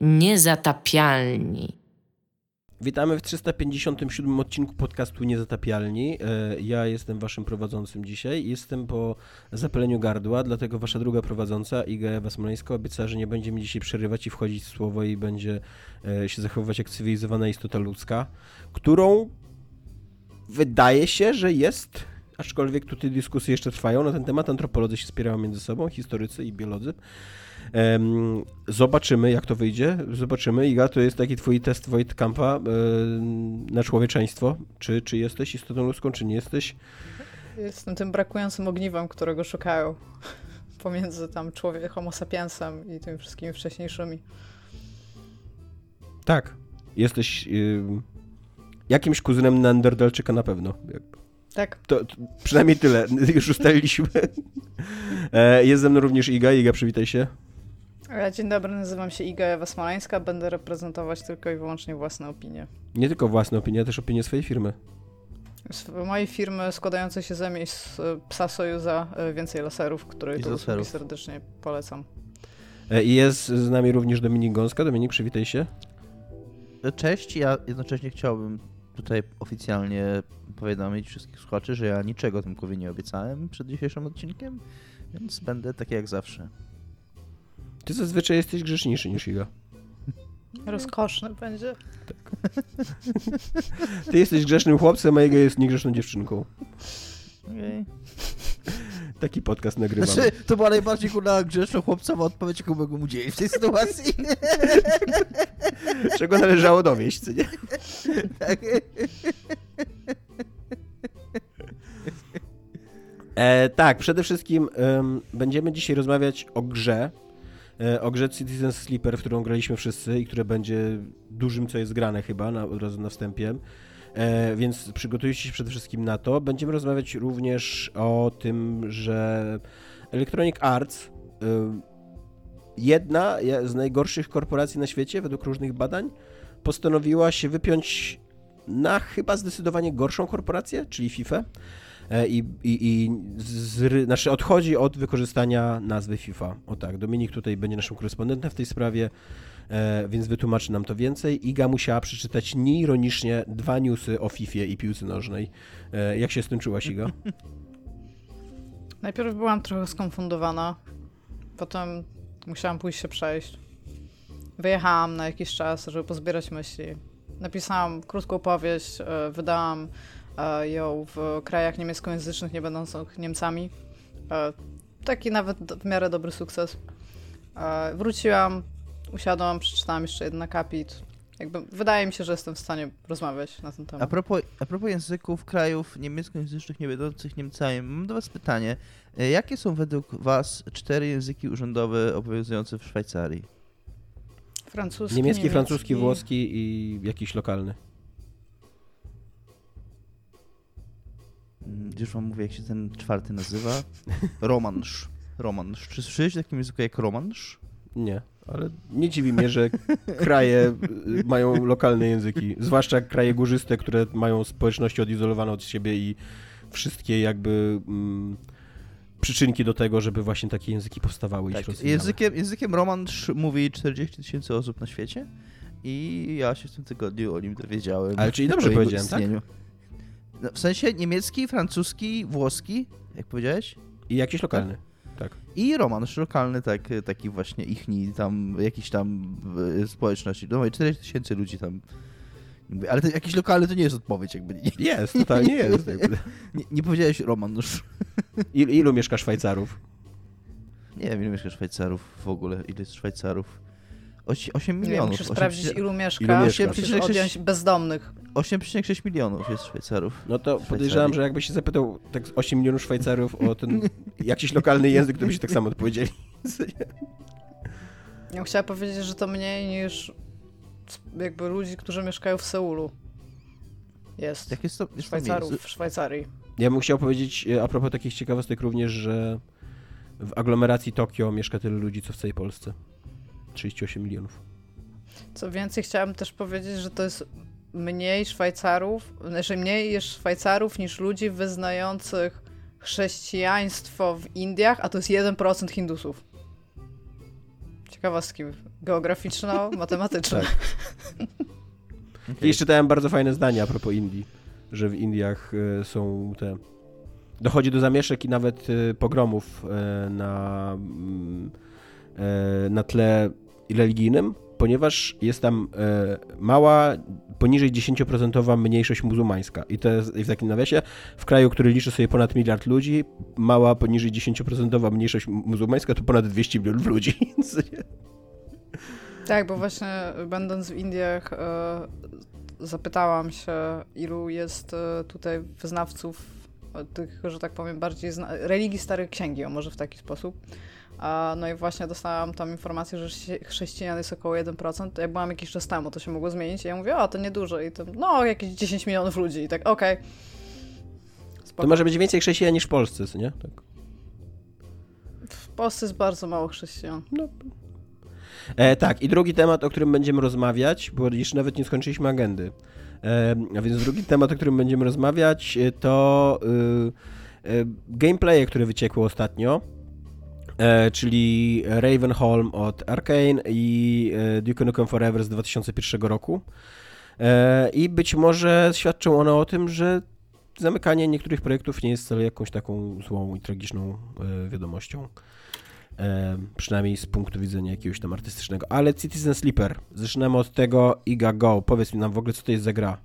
Niezatapialni. Witamy w 357 odcinku podcastu Niezatapialni. E, ja jestem waszym prowadzącym dzisiaj. Jestem po zapaleniu gardła, dlatego wasza druga prowadząca, Iga Ewa Smoleńska, obiecała, że nie będzie mi dzisiaj przerywać i wchodzić w słowo i będzie e, się zachowywać jak cywilizowana istota ludzka, którą wydaje się, że jest, aczkolwiek tutaj dyskusje jeszcze trwają na ten temat, antropolodzy się spierają między sobą, historycy i biolodzy. Zobaczymy, jak to wyjdzie. Zobaczymy. Iga, to jest taki twój test Wojtkampa na człowieczeństwo. Czy, czy jesteś istotą ludzką, czy nie jesteś? Jestem tym brakującym ogniwem, którego szukają pomiędzy tam człowiek, homo sapiensem i tymi wszystkimi wcześniejszymi. Tak. Jesteś y, jakimś kuzynem Neandertalczyka na pewno. Tak. To, to, przynajmniej tyle. Już ustaliliśmy. E, jest ze mną również Iga. Iga, przywitaj się. Dzień dobry, nazywam się Iga Ewa Smoleńska, będę reprezentować tylko i wyłącznie własne opinie. Nie tylko własne opinie, też opinie swojej firmy. Z mojej firmy składającej się ze miejsc e, psa Sojuza e, Więcej Laserów, której tu serdecznie polecam. E, I jest z nami również Dominik Gąska. Dominik, przywitaj się. Cześć, ja jednocześnie chciałbym tutaj oficjalnie powiadomić wszystkich słuchaczy, że ja niczego Tymkowi nie obiecałem przed dzisiejszym odcinkiem, więc będę tak jak zawsze. Ty zazwyczaj jesteś grzeczniejszy niż Iga. Rozkoszny będzie. Tak. Ty jesteś grzesznym chłopcem, a Iga jest niegrzeczną dziewczynką. Okay. Taki podcast nagrywam. Znaczy, to była najbardziej kurna grzeczna chłopcowa odpowiedź, jaką mogę mu dzielić w tej sytuacji. Czego należało dowieść, co nie? Tak. E, tak, przede wszystkim um, będziemy dzisiaj rozmawiać o grze, o grze Citizen Sleeper, w którą graliśmy wszyscy i które będzie dużym, co jest grane chyba, na, od razu na wstępie. E, więc przygotujcie się przede wszystkim na to. Będziemy rozmawiać również o tym, że Electronic Arts, e, jedna z najgorszych korporacji na świecie, według różnych badań, postanowiła się wypiąć na chyba zdecydowanie gorszą korporację, czyli FIFA. E, i, i, i z, znaczy odchodzi od wykorzystania nazwy FIFA. O tak, Dominik tutaj będzie naszym korespondentem w tej sprawie, e, więc wytłumaczy nam to więcej. Iga musiała przeczytać nieironicznie dwa newsy o FIFA i piłce nożnej. E, jak się z tym czułaś, Iga? Najpierw byłam trochę skonfundowana, potem musiałam pójść się przejść. Wyjechałam na jakiś czas, żeby pozbierać myśli. Napisałam krótką powieść, wydałam ją w krajach niemieckojęzycznych, nie będących Niemcami. E, taki nawet w miarę dobry sukces. E, wróciłam, usiadłam, przeczytałam jeszcze jeden akapit. Jakby wydaje mi się, że jestem w stanie rozmawiać na ten temat. A propos, a propos języków krajów niemieckojęzycznych nie będących Niemcami, mam do Was pytanie. E, jakie są według Was cztery języki urzędowe obowiązujące w Szwajcarii? Francuski, niemiecki, niemiecki, francuski, włoski i jakiś lokalny. Już wam mówię, jak się ten czwarty nazywa. Romansz. Romansz. Czy słyszeliście o takim języku jak romansz? Nie, ale nie dziwi mnie, że kraje y, mają lokalne języki. Zwłaszcza kraje górzyste, które mają społeczności odizolowane od siebie i wszystkie jakby mm, przyczynki do tego, żeby właśnie takie języki powstawały tak, i językiem, językiem romansz mówi 40 tysięcy osób na świecie i ja się w tym tygodniu o nim dowiedziałem. Ale czyli dobrze powiedziałem, tak? istnieniu. tak? No, w sensie niemiecki, francuski, włoski, jak powiedziałeś? I jakiś lokalny. Tak. I romansz lokalny, tak, taki właśnie ichni, tam jakiś tam e, społeczności. No 4 tysięcy ludzi tam. Ale jakiś lokalny to nie jest odpowiedź, jakby. Nie, jest, totalnie jest. nie, nie powiedziałeś romansz. Il, ilu mieszka Szwajcarów? Nie wiem, ilu mieszka Szwajcarów w ogóle, ile jest Szwajcarów. 8 milionów. musisz 8, sprawdzić, ilu mieszka, ilu mieszka? musisz odjąć bezdomnych. 8,6 milionów jest Szwajcarów. No to podejrzewam, że jakbyś się zapytał tak 8 milionów Szwajcarów o ten jakiś lokalny język, to by się tak samo odpowiedzieli. Ja chciałam powiedzieć, że to mniej niż jakby ludzi, którzy mieszkają w Seulu. Jest. Jak jest to, jest Szwajcarów w Szwajcarii. Ja bym chciał powiedzieć e, a propos takich ciekawostek również, że w aglomeracji Tokio mieszka tyle ludzi, co w całej Polsce. 38 milionów. Co więcej, chciałam też powiedzieć, że to jest mniej Szwajcarów, znaczy mniej jest Szwajcarów niż ludzi wyznających chrześcijaństwo w Indiach, a to jest 1% Hindusów. ciekawostki geograficzno-matematyczne. Tak. I jeszcze czytałem bardzo fajne zdanie a propos Indii, że w Indiach e, są te... Dochodzi do zamieszek i nawet e, pogromów e, na, mm, na tle religijnym, ponieważ jest tam mała, poniżej 10% mniejszość muzułmańska. I to jest w takim nawiasie, w kraju, który liczy sobie ponad miliard ludzi, mała, poniżej 10% mniejszość muzułmańska to ponad 200 milionów ludzi. Tak, bo właśnie będąc w Indiach e, zapytałam się, ilu jest e, tutaj wyznawców e, tych, że tak powiem, bardziej religii starej księgi, o może w taki sposób. No i właśnie dostałam tam informację, że chrześci- chrześcijan jest około 1%. To ja byłam jakiś czas temu, to się mogło zmienić. I ja mówię, o, to niedużo. I to, no, jakieś 10 milionów ludzi. I tak, okej. Spoko. To może być więcej chrześcijan niż w Polsce, nie? Tak. W Polsce jest bardzo mało chrześcijan. E, tak, i drugi temat, o którym będziemy rozmawiać, bo jeszcze nawet nie skończyliśmy agendy. E, a więc drugi temat, o którym będziemy rozmawiać, e, to y, y, gameplaye, które wyciekły ostatnio, czyli Ravenholm od Arkane i e, Duke Nukem Forever z 2001 roku. E, I być może świadczą one o tym, że zamykanie niektórych projektów nie jest wcale jakąś taką złą i tragiczną e, wiadomością. E, przynajmniej z punktu widzenia jakiegoś tam artystycznego. Ale Citizen Sleeper. Zaczynamy od tego Iga Go. Powiedz mi nam w ogóle, co to jest za gra.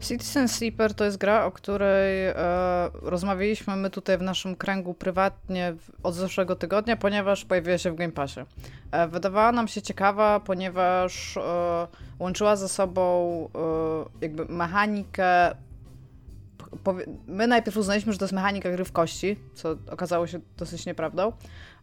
Citizen Sleeper to jest gra, o której e, rozmawialiśmy my tutaj w naszym kręgu prywatnie od zeszłego tygodnia, ponieważ pojawiła się w Game Passie. E, wydawała nam się ciekawa, ponieważ e, łączyła ze sobą e, jakby mechanikę. My najpierw uznaliśmy, że to jest mechanika gry w kości, co okazało się dosyć nieprawdą.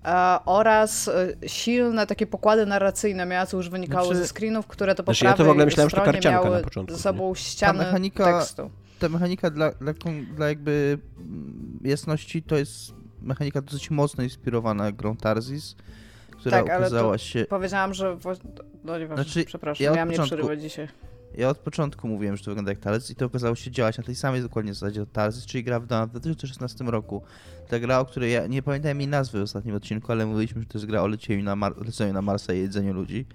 E, oraz e, silne takie pokłady narracyjne miała, co już wynikało Znaczy- ze screenów, które to po Znaczy, ja to w ogóle myślałem, że to karcianka miały na początku, ze sobą ściany mechanika- tekstu. Ta mechanika dla, dla, dla jakby mm, jasności to jest mechanika dosyć mocno inspirowana grą Tarzis, która Tak, ale się... Powiedziałam, że... No nieważne, Znaczy, przepraszam, ja miałam nie przerywać dzisiaj. Ja od początku mówiłem, że to wygląda jak Tarzis i to okazało się działać na tej samej dokładnie zasadzie od Tarzis, czyli gra w 2016 roku. Ta gra, o której ja nie pamiętam jej nazwy w ostatnim odcinku, ale mówiliśmy, że to jest gra o lecieniu na, Mar- leceniu na Marsa i jedzeniu ludzi.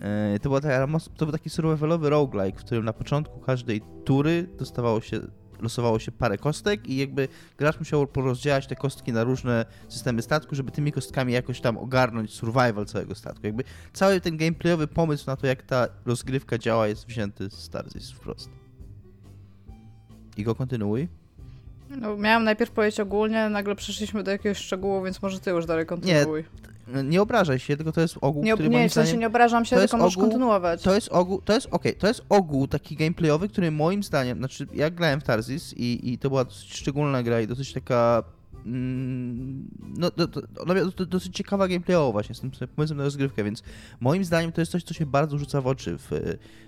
E, To, była taka, to był taki survivalowy roguelike, w którym na początku każdej tury dostawało się, losowało się parę kostek i jakby gracz musiał porozdzielać te kostki na różne systemy statku, żeby tymi kostkami jakoś tam ogarnąć survival całego statku. Jakby cały ten gameplayowy pomysł na to, jak ta rozgrywka działa jest wzięty z Tarzis wprost. I go kontynuuj. No, miałam najpierw powiedzieć ogólnie, nagle przeszliśmy do jakiegoś szczegółu, więc może ty już dalej kontynuuj. No, Nie obrażaj się, tylko to jest ogół, Nie, który nie, w sensie nie obrażam się, tylko możesz ogół- kontynuować. To jest ogół, to jest okej, to jest ogół taki gameplayowy, który moim zdaniem, znaczy ja grałem w Tarzis i, i to była dosyć szczególna gra i dosyć taka no, do, do, dosyć ciekawa gameplayowo właśnie z tym pomysłem na rozgrywkę, więc moim zdaniem to jest coś, co się bardzo rzuca w oczy w,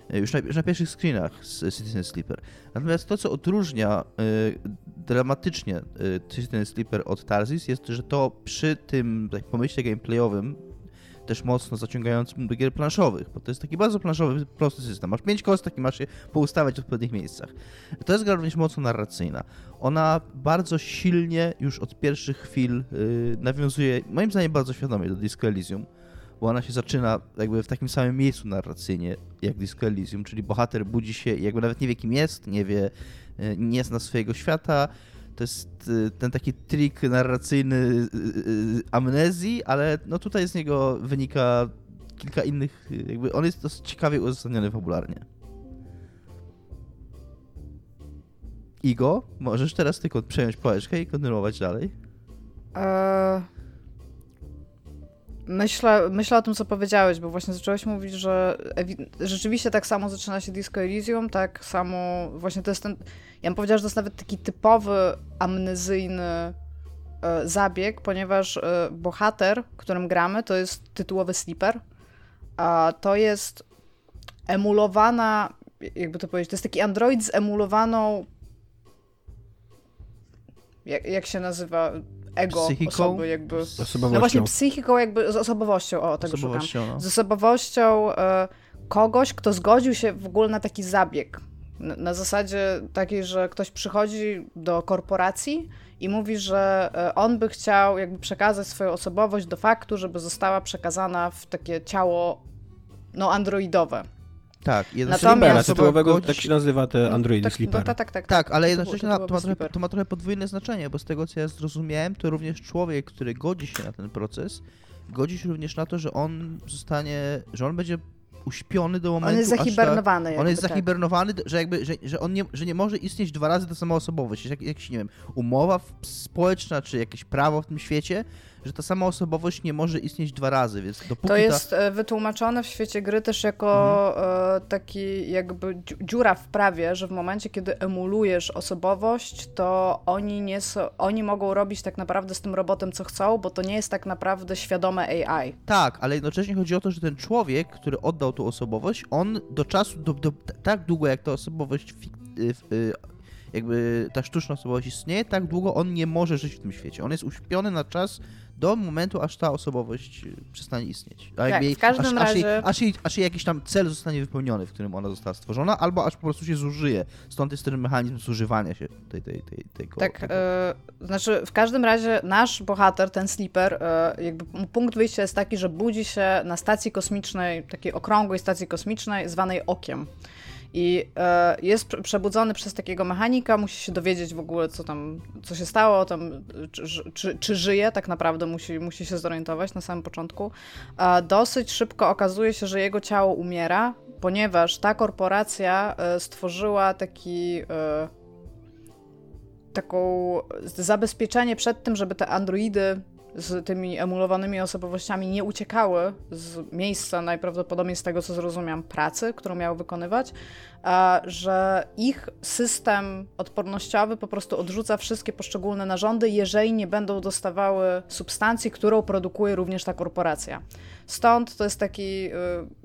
e, już, na, już na pierwszych screenach z Citizen Sleeper. Natomiast to, co odróżnia y, dramatycznie y, Citizen Sleeper od Tarzis jest, że to przy tym tak, pomyśle gameplayowym też mocno zaciągającym do gier planszowych, bo to jest taki bardzo planszowy, prosty system. Masz pięć kostek i masz je poustawiać w odpowiednich miejscach. To jest gra również mocno narracyjna. Ona bardzo silnie już od pierwszych chwil yy, nawiązuje, moim zdaniem bardzo świadomie do Disco Elysium, bo ona się zaczyna jakby w takim samym miejscu narracyjnie jak Disco Elysium, czyli bohater budzi się i jakby nawet nie wie kim jest, nie wie, yy, nie zna swojego świata, to jest y, ten taki trik narracyjny y, y, amnezji, ale no tutaj z niego wynika kilka innych, jakby on jest dosyć ciekawie uzasadniony fabularnie. Igo, możesz teraz tylko przejąć pałeczkę i kontynuować dalej. Eee, Myślę, myślę o tym, co powiedziałeś, bo właśnie zacząłeś mówić, że rzeczywiście tak samo zaczyna się Disco Elysium, tak samo właśnie to jest ten, ja bym powiedziała, że to jest nawet taki typowy amnezyjny e, zabieg, ponieważ e, bohater, którym gramy, to jest tytułowy sleeper, a to jest emulowana, jakby to powiedzieć, to jest taki android z emulowaną jak, jak się nazywa ego Psychiką? osoby jakby... Osobowością. No właśnie, psychiką jakby, z osobowością, o, tego szukam. Osobowością, no. Z osobowością e, kogoś, kto zgodził się w ogóle na taki zabieg. Na, zasadzie takiej, że ktoś przychodzi do korporacji i mówi, że e, on by chciał jakby przekazać swoją osobowość do faktu, żeby została przekazana w takie ciało no androidowe. Tak, osoba tytułowego, tak się nazywa te Androidy tak, Sleeper. No, tak, tak, tak. Tak, ale jednocześnie to to, ma trochę, sleeper. to ma trochę podwójne znaczenie, bo z tego co ja zrozumiałem, to również człowiek, który godzi się na ten proces, godzi się również na to, że on zostanie, że on będzie uśpiony do momentu, On jest aż ta- zahibernowany. On jakby, jest tak. zahibernowany, że jakby, że, że on nie, że nie może istnieć dwa razy ta sama osobowość. Jak, jakiś, nie wiem, umowa społeczna, czy jakieś prawo w tym świecie, że ta sama osobowość nie może istnieć dwa razy, więc dopóki To jest e, wytłumaczone w świecie gry też jako Mhm. e, taki jakby dziu- dziura w prawie, że w momencie, kiedy emulujesz osobowość, to oni nie są, oni mogą robić tak naprawdę z tym robotem co chcą, bo to nie jest tak naprawdę świadome AI. ta... Tak, ale jednocześnie chodzi o to, że ten człowiek, który oddał tą osobowość, on do czasu, do, do, tak długo jak ta osobowość, y, jakby ta sztuczna osobowość istnieje, tak długo on nie może żyć w tym świecie. On jest uśpiony na czas do momentu, aż ta osobowość y, przestanie istnieć. A Tak, jej- w każdym aż, aż, jej, razie- aż, jej, aż jej jakiś tam cel zostanie wypełniony, w którym ona została stworzona, albo aż po prostu się zużyje. Stąd jest ten mechanizm zużywania się tej, tej, tej, tego. Tak, tego. e, znaczy w każdym razie nasz bohater, ten sleeper, e, jakby punkt wyjścia jest taki, że budzi się na stacji kosmicznej, takiej okrągłej stacji kosmicznej zwanej Okiem. I e, jest prze- przebudzony przez takiego mechanika, musi się dowiedzieć w ogóle, co tam, co się stało, tam, czy, czy, czy żyje, tak naprawdę musi, musi się zorientować na samym początku. A dosyć szybko okazuje się, że jego ciało umiera, ponieważ ta korporacja e, stworzyła taki e, taką zabezpieczenie przed tym, żeby te androidy z tymi emulowanymi osobowościami nie uciekały z miejsca, najprawdopodobniej z tego co zrozumiałam, pracy, którą miały wykonywać, że ich system odpornościowy po prostu odrzuca wszystkie poszczególne narządy, jeżeli nie będą dostawały substancji, którą produkuje również ta korporacja. Stąd to jest taki y,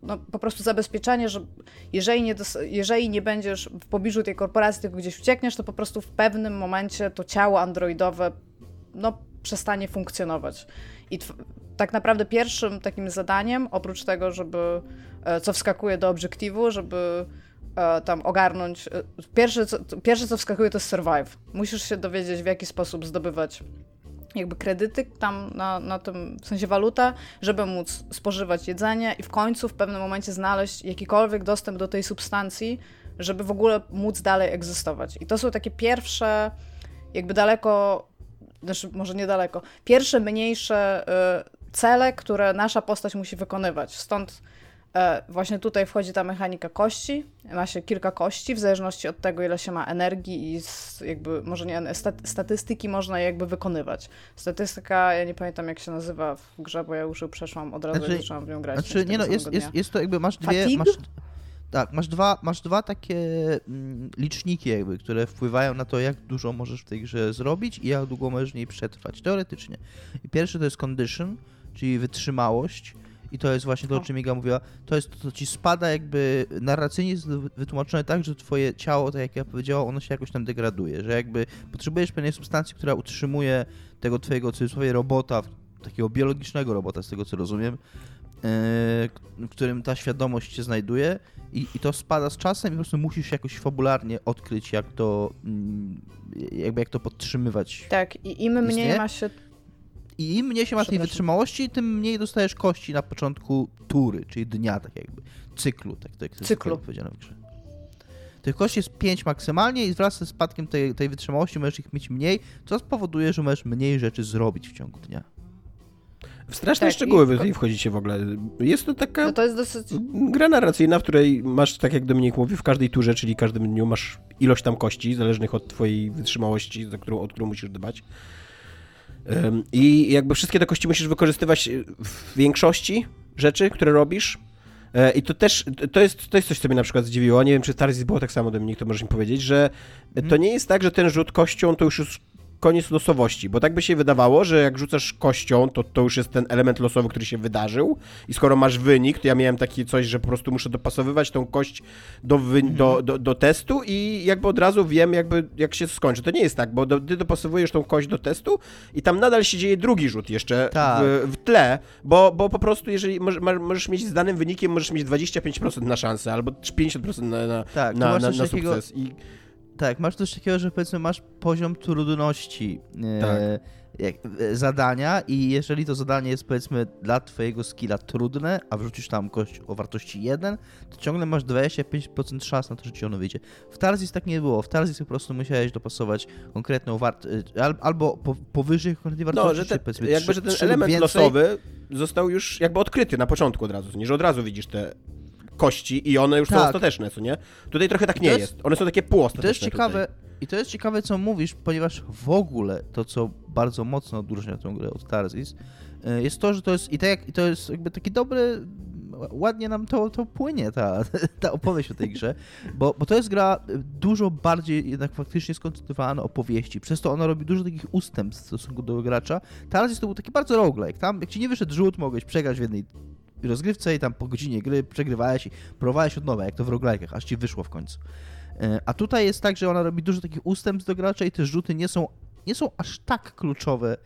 no, po prostu zabezpieczenie, że jeżeli nie, jeżeli nie będziesz w pobliżu tej korporacji, tylko gdzieś uciekniesz, to po prostu w pewnym momencie to ciało androidowe no, przestanie funkcjonować. I tak naprawdę pierwszym takim zadaniem, oprócz tego, żeby, e, co wskakuje do obiektywu, żeby e, tam ogarnąć, e, pierwsze co, pierwsze co wskakuje to jest survive. Musisz się dowiedzieć w jaki sposób zdobywać jakby kredyty tam na, na tym, w sensie waluta, żeby móc spożywać jedzenie i w końcu w pewnym momencie znaleźć jakikolwiek dostęp do tej substancji, żeby w ogóle móc dalej egzystować. I to są takie pierwsze, jakby daleko, znaczy może niedaleko, pierwsze mniejsze y, cele, które nasza postać musi wykonywać. Stąd e, właśnie tutaj wchodzi ta mechanika kości. Ma się kilka kości, w zależności od tego, ile się ma energii i jakby, może nie, stat- statystyki można jakby wykonywać. Statystyka, ja nie pamiętam jak się nazywa w grze, bo ja już ją przeszłam od razu, Znaczy- zaczęłam w nią grać. Znaczy, nie no, jest, jest, jest to jakby, masz dwie, masz, tak, masz dwa, masz dwa takie mm, liczniki jakby, które wpływają na to, jak dużo możesz w tej grze zrobić i jak długo możesz w niej przetrwać, teoretycznie. I pierwszy to jest condition, czyli wytrzymałość i to jest właśnie to, o czym Iga mówiła, to jest to, co ci spada jakby, narracyjnie jest wytłumaczone tak, że twoje ciało, tak jak ja powiedziałam, ono się jakoś tam degraduje, że jakby potrzebujesz pewnej substancji, która utrzymuje tego twojego, w cudzysłowie, robota, takiego biologicznego robota, z tego co rozumiem, w którym ta świadomość się znajduje i, i to spada z czasem i po prostu musisz jakoś fabularnie odkryć, jak to mm, jakby jak to podtrzymywać. Tak, i im mniej Istnieje? ma się I im mniej się ma tej wytrzymałości, tym mniej dostajesz kości na początku tury, czyli dnia, tak jakby. Cyklu, tak, tak to jest Cyklu. dokładnie powiedziane w grze. Tych kości jest 5 maksymalnie i wraz ze spadkiem tej, tej wytrzymałości możesz ich mieć mniej, co spowoduje, że możesz mniej rzeczy zrobić w ciągu dnia. W straszne Tak, szczegóły i- wy tutaj wchodzicie w ogóle. Jest to taka No to jest dosyć. gra narracyjna, w której masz, tak jak Dominik mówi, w każdej turze, czyli każdym dniu masz ilość tam kości, zależnych od twojej wytrzymałości, za którą, od którą musisz dbać. Ym, I jakby wszystkie te kości musisz wykorzystywać w większości rzeczy, które robisz. E, I to też, to jest, to jest coś, co mnie na przykład zdziwiło. Nie wiem, czy Tarzis było tak samo, Dominik, to możesz mi powiedzieć, że to nie jest tak, że ten rzut kością to już jest koniec losowości, bo tak by się wydawało, że jak rzucasz kością, to to już jest ten element losowy, który się wydarzył i skoro masz wynik, to ja miałem takie coś, że po prostu muszę dopasowywać tą kość do, wy, do, do, do testu i jakby od razu wiem, jakby jak się skończy. To nie jest tak, bo do, ty dopasowujesz tą kość do testu i tam nadal się dzieje drugi rzut jeszcze Tak. w, w tle, bo, bo po prostu jeżeli może, ma- możesz mieć z danym wynikiem, możesz mieć 25% na szansę albo 50% na, na, Tak, na, na, na sukces. I Tak, masz coś takiego, że powiedzmy masz poziom trudności e, Tak. jak, e, zadania i jeżeli to zadanie jest powiedzmy dla twojego skilla trudne, a wrzucisz tam kość o wartości 1, to ciągle masz 25% szans na to, że ci ono wyjdzie. W Tarzis tak nie było. W Tarzis po prostu musiałeś dopasować konkretną wartość, albo po, powyżej konkretnej wartości, No, że, te, powiedzmy jakby, trzy- że ten element więcej. losowy został już jakby odkryty na początku od razu, nie? Że od razu widzisz te kości i one już są Tak. ostateczne, co nie? Tutaj trochę tak nie to jest. jest- One są takie To półostateczne jest ciekawe, Tutaj. i to jest ciekawe, co mówisz, ponieważ w ogóle to, co bardzo mocno odróżnia tę grę od Tarzis, y, jest to, że to jest i tak i to jest jakby taki dobry, ładnie nam to, to płynie, ta, ta opowieść o tej grze, bo, bo to jest gra dużo bardziej jednak faktycznie skoncentrowana na opowieści, przez to ona robi dużo takich ustępstw w stosunku do gracza. Tarzis to był taki bardzo roguelike, tam jak ci nie wyszedł rzut, mogłeś przegrać w jednej rozgrywce i tam po godzinie gry przegrywałeś i próbowałeś od nowa, jak to w roguelike'ach, aż ci wyszło w końcu. E, A tutaj jest tak, że ona robi dużo takich ustępstw do gracza i te rzuty nie są, nie są aż tak kluczowe,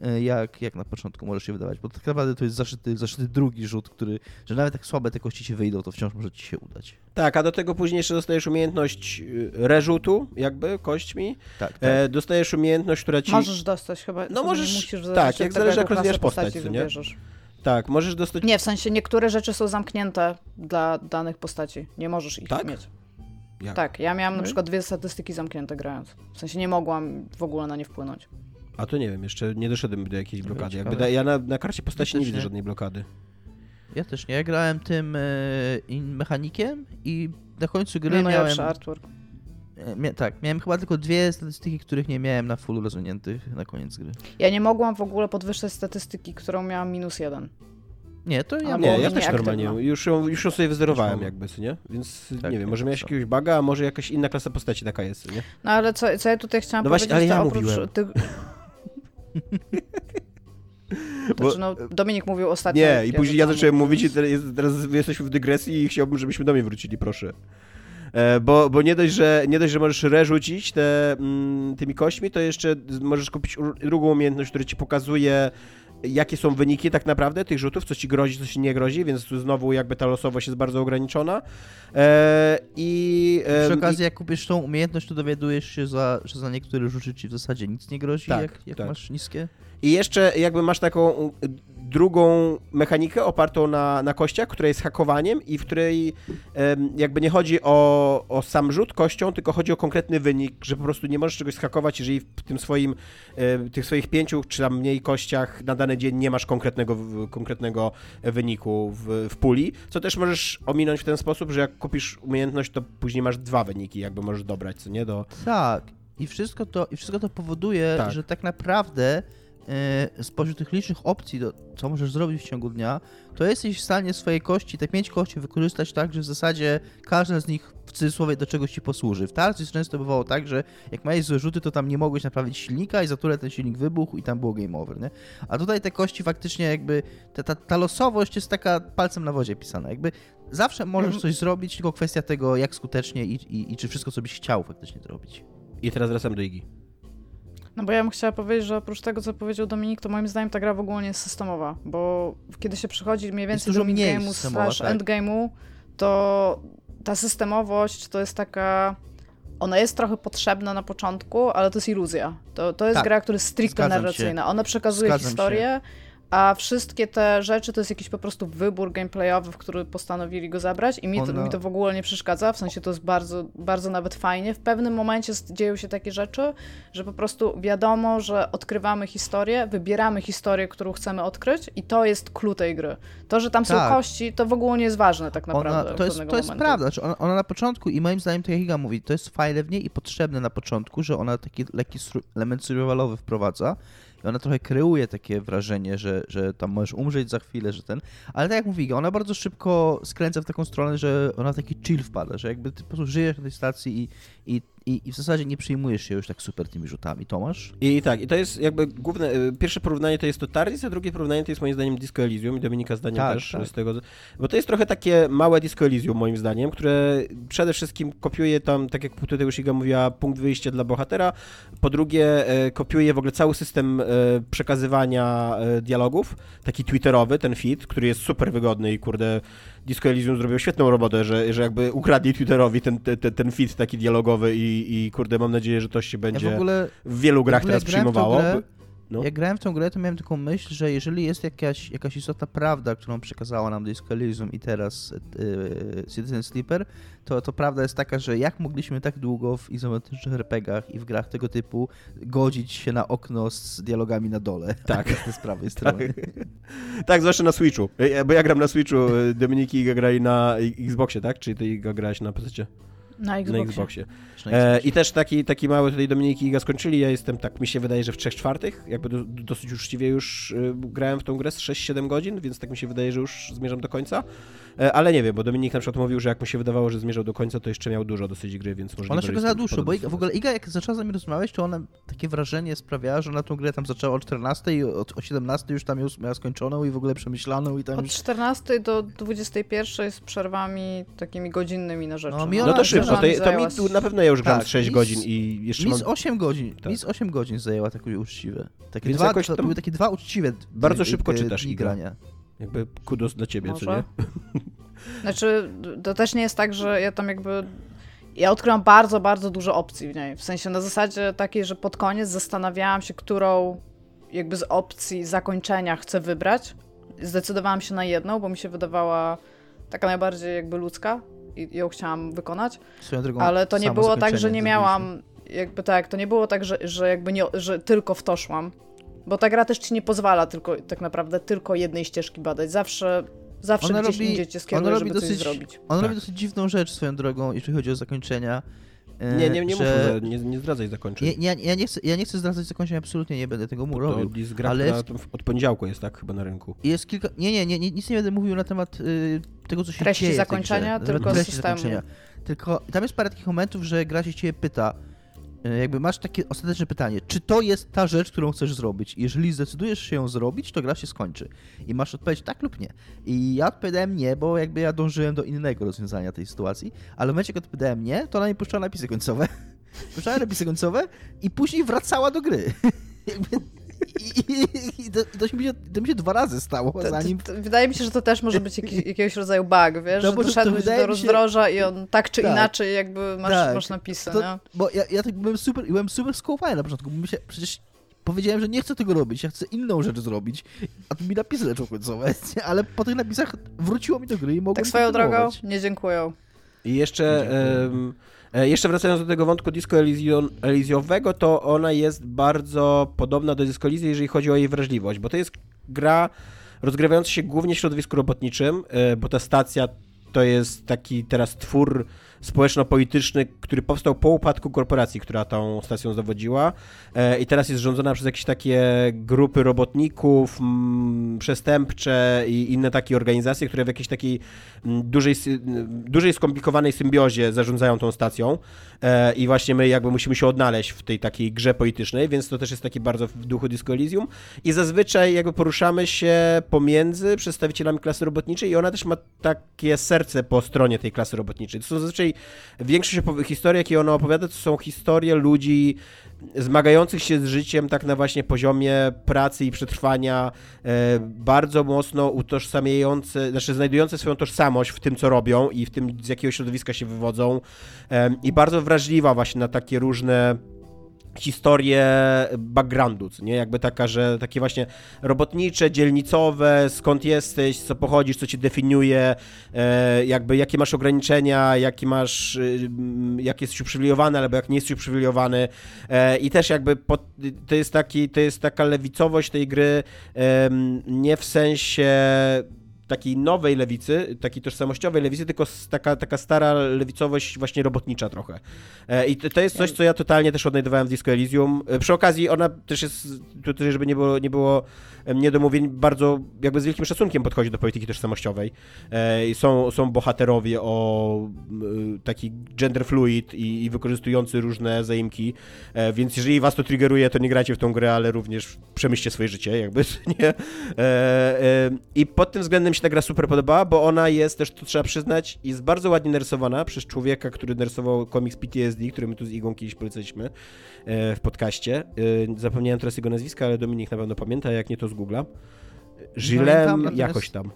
e, jak, jak na początku może się wydawać, bo tak naprawdę to jest zaszyty, zaszyty drugi rzut, który, że nawet jak słabe te kości ci wyjdą, to wciąż może ci się udać. Tak, a do tego później jeszcze dostajesz umiejętność y, rerzutu, jakby, kośćmi. Tak, tak. E, dostajesz umiejętność, która ci... Możesz dostać chyba. No możesz- musisz tak, jak zależy, jak rozwijasz postać, postaci co nie? wybierzesz. Tak, możesz dostać... Nie, w sensie niektóre rzeczy są zamknięte dla danych postaci. Nie możesz ich Tak? mieć. Jak? Tak, ja miałam na No i- przykład dwie statystyki zamknięte grając. W sensie nie mogłam w ogóle na nie wpłynąć. A to nie wiem, jeszcze nie doszedłem do jakiejś blokady. Jakby da, ja na, na karcie postaci Ja nie widzę nie. żadnej blokady. Ja też nie, ja grałem tym e, in mechanikiem i na końcu gry Nie miałem... artwork. E, Mia, tak, miałem chyba tylko dwie statystyki, których nie miałem na fullu rozwiniętych na koniec gry. Ja nie mogłam w ogóle podwyższać statystyki, którą miałam minus jeden. Nie, to ja A, Nie, ja też normalnie, już ją, już ją sobie wyzerowałem jakby, nie? Więc Tak, nie wiem, ja może tak miałeś samo. jakiegoś baga, a może jakaś inna klasa postaci taka jest, nie? No ale co, co ja tutaj chciałam No właśnie, powiedzieć, ale ja oprócz mówiłem. tych... Bo- Znaczy, no, Dominik mówił ostatnio. Nie, i później ja zacząłem mówić, i teraz, teraz jesteśmy w dygresji i chciałbym, żebyśmy do mnie wrócili, proszę. E, bo, bo nie dość, że nie dość, że możesz rerzucić te, mm, tymi kośćmi, to jeszcze możesz kupić drugą umiejętność, która ci pokazuje jakie są wyniki tak naprawdę tych rzutów, co ci grozi, co ci nie grozi, więc tu znowu jakby ta losowość jest bardzo ograniczona. E, I Przy okazji, jak kupisz tą umiejętność, to dowiadujesz się, za, że za niektóre rzuty ci w zasadzie nic nie grozi, Tak, jak, jak tak. masz niskie. I jeszcze jakby masz taką drugą mechanikę opartą na, na kościach, która jest hakowaniem i w której jakby nie chodzi o, o sam rzut kością, tylko chodzi o konkretny wynik, że po prostu nie możesz czegoś schakować, jeżeli w tym swoim, tych swoich pięciu czy tam mniej kościach na dany dzień nie masz konkretnego, konkretnego wyniku w, w puli, co też możesz ominąć w ten sposób, że jak kupisz umiejętność, to później masz dwa wyniki, jakby możesz dobrać, co nie, do... Tak. I wszystko to, i wszystko to powoduje, Tak. że tak naprawdę spośród tych licznych opcji, do, co możesz zrobić w ciągu dnia, to jesteś w stanie swoje kości, te pięć kości wykorzystać tak, że w zasadzie każda z nich w cudzysłowie do czegoś ci posłuży. W Tarsis często bywało tak, że jak miałeś złe rzuty, to tam nie mogłeś naprawić silnika i za które ten silnik wybuchł i tam było game over, nie? A tutaj te kości faktycznie jakby, ta, ta, ta losowość jest taka palcem na wodzie pisana, jakby zawsze możesz Mhm. coś zrobić, tylko kwestia tego, jak skutecznie i, i, i czy wszystko, co byś chciał faktycznie zrobić. I teraz wracam do Igi. No bo ja bym chciała powiedzieć, że oprócz tego, co powiedział Dominik, to moim zdaniem ta gra w ogóle nie jest systemowa, bo kiedy się przychodzi mniej więcej do systemowa, slash tak. endgame'u, to ta systemowość to jest taka... Ona jest trochę potrzebna na początku, ale to jest iluzja. To, to jest Tak. gra, która jest stricte Zgadzam się. narracyjna. Ona przekazuje Zgadzam się. A wszystkie te rzeczy to jest jakiś po prostu wybór gameplayowy, w który postanowili go zabrać i mi to, Ona- mi to w ogóle nie przeszkadza, w sensie to jest bardzo, bardzo nawet fajnie. W pewnym momencie dzieją się takie rzeczy, że po prostu wiadomo, że odkrywamy historię, wybieramy historię, którą chcemy odkryć i to jest clue tej gry. To, że tam Tak. są kości, to w ogóle nie jest ważne tak naprawdę. Ona, to, jest, to jest prawda, znaczy ona, ona na początku i moim zdaniem, tak jak Iga mówi, to jest fajne w niej i potrzebne na początku, że ona taki lekki element survivalowy wprowadza ona trochę kreuje takie wrażenie, że, że tam możesz umrzeć za chwilę, że ten, ale tak jak mówi ona bardzo szybko skręca w taką stronę, że ona taki chill wpada, że jakby ty po prostu żyjesz na tej stacji i, i, i, i w zasadzie nie przyjmujesz się już tak super tymi rzutami. Tomasz? I tak, i to jest jakby główne, y, pierwsze porównanie to jest to Taris, a drugie porównanie to jest moim zdaniem Disco Elysium i Dominika zdaniem Tak, też tak. z tego, bo to jest trochę takie małe Disco Elysium moim zdaniem, które przede wszystkim kopiuje tam, tak jak tutaj już Iga mówiła, punkt wyjścia dla bohatera, po drugie e, kopiuje w ogóle cały system e, przekazywania e, dialogów, taki twitterowy, ten feed, który jest super wygodny i kurde Disco Elysium zrobił świetną robotę, że, że jakby ukradli Twitterowi ten, ten, ten feed taki dialogowy i i, kurde, mam nadzieję, że to się będzie Ja w ogóle, w wielu grach w teraz przyjmowało. grę, No. Jak grałem w tą grę, to miałem taką myśl, że jeżeli jest jakaś, jakaś istotna prawda, którą przekazała nam Disco Elysium i teraz yy, Citizen Sleeper, to, to prawda jest taka, że jak mogliśmy tak długo w izometrycznych RPGach i w grach tego typu godzić się na okno z dialogami na dole, Tak. z prawej strony. Tak, zwłaszcza na Switchu. Bo ja gram na Switchu, e, Dominiki grali na Xboxie, tak? Czy ty grałeś na PC? Na Na Xboxie. Xboxie. Czy na E, Xboxie. I też taki, taki mały tutaj Dominiki Iga skończyli. Ja jestem tak, mi się wydaje, że w 3 czwartych. Jakby do, dosyć uczciwie już e, grałem w tą grę z 6-7 godzin, więc tak mi się wydaje, że już zmierzam do końca. E, ale nie wiem, bo Dominik na przykład mówił, że jak mu się wydawało, że zmierzał do końca, to jeszcze miał dużo dosyć gry, więc może Ona się go za dłuższo, bo Iga, w ogóle Iga jak zaczęła z nami rozmawiać, to ona takie wrażenie sprawiała, że na tą grę tam zaczęła o 14 i o, o 17 już tam ją miała skończoną i w ogóle przemyślaną i tam Od już... 14 do 21 z przerwami takimi godzinnymi na rzeczy. No, mi No ona to szybko, to, to mi na pewno ja już gram Tak, z 6 mi z- godzin i jeszcze Mi mam z 8 godzin, Tak. mi z 8 godzin zajęła takie uczciwe. Takie Więc dwa, jakoś to tam- były takie dwa uczciwe Bardzo szybko czytasz, Iga. grania. Jakby kudos dla ciebie, co nie? Może? Znaczy, to też nie jest tak, że ja tam jakby. Ja odkryłam bardzo, bardzo dużo opcji w niej. W sensie na zasadzie takiej, że pod koniec zastanawiałam się, którą jakby z opcji zakończenia chcę wybrać. Zdecydowałam się na jedną, bo mi się wydawała taka najbardziej jakby ludzka i ją chciałam wykonać. Swoją drogą, Ale to nie było tak, że nie miałam. Jakby tak, to nie było tak, że, że jakby nie, że tylko w to szłam. Bo ta gra też ci nie pozwala tylko tak naprawdę tylko jednej ścieżki badać. Zawsze, zawsze Ona gdzieś robi- indziej cię skieruje, żeby coś dosyć- zrobić. On Tak. robi dosyć dziwną rzecz swoją drogą, jeśli chodzi o zakończenia. e, Nie, nie, nie że... że nie, nie zdradzaj zakończeń. Nie, nie, ja, nie chcę, ja nie chcę zdradzać zakończeń, absolutnie nie będę tego mu to robił. jest gra, ale jest- to od poniedziałku jest tak chyba na rynku. Jest kilka. Nie, nie, nie, nic nie będę mówił na temat y, tego, co się Treści dzieje. w tej zakończenia, tylko treści systemu. zakończenia. Tylko tam jest parę takich momentów, że gra się ciebie pyta. Y, Jakby masz takie ostateczne pytanie, czy to jest ta rzecz, którą chcesz zrobić? Jeżeli zdecydujesz się ją zrobić, to gra się skończy. I masz odpowiedzieć tak lub nie. I ja odpowiadałem nie, bo jakby ja dążyłem do innego rozwiązania tej sytuacji, ale w momencie, jak odpowiadałem nie, to ona mi puszczała napisy końcowe. puszczała napisy końcowe i później wracała do gry. Jakby- I, i, i to, to, mi się, to mi się dwa razy stało, To, zanim to, to, wydaje mi się, że to też może być jakiś, jakiegoś rodzaju bug, wiesz, No że doszedłeś do mi się- rozdroża i on tak czy Tak. inaczej jakby masz, Tak. masz napisy, To- nie? Bo ja, ja tak byłem super, byłem super skołowany na początku, bo się, przecież powiedziałem, że nie chcę tego robić, ja chcę inną rzecz zrobić, a tu mi napisy leczą końcowe, ale po tych napisach wróciło mi do gry i mogłem Tak swoją drogą, nie dziękuję. I jeszcze, Dziękuję. em, e, jeszcze wracając do tego wątku Disco Elysiowego, to ona jest bardzo podobna do Disco Elysium, jeżeli chodzi o jej wrażliwość, bo to jest gra rozgrywająca się głównie w środowisku robotniczym, e, bo ta stacja to jest taki teraz twór społeczno-polityczny, który powstał po upadku korporacji, która tą stacją zawodziła. E, i teraz jest rządzona przez jakieś takie grupy robotników, mm, przestępcze i inne takie organizacje, które w jakiejś takiej dużej, dużej skomplikowanej symbiozie zarządzają tą stacją. E, i właśnie my jakby musimy się odnaleźć w tej takiej grze politycznej, więc to też jest taki bardzo w duchu Disco Elysium i zazwyczaj jakby poruszamy się pomiędzy przedstawicielami klasy robotniczej i ona też ma takie serce po stronie tej klasy robotniczej. To są zazwyczaj większość opowi- historii, jakie ona opowiada, to są historie ludzi zmagających się z życiem tak na właśnie poziomie pracy i przetrwania, e, bardzo mocno utożsamiające, znaczy znajdujące swoją tożsamość w tym, co robią i w tym, z jakiego środowiska się wywodzą em, i bardzo wrażliwa właśnie na takie różne historie backgroundu, nie? Jakby taka, że takie właśnie robotnicze, dzielnicowe, skąd jesteś, co pochodzisz, co cię definiuje, e, jakby jakie masz ograniczenia, jaki masz, y, jak jesteś uprzywilejowany, albo jak nie jesteś uprzywilejowany e, i też jakby to jest taki, to jest taka lewicowość tej gry nie w sensie takiej nowej lewicy, takiej tożsamościowej lewicy, tylko taka, taka stara lewicowość właśnie robotnicza trochę. E, I to, jest coś, co ja totalnie też odnajdowałem w Disco Elysium. E, Przy okazji ona też jest, tutaj żeby nie było, nie było niedomówień, bardzo jakby z wielkim szacunkiem podchodzi do polityki tożsamościowej. E, Są, są bohaterowie o taki gender fluid i, i wykorzystujący różne zaimki, więc jeżeli was to triggeruje, to nie grajcie w tą grę, ale również przemyślcie swoje życie, jakby, nie? I pod tym względem się ta gra super podobała, bo ona jest też, to trzeba przyznać, jest bardzo ładnie narysowana przez człowieka, który narysował komiks PTSD, który my tu z Igą kiedyś polecaliśmy e, w podcaście. E, Zapomniałem teraz jego nazwiska, ale Dominik na pewno pamięta, jak nie to z Google'a. Żylem jakoś tam.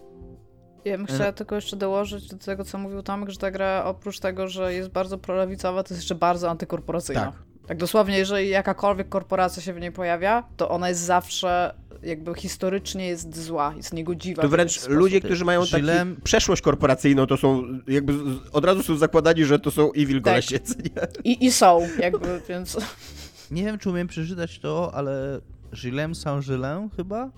Ja bym chciała tylko jeszcze dołożyć do tego, co mówił Tomek, że ta gra oprócz tego, że jest bardzo prolawicowa, to jest jeszcze bardzo antykorporacyjna. Tak. Tak dosłownie, jeżeli jakakolwiek korporacja się w niej pojawia, to ona jest zawsze, jakby historycznie jest zła, jest niegodziwa. To wręcz ludzie, którzy mają taki Żylem- przeszłość korporacyjną, to są jakby od razu są zakładani, że to są evil Tak. nie? I, I są, jakby, więc... Nie wiem, czy umiem przeczytać to, ale Gilem Saint-Gilin chyba.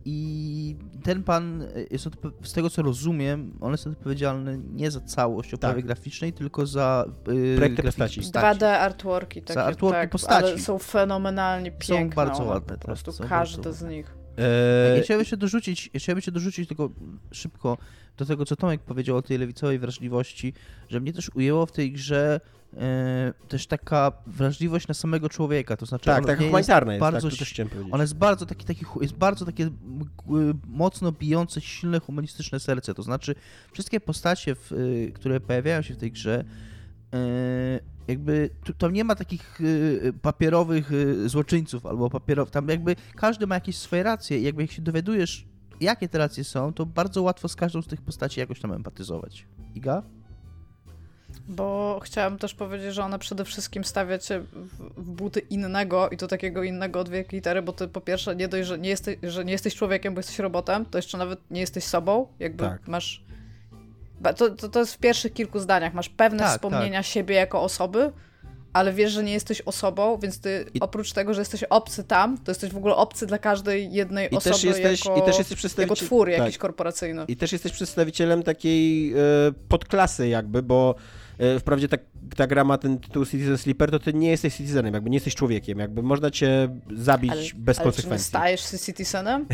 E, I ten pan jest, odpo- z tego co rozumiem, on jest odpowiedzialny nie za całość oprawy Tak. graficznej, tylko za y, Projekty grafiki postaci. 2D artworki takie, artworki tak, postaci. ale są fenomenalnie Są piękne. bardzo one, ładne, Po tak, prostu są każdy bardzo z nich. Eee, Ja chciałbym się dorzucić, ja chciałbym się dorzucić tylko szybko do tego, co Tomek powiedział o tej lewicowej wrażliwości, że mnie też ujęło w tej grze e, też taka wrażliwość na samego człowieka, to znaczy tak, tak humanitarna jest, bardzo tak, chciałem powiedzieć. Ona jest bardzo taki, taki jest bardzo takie g- mocno bijące, silne, humanistyczne serce. To znaczy, wszystkie postacie, w, y, które pojawiają się w tej grze, y, jakby tu, tam nie ma takich y, papierowych y, złoczyńców albo papierowych. Tam jakby każdy ma jakieś swoje racje i jakby jak się dowiadujesz, jakie te racje są, to bardzo łatwo z każdą z tych postaci jakoś tam empatyzować. Iga? Bo chciałam też powiedzieć, że ona przede wszystkim stawia cię w, buty innego i to takiego innego od wielkiej litery, bo ty po pierwsze nie dość, że nie, jesteś, że nie jesteś człowiekiem, bo jesteś robotem, to jeszcze nawet nie jesteś sobą, jakby Tak. masz... To, to, to jest w pierwszych kilku zdaniach. Masz pewne Tak, wspomnienia siebie jako osoby, ale wiesz, że nie jesteś osobą, więc ty oprócz tego, że jesteś obcy tam, to jesteś w ogóle obcy dla każdej jednej I osoby też jesteś, jako, i też jesteś jako przedstawicielem... twór tak. jakiś korporacyjny. I też jesteś przedstawicielem takiej e, podklasy jakby, bo wprawdzie ta, ta gra ma ten tytuł Citizen Sleeper, to ty nie jesteś citizenem, jakby nie jesteś człowiekiem, jakby można cię zabić Ale, bez ale czy konsekwencji. stajesz się citizenem?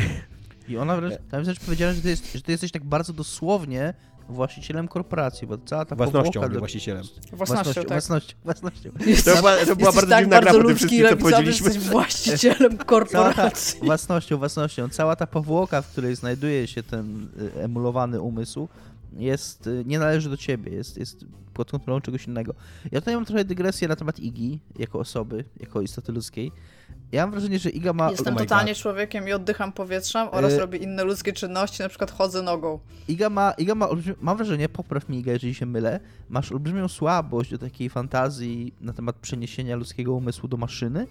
I ona wręcz, tam jest wręcz powiedziane, że ty, jest, że ty jesteś tak bardzo dosłownie właścicielem korporacji, bo cała ta Własnością, powłoka właścicielem. Własnością, tak. własnością, własnością. To była, to była bardzo tak dziwna gra po tym wszystkim, co powiedzieliśmy. jesteś właścicielem Cała ta, korporacji. własnością, własnością. Cała ta powłoka, w której znajduje się ten y, emulowany umysł, jest, y, nie należy do ciebie, jest, jest pod kontrolą czegoś innego. Ja tutaj mam trochę dygresję na temat Igi, jako osoby, jako istoty ludzkiej. Ja mam wrażenie, że Iga ma... Jestem oh totalnie God. człowiekiem i oddycham powietrzem oraz Y- robię inne ludzkie czynności, na przykład chodzę nogą. Iga ma, Iga ma olbrzym, mam wrażenie, popraw mi Iga, jeżeli się mylę, masz olbrzymią słabość do takiej fantazji na temat przeniesienia ludzkiego umysłu do maszyny.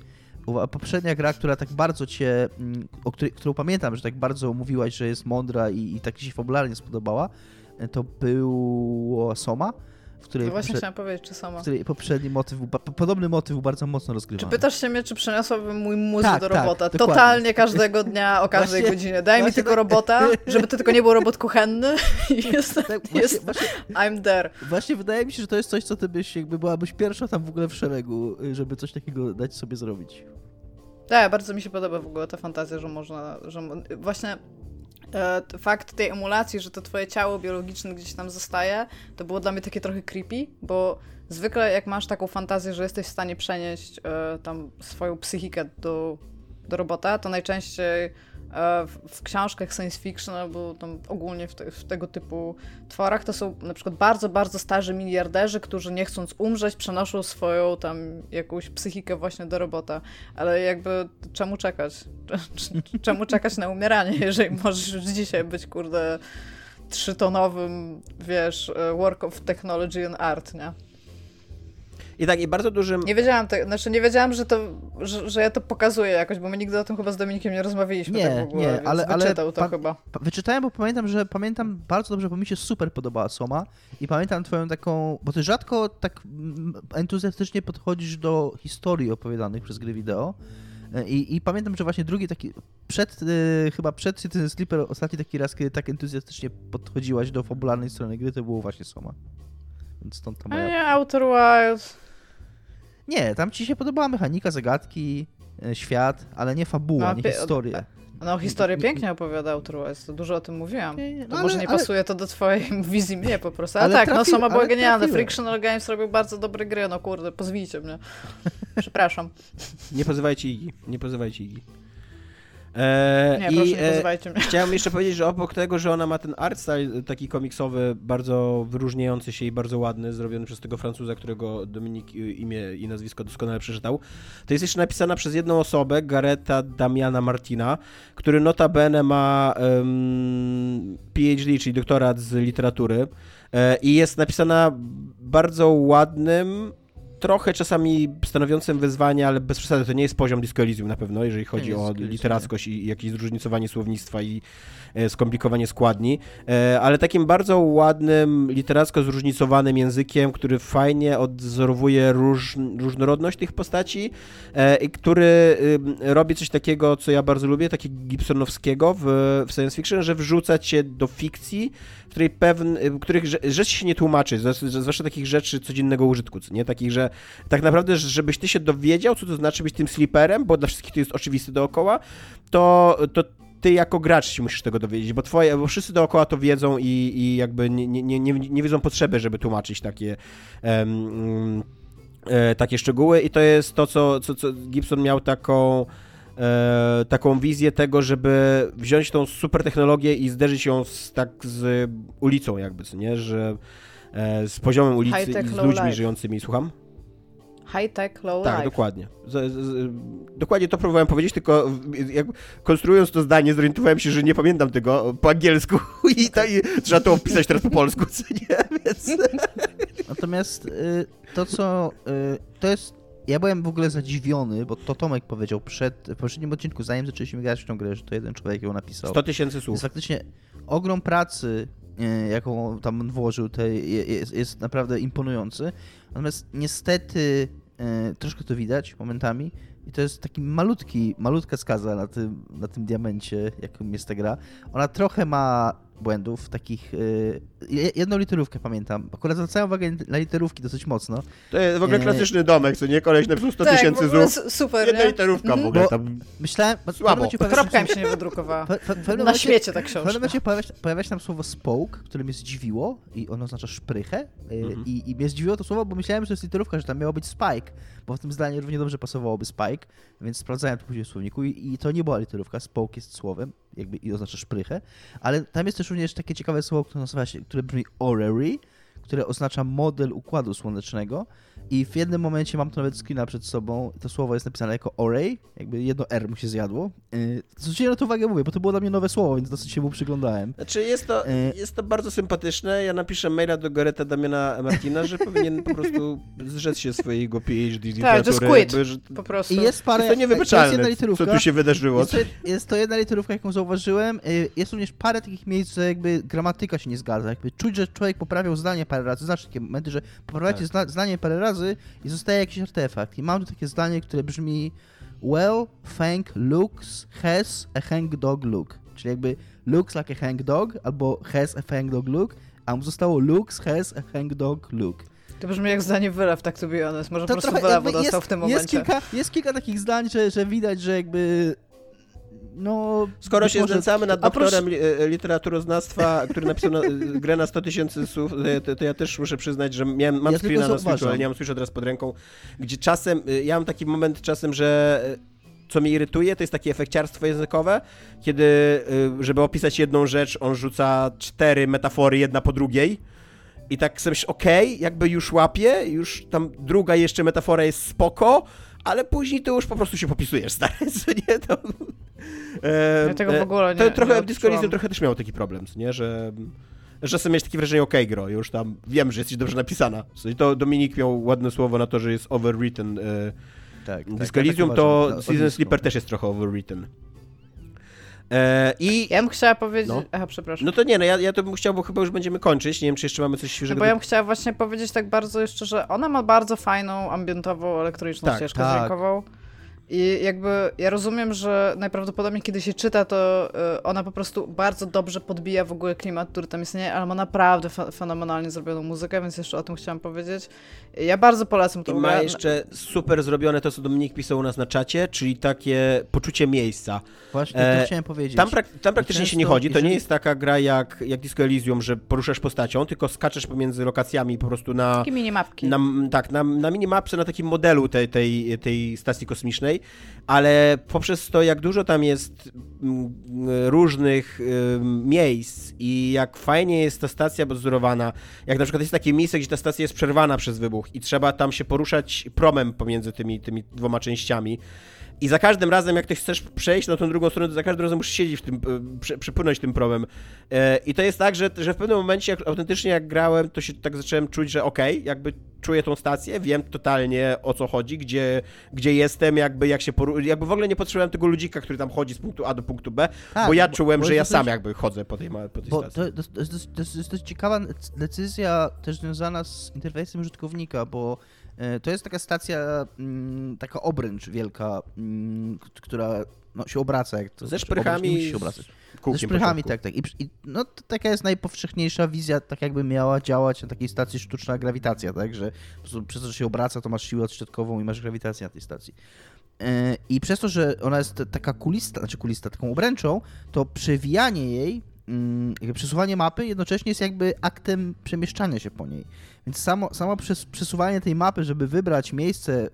Poprzednia gra, która tak bardzo cię, mm, o której, którą pamiętam, że tak bardzo mówiłaś, że jest mądra i, i tak ci się fabularnie spodobała, to było Soma, w której, No właśnie poprze- chciałam powiedzieć, czy sama. w której poprzedni motyw, podobny motyw bardzo mocno Czy rozgrywany. pytasz się mnie, czy przeniosłabym mój mózg Tak, do tak, robota? dokładnie. Totalnie każdego dnia, o każdej Właśnie- godzinie. Daj mi tylko tak- robota, żeby to tylko nie był robot kuchenny i jestem, Tak, właśnie, jest, właśnie, I'm there. właśnie wydaje mi się, że to jest coś, co ty byś, jakby byłabyś pierwsza tam w ogóle w szeregu, żeby coś takiego dać sobie zrobić. Tak, bardzo mi się podoba w ogóle ta fantazja, że można, że właśnie fakt tej emulacji, że to twoje ciało biologiczne gdzieś tam zostaje, to było dla mnie takie trochę creepy, bo zwykle jak masz taką fantazję, że jesteś w stanie przenieść e, tam swoją psychikę do, do robota, to najczęściej e, w, książkach science fiction albo tam ogólnie w, te, w tego typu tworach to są na przykład bardzo, bardzo starzy miliarderzy, którzy nie chcąc umrzeć przenoszą swoją tam jakąś psychikę właśnie do robota. Ale jakby czemu czekać? Cz- Czemu czekać na umieranie, jeżeli możesz już dzisiaj być, kurde, trzytonowym, wiesz, e, work of technology and art, nie? I tak, i bardzo dużym... Nie wiedziałam, te, znaczy nie wiedziałam, że to, że, że ja to pokazuję jakoś, bo my nigdy o tym chyba z Dominikiem nie rozmawialiśmy Nie, tak w ogóle, nie, ale- ale wyczytał to pa- chyba. Pa- Wyczytałem, bo pamiętam, że pamiętam bardzo dobrze, bo mi się super podobała Soma i pamiętam twoją taką, bo ty rzadko tak entuzjastycznie podchodzisz do historii opowiadanych przez gry wideo E, i, i pamiętam, że właśnie drugi taki, przed, e, chyba przed Citizen Sleeper, ostatni taki raz, kiedy tak entuzjastycznie podchodziłaś do fabularnej strony gry, to było właśnie Soma. Więc stąd ta A moja... nie, Outer Wilds. Nie, tam ci się podobała mechanika, zagadki, e, świat, ale nie fabuła, No, nie historia. No, historię nie- pięknie opowiada Outer Wilds, to dużo o tym mówiłam. No może ale- nie ale- pasuje to do twojej wizji mnie po prostu. Ale, Ale tak, no sama była genialna. trafiłem. Frictional Games robił bardzo dobre gry, no kurde, pozwijcie mnie. Przepraszam. Nie pozywajcie Igi, nie pozywajcie Igi. E, Nie, i, proszę, nie e, pozywajcie mnie. Chciałem jeszcze powiedzieć, że obok tego, że ona ma ten art style taki komiksowy, bardzo wyróżniający się i bardzo ładny, zrobiony przez tego Francuza, którego Dominik y, imię i nazwisko doskonale przeczytał, to jest jeszcze napisana przez jedną osobę, Gareta Damiana Martina, który notabene ma em, PhD, czyli doktorat z literatury e, i jest napisana bardzo ładnym, trochę czasami stanowiącym wyzwanie, ale bez przesady, to nie jest poziom Disco Elysium na pewno, jeżeli chodzi o literackość i jakieś zróżnicowanie słownictwa i skomplikowanie składni, e, ale takim bardzo ładnym, literacko zróżnicowanym językiem, który fajnie odzorowuje róż, różnorodność tych postaci e, i który ym, robi coś takiego, co ja bardzo lubię, takiego Gibsonowskiego w, w science fiction, że wrzuca cię do fikcji, w której pewne, których rze- rzeczy się nie tłumaczy, zwłaszcza takich rzeczy codziennego użytku, nie? Takich, że tak naprawdę, żebyś ty się dowiedział, co to znaczy być tym sliperem, bo dla wszystkich to jest oczywiste dookoła, to, to ty jako gracz się musisz tego dowiedzieć, bo twoje, bo wszyscy dookoła to wiedzą i, i jakby nie, nie, nie, nie, wiedzą potrzeby, żeby tłumaczyć takie mm, e, takie szczegóły i to jest to, co, co, co Gibson miał taką e, taką wizję tego, żeby wziąć tą super technologię i zderzyć ją z, tak z ulicą jakby, co nie, że e, z poziomem ulicy i z ludźmi life. żyjącymi, słucham? High tech, low Tak, life. dokładnie. Z, z, z, dokładnie to próbowałem powiedzieć, tylko jak konstruując to zdanie zorientowałem się, że nie pamiętam tego po angielsku i, to, i trzeba to opisać teraz po polsku, co nie? Więc... Natomiast y, to, co. Y, to jest. Ja byłem w ogóle zadziwiony, bo to Tomek powiedział przed, w poprzednim odcinku, zanim zaczęliśmy grać w tą grę, że to jeden człowiek ją napisał. 100 tysięcy Jest słów. faktycznie ogrom pracy, jaką tam włożył, jest, jest naprawdę imponujący. Natomiast niestety e, troszkę to widać momentami i to jest taki malutki, malutka skaza na tym, na tym diamencie, jakim jest ta gra. Ona trochę ma błędów, takich... je- jedną literówkę pamiętam. Akurat zwracałem uwagę na literówki dosyć mocno. To jest w ogóle E, klasyczny domek, co nie? Koleś napisał 100 Tak, w tysięcy ogóle su- super, Jedna nie? literówka w Mhm. ogóle Bo- tam. Myślałem... w Słabo. Kropka mi się nie wydrukowała. W Na momencie- świecie ta W pewnym książka. momencie pojawia się, pojawia się tam słowo spoke, które mnie zdziwiło i ono oznacza szprychę y, Mhm. i, i mnie zdziwiło to słowo, bo myślałem, że to jest literówka, że tam miało być spike, bo w tym zdaniu równie dobrze pasowałoby spike, więc sprawdzałem to później w słowniku i, i to nie była literówka, spoke jest słowem jakby i oznacza szprychę, ale tam jest też również takie ciekawe słowo, które nazywa się, które brzmi orrery, które oznacza model układu słonecznego i w jednym momencie mam to nawet screena przed sobą. To słowo jest napisane jako array, jakby jedno R mu się zjadło. Yy, Zwróciłem na to uwagę, mówię, bo to było dla mnie nowe słowo, więc dosyć się mu przyglądałem. Znaczy jest to, E. jest to bardzo sympatyczne. Ja napiszę maila do Goreta Damiana Martina, że powinien po prostu zrzec się swojego PhD Tak, just quit. że Po prostu. I jest parę... jest to jest jedna niewybaczalne, co literówka. tu się wydarzyło. Jest to, jest to jedna literówka, jaką zauważyłem. Y, Jest również parę takich miejsc, że jakby gramatyka się nie zgadza. Jakby czuć, że człowiek poprawiał zdanie parę razy. Znaczy takie momenty, że poprawiacie Tak. zdanie parę razy i zostaje jakiś artefakt. I mam tu takie zdanie, które brzmi Well, Fang looks, has a hang dog look. Czyli jakby looks like a hang dog albo has a hang dog look, a mu zostało looks, has a hang dog look. To brzmi jak zdanie wylew, tak to be honest. Może po To prostu trochę wylewu dostał jest, w tym jest momencie. kilka, jest kilka takich zdań, że, że widać, że jakby no... Skoro się może- znęcamy nad doktorem li, e, literaturoznawstwa, który napisał na, grę na 100 tysięcy słów, to, ja- to, ja też muszę przyznać, że miałem, mam Ja screena na. Switchu, ale nie mam Switcha teraz pod ręką, gdzie czasem, e, ja mam taki moment czasem, że e, co mnie irytuje, to jest takie efekciarstwo językowe, kiedy, żeby opisać jedną rzecz, on rzuca cztery metafory jedna po drugiej, i tak sobie myślisz, okej, jakby już łapie, już tam druga jeszcze metafora jest spoko, ale później to już po prostu się popisujesz, stary, nie? To, e, Ja tego w ogóle nie- To trochę nie w Disco Elysium trochę też miało taki problem, nie? Że, że czasem miałeś takie wrażenie, okej, gro, już tam wiem, że jesteś dobrze napisana. To Dominik miał ładne słowo na to, że jest overwritten. E, Tak, tak, Disco ja tak Elysium uważam. to No, Season. Sleeper też jest trochę overwritten. E, I Ja bym chciała powiedzieć... No. Aha, przepraszam. no to nie, no ja, ja to bym chciał, bo chyba już będziemy kończyć. Nie wiem, czy jeszcze mamy coś No świeżego. bo ja bym chciała właśnie powiedzieć tak bardzo jeszcze, że ona ma bardzo fajną, ambientową, elektroniczną Tak, ścieżkę tak. dźwiękową. I jakby ja rozumiem, że najprawdopodobniej kiedy się czyta, to y, ona po prostu bardzo dobrze podbija w ogóle klimat, który tam istnieje, ale ma naprawdę fe- fenomenalnie zrobioną muzykę, więc jeszcze o tym chciałam powiedzieć. Ja bardzo polecam I tą ma jeszcze super zrobione to, co Dominik pisał u nas na czacie, czyli takie poczucie miejsca. Właśnie E, to chciałem powiedzieć. Tam, prak- tam praktycznie się nie często, chodzi. To nie jeżeli- jest taka gra jak, jak Disco Elysium, że poruszasz postacią, tylko skaczesz pomiędzy lokacjami po prostu na, Takie minimapki. na, tak, na, na minimapce, na takim modelu tej, tej, tej stacji kosmicznej ale poprzez to, jak dużo tam jest różnych miejsc i jak fajnie jest ta stacja pozorowana, jak na przykład jest takie miejsce, gdzie ta stacja jest przerwana przez wybuch i trzeba tam się poruszać promem pomiędzy tymi, tymi dwoma częściami, i za każdym razem, jak ktoś chcesz przejść na tą drugą stronę, to za każdym razem musisz siedzieć w tym, e, przy, przypłynąć tym promem. E, I to jest tak, że, że w pewnym momencie, jak, autentycznie jak grałem, to się tak zacząłem czuć, że okej, okay, jakby czuję tą stację, wiem totalnie o co chodzi, gdzie, gdzie jestem, jakby jak się poru... jakby w ogóle nie potrzebowałem tego ludzika, który tam chodzi z punktu A do punktu B, tak, bo ja czułem, bo że ja sam jakby chodzę po tej, po tej bo stacji. To, to, to, to, jest dość ciekawa decyzja też związana z interfejsem użytkownika, bo E, to jest taka stacja, mm, taka obręcz wielka, mm, która no, się obraca. Jak to, Ze znaczy, szprychami. Się obracać. Ze szprychami, tak, tak. I, I, no, to taka jest najpowszechniejsza wizja, tak jakby miała działać na takiej stacji sztuczna grawitacja, tak, że przez to, że się obraca, to masz siłę odśrodkową i masz grawitację na tej stacji. E, I przez to, że ona jest taka kulista, znaczy kulista, taką obręczą, to przewijanie jej Mm, przesuwanie mapy jednocześnie jest jakby aktem przemieszczania się po niej. Więc samo, samo przesuwanie tej mapy, żeby wybrać miejsce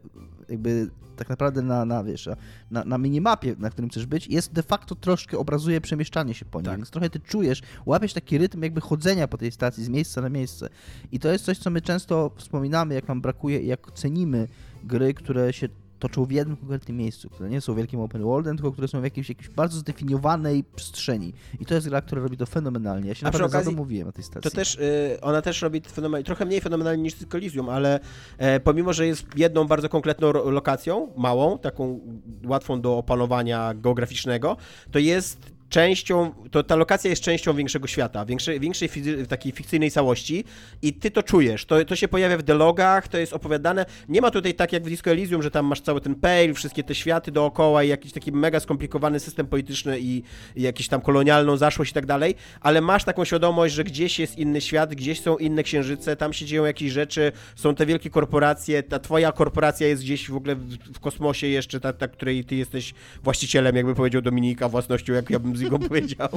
jakby tak naprawdę na, na, wiesz, na, na minimapie, na którym chcesz być, jest de facto troszkę obrazuje przemieszczanie się po niej, tak. więc trochę ty czujesz, łapiesz taki rytm jakby chodzenia po tej stacji z miejsca na miejsce. I to jest coś, co my często wspominamy, jak nam brakuje i jak cenimy gry, które się toczą w jednym konkretnym miejscu, które nie są wielkim open worldem, tylko które są w jakiejś, jakiejś bardzo zdefiniowanej przestrzeni. I to jest gra, która robi to fenomenalnie. Ja się A naprawdę okazji, zadomowiłem na tej stacji. To też, y, ona też robi fenomenalnie, trochę mniej fenomenalnie niż Coliseum, ale e, pomimo, że jest jedną bardzo konkretną lokacją, małą, taką łatwą do opanowania geograficznego, to jest częścią, to ta lokacja jest częścią większego świata, większej, większej takiej fikcyjnej całości i ty to czujesz, to, to się pojawia w dialogach, to jest opowiadane, nie ma tutaj tak jak w Disco Elysium, że tam masz cały ten pale, wszystkie te światy dookoła i jakiś taki mega skomplikowany system polityczny i, i jakiś tam kolonialną zaszłość i tak dalej, ale masz taką świadomość, że gdzieś jest inny świat, gdzieś są inne księżyce, tam się dzieją jakieś rzeczy, są te wielkie korporacje, ta twoja korporacja jest gdzieś w ogóle w, w kosmosie jeszcze, ta, ta, której ty jesteś właścicielem, jakby powiedział Dominika, własnością, jak ja bym z niego powiedział.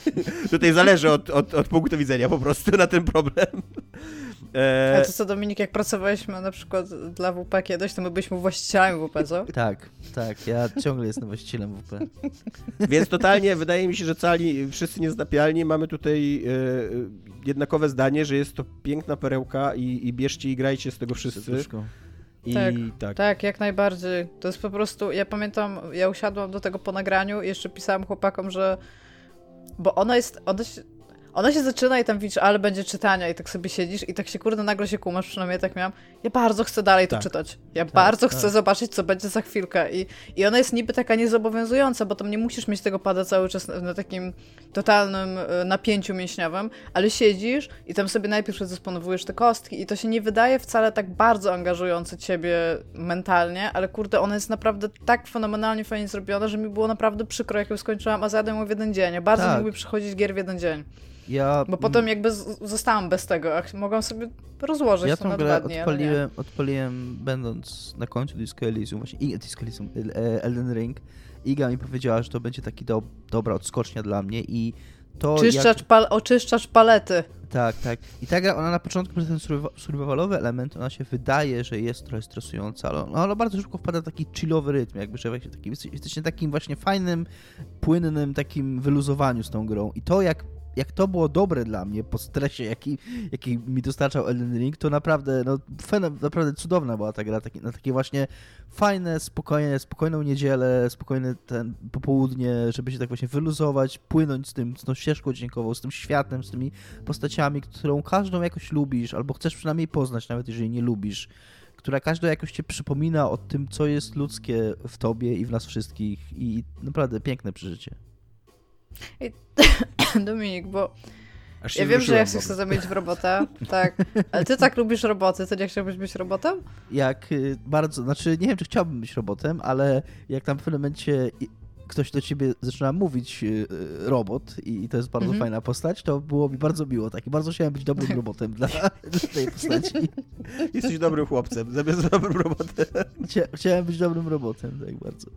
Tutaj zależy od, od, od punktu widzenia po prostu na ten problem. E... A to co, Dominik, jak pracowaliśmy na przykład dla WP kiedyś, to my byliśmy właścicielami WP, co? Tak, tak, ja ciągle jestem właścicielem WP. Więc totalnie wydaje mi się, że cali wszyscy niezdapialni. Mamy tutaj e, jednakowe zdanie, że jest to piękna perełka i, i bierzcie i grajcie z tego wszyscy. I tak, tak, tak. jak najbardziej. To jest po prostu, ja pamiętam, ja usiadłam do tego po nagraniu i jeszcze pisałam chłopakom, że bo ona jest, ona się, ona się zaczyna i tam widzisz, ale będzie czytania i tak sobie siedzisz i tak się kurde nagle się kumasz, przynajmniej tak miałam. Ja bardzo chcę dalej to tak. czytać. Ja tak, bardzo tak. chcę zobaczyć, co będzie za chwilkę. I, I ona jest niby taka niezobowiązująca, bo tam nie musisz mieć tego pada cały czas na, na takim totalnym e, napięciu mięśniowym, ale siedzisz i tam sobie najpierw rozdysponowujesz te kostki i to się nie wydaje wcale tak bardzo angażujące ciebie mentalnie, ale kurde, ona jest naprawdę tak fenomenalnie fajnie zrobiona, że mi było naprawdę przykro, jak ją skończyłam, a zjadłem ją w jeden dzień. Ja bardzo tak. lubię przychodzić gier w jeden dzień. Ja... Bo potem jakby zostałam bez tego, a mogłam sobie rozłożyć ja to na grę dni, odpaliłem, odpaliłem będąc na końcu Disco Elysium, właśnie i, Disco Elysium, e, Elden Ring. Iga mi powiedziała, że to będzie taki do, dobra odskocznia dla mnie i to Czyszczacz jak... pal oczyszczacz palety. Tak, tak. I ta gra, ona na początku przez ten survivalowy element, ona się wydaje, że jest trochę stresująca, ale ona bardzo szybko wpada w taki chillowy rytm, jakby, że taki, jesteście takim właśnie fajnym, płynnym takim wyluzowaniu z tą grą. I to, jak jak to było dobre dla mnie po stresie, jaki, jaki mi dostarczał Elden Ring, to naprawdę, no, naprawdę cudowna była ta gra, taki, na takie właśnie fajne, spokojne, spokojną niedzielę, spokojne ten popołudnie, żeby się tak właśnie wyluzować, płynąć z tym, z tą ścieżką dźwiękową, z tym światem, z tymi postaciami, którą każdą jakoś lubisz, albo chcesz przynajmniej poznać, nawet jeżeli nie lubisz która każda jakoś cię przypomina o tym, co jest ludzkie w tobie i w nas wszystkich i naprawdę piękne przeżycie. I Dominik, bo ja wiem, że ja się chcę zamienić w robotę, tak, ale ty tak lubisz roboty, to nie chciałbyś być robotem? Jak y, bardzo, znaczy nie wiem, czy chciałbym być robotem, ale jak tam w pewnym momencie ktoś do ciebie zaczyna mówić y, y, robot i to jest bardzo -hmm. fajna postać, to było mi bardzo miło, tak, i bardzo chciałem być dobrym robotem dla, dla tej postaci. Jesteś dobrym chłopcem, zamiast dobrym robotem. Chciałem być dobrym robotem, tak bardzo.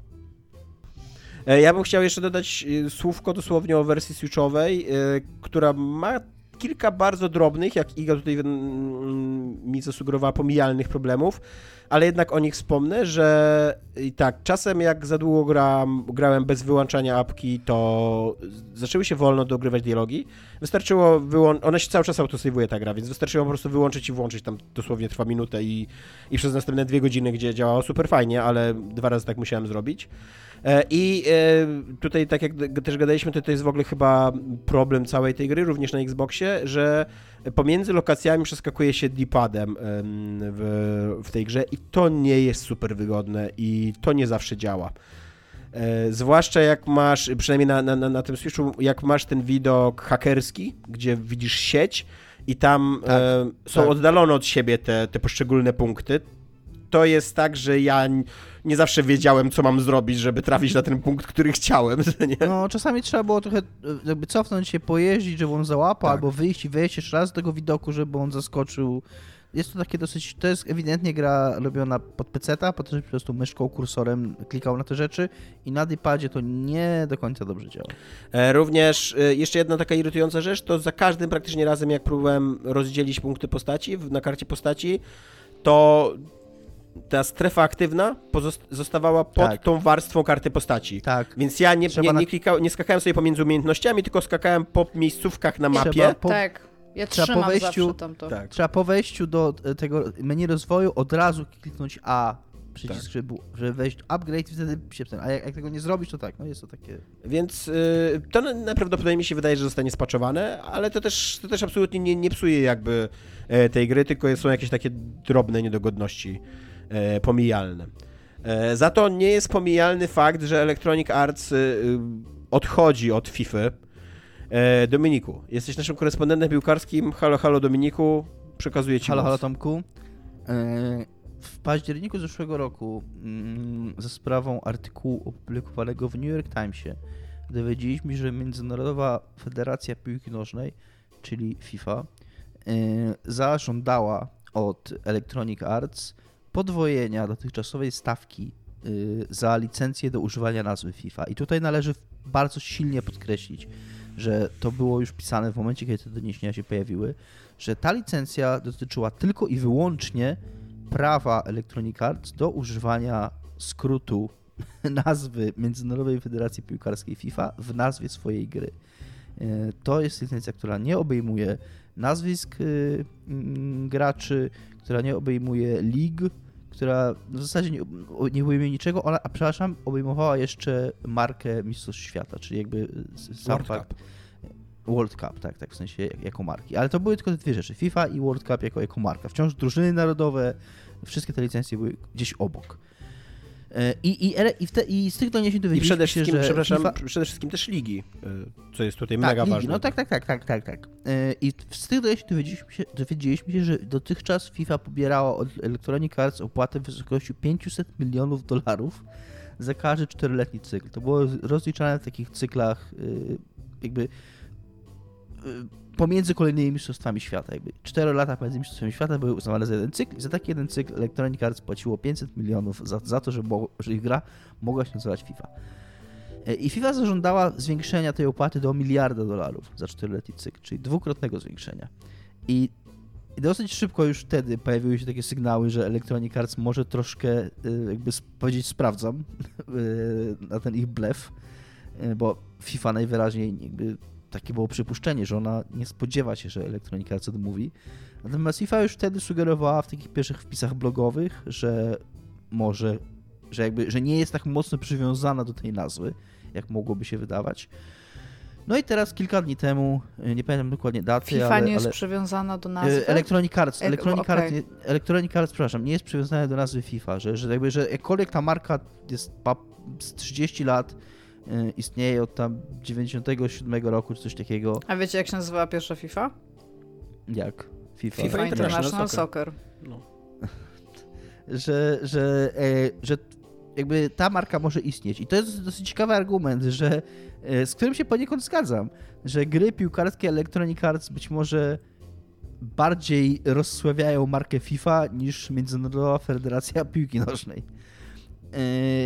E, ja bym chciał jeszcze dodać e, słówko dosłownie o wersji switchowej, e, która ma kilka bardzo drobnych, jak Iga tutaj mm, mi zasugerowała, pomijalnych problemów, ale jednak o nich wspomnę, że i tak, czasem jak za długo gram, grałem bez wyłączania apki, to zaczęły się wolno dogrywać dialogi. Wystarczyło wyłączyć, ona się cały czas autosejwuje ta gra, więc wystarczyło po prostu wyłączyć i włączyć, tam dosłownie trwa minutę i, i przez następne dwie godziny, gdzie działało super fajnie, ale dwa razy tak musiałem zrobić. E, I e, tutaj, tak jak też gadaliśmy, to, to jest w ogóle chyba problem całej tej gry, również na Xboxie, że pomiędzy lokacjami przeskakuje się D-padem w, w tej grze i to nie jest super wygodne i to nie zawsze działa. E, zwłaszcza jak masz, przynajmniej na, na, na tym Switchu, jak masz ten widok hakerski, gdzie widzisz sieć i tam tak, e, są tak. oddalone od siebie te, te poszczególne punkty, to jest tak, że ja nie zawsze wiedziałem, co mam zrobić, żeby trafić na ten punkt, który chciałem. Nie? No, czasami trzeba było trochę jakby cofnąć się, pojeździć, żeby on załapał, tak. albo wyjść i wejść jeszcze raz z tego widoku, żeby on zaskoczył. Jest to takie dosyć, to jest ewidentnie gra robiona pod peceta, po to, żeby po prostu myszką, kursorem klikał na te rzeczy i na iPadzie to nie do końca dobrze działa. E, również e, jeszcze jedna taka irytująca rzecz, to za każdym praktycznie razem, jak próbowałem rozdzielić punkty postaci na karcie postaci, to ta strefa aktywna zostawała pod tak. tą warstwą karty postaci. Tak. Więc ja nie, nie, nie, klikał, nie skakałem sobie pomiędzy umiejętnościami, tylko skakałem po miejscówkach na mapie. Po... Tak. Ja trzeba po wejściu, tak. trzeba po wejściu do e, tego menu rozwoju od razu kliknąć A przycisk, tak. żeby, żeby wejść upgrade i wtedy się A jak, jak, tego nie zrobisz, to tak, no jest to takie... Więc y, to najprawdopodobniej mi się wydaje, że zostanie spaczowane, ale to też, to też absolutnie nie, nie psuje jakby e, tej gry, tylko są jakieś takie drobne niedogodności pomijalne. E, za to nie jest pomijalny fakt, że Electronic Arts e, odchodzi od FIFA. E, Dominiku, jesteś naszym korespondentem piłkarskim. Halo, halo Dominiku, przekazuję ci Halo, moc. halo Tomku. E, w październiku zeszłego roku mm, ze sprawą artykułu opublikowanego w New York Timesie dowiedzieliśmy się, że Międzynarodowa Federacja Piłki Nożnej, czyli FIFA, e, zażądała od Electronic Arts podwojenia dotychczasowej stawki y, za licencję do używania nazwy FIFA. I tutaj należy bardzo silnie podkreślić, że to było już pisane w momencie, kiedy te doniesienia się pojawiły, że ta licencja dotyczyła tylko i wyłącznie prawa Electronic Arts do używania skrótu nazwy Międzynarodowej Federacji Piłkarskiej FIFA w nazwie swojej gry. Y, to jest licencja, która nie obejmuje nazwisk y, mm, graczy, która nie obejmuje lig, która w zasadzie nie, nie obejmuje niczego, ona, a przepraszam, obejmowała jeszcze markę Mistrzostw Świata, czyli jakby sam World fakt, Cup. World Cup, tak, tak, w sensie jako marki. Ale to były tylko te dwie rzeczy, FIFA i World Cup jako, jako marka. Wciąż drużyny narodowe, wszystkie te licencje były gdzieś obok. E, I, i, i, te, I z tych doniesień dowiedzieliśmy I przede wszystkim, się, że przepraszam, FIFA... przede wszystkim też ligi, e, co jest tutaj tak, mega ligi, ważne. No tak, tak, tak, tak, tak, tak. E, I z tych doniesień dowiedzieliśmy się, dowiedzieliśmy się, że dotychczas FIFA pobierała od Electronic Arts opłatę w wysokości 500 milionów dolarów za każdy czteroletni cykl. To było rozliczane w takich cyklach jakby pomiędzy kolejnymi mistrzostwami świata. Jakby 4 lata pomiędzy mistrzostwami świata były uznawane za jeden cykl i za taki jeden cykl Electronic Arts płaciło 500 milionów za, za to, że, że ich gra mogła się nazywać FIFA. E, I FIFA zażądała zwiększenia tej opłaty do miliarda dolarów za 4-letni cykl, czyli dwukrotnego zwiększenia. I i dosyć szybko już wtedy pojawiły się takie sygnały, że Electronic Arts może troszkę, e, jakby powiedzieć, sprawdzam e, na ten ich blef, bo FIFA najwyraźniej jakby takie było przypuszczenie, że ona nie spodziewa się, że Electronic Arts odmówi. Natomiast FIFA już wtedy sugerowała w takich pierwszych wpisach blogowych, że może, że jakby, że nie jest tak mocno przywiązana do tej nazwy, jak mogłoby się wydawać. No i teraz kilka dni temu, nie pamiętam dokładnie daty, FIFA ale... nie jest ale, przywiązana do nazwy? Electronic Arts, Electronic, okay. Arts, Electronic Arts, przepraszam, nie jest przywiązana do nazwy FIFA, że, że jakby, że jakkolwiek ta marka jest z 30 lat, Y, istnieje od tam 97 roku, czy coś takiego. A wiecie, jak się nazywała pierwsza FIFA? Jak? FIFA, FIFA International, Soccer. No. że, że, e, że jakby ta marka może istnieć. I to jest dosyć ciekawy argument, że e, z którym się poniekąd zgadzam, że gry piłkarskie Electronic Arts być może bardziej rozsławiają markę FIFA niż Międzynarodowa Federacja Piłki Nożnej.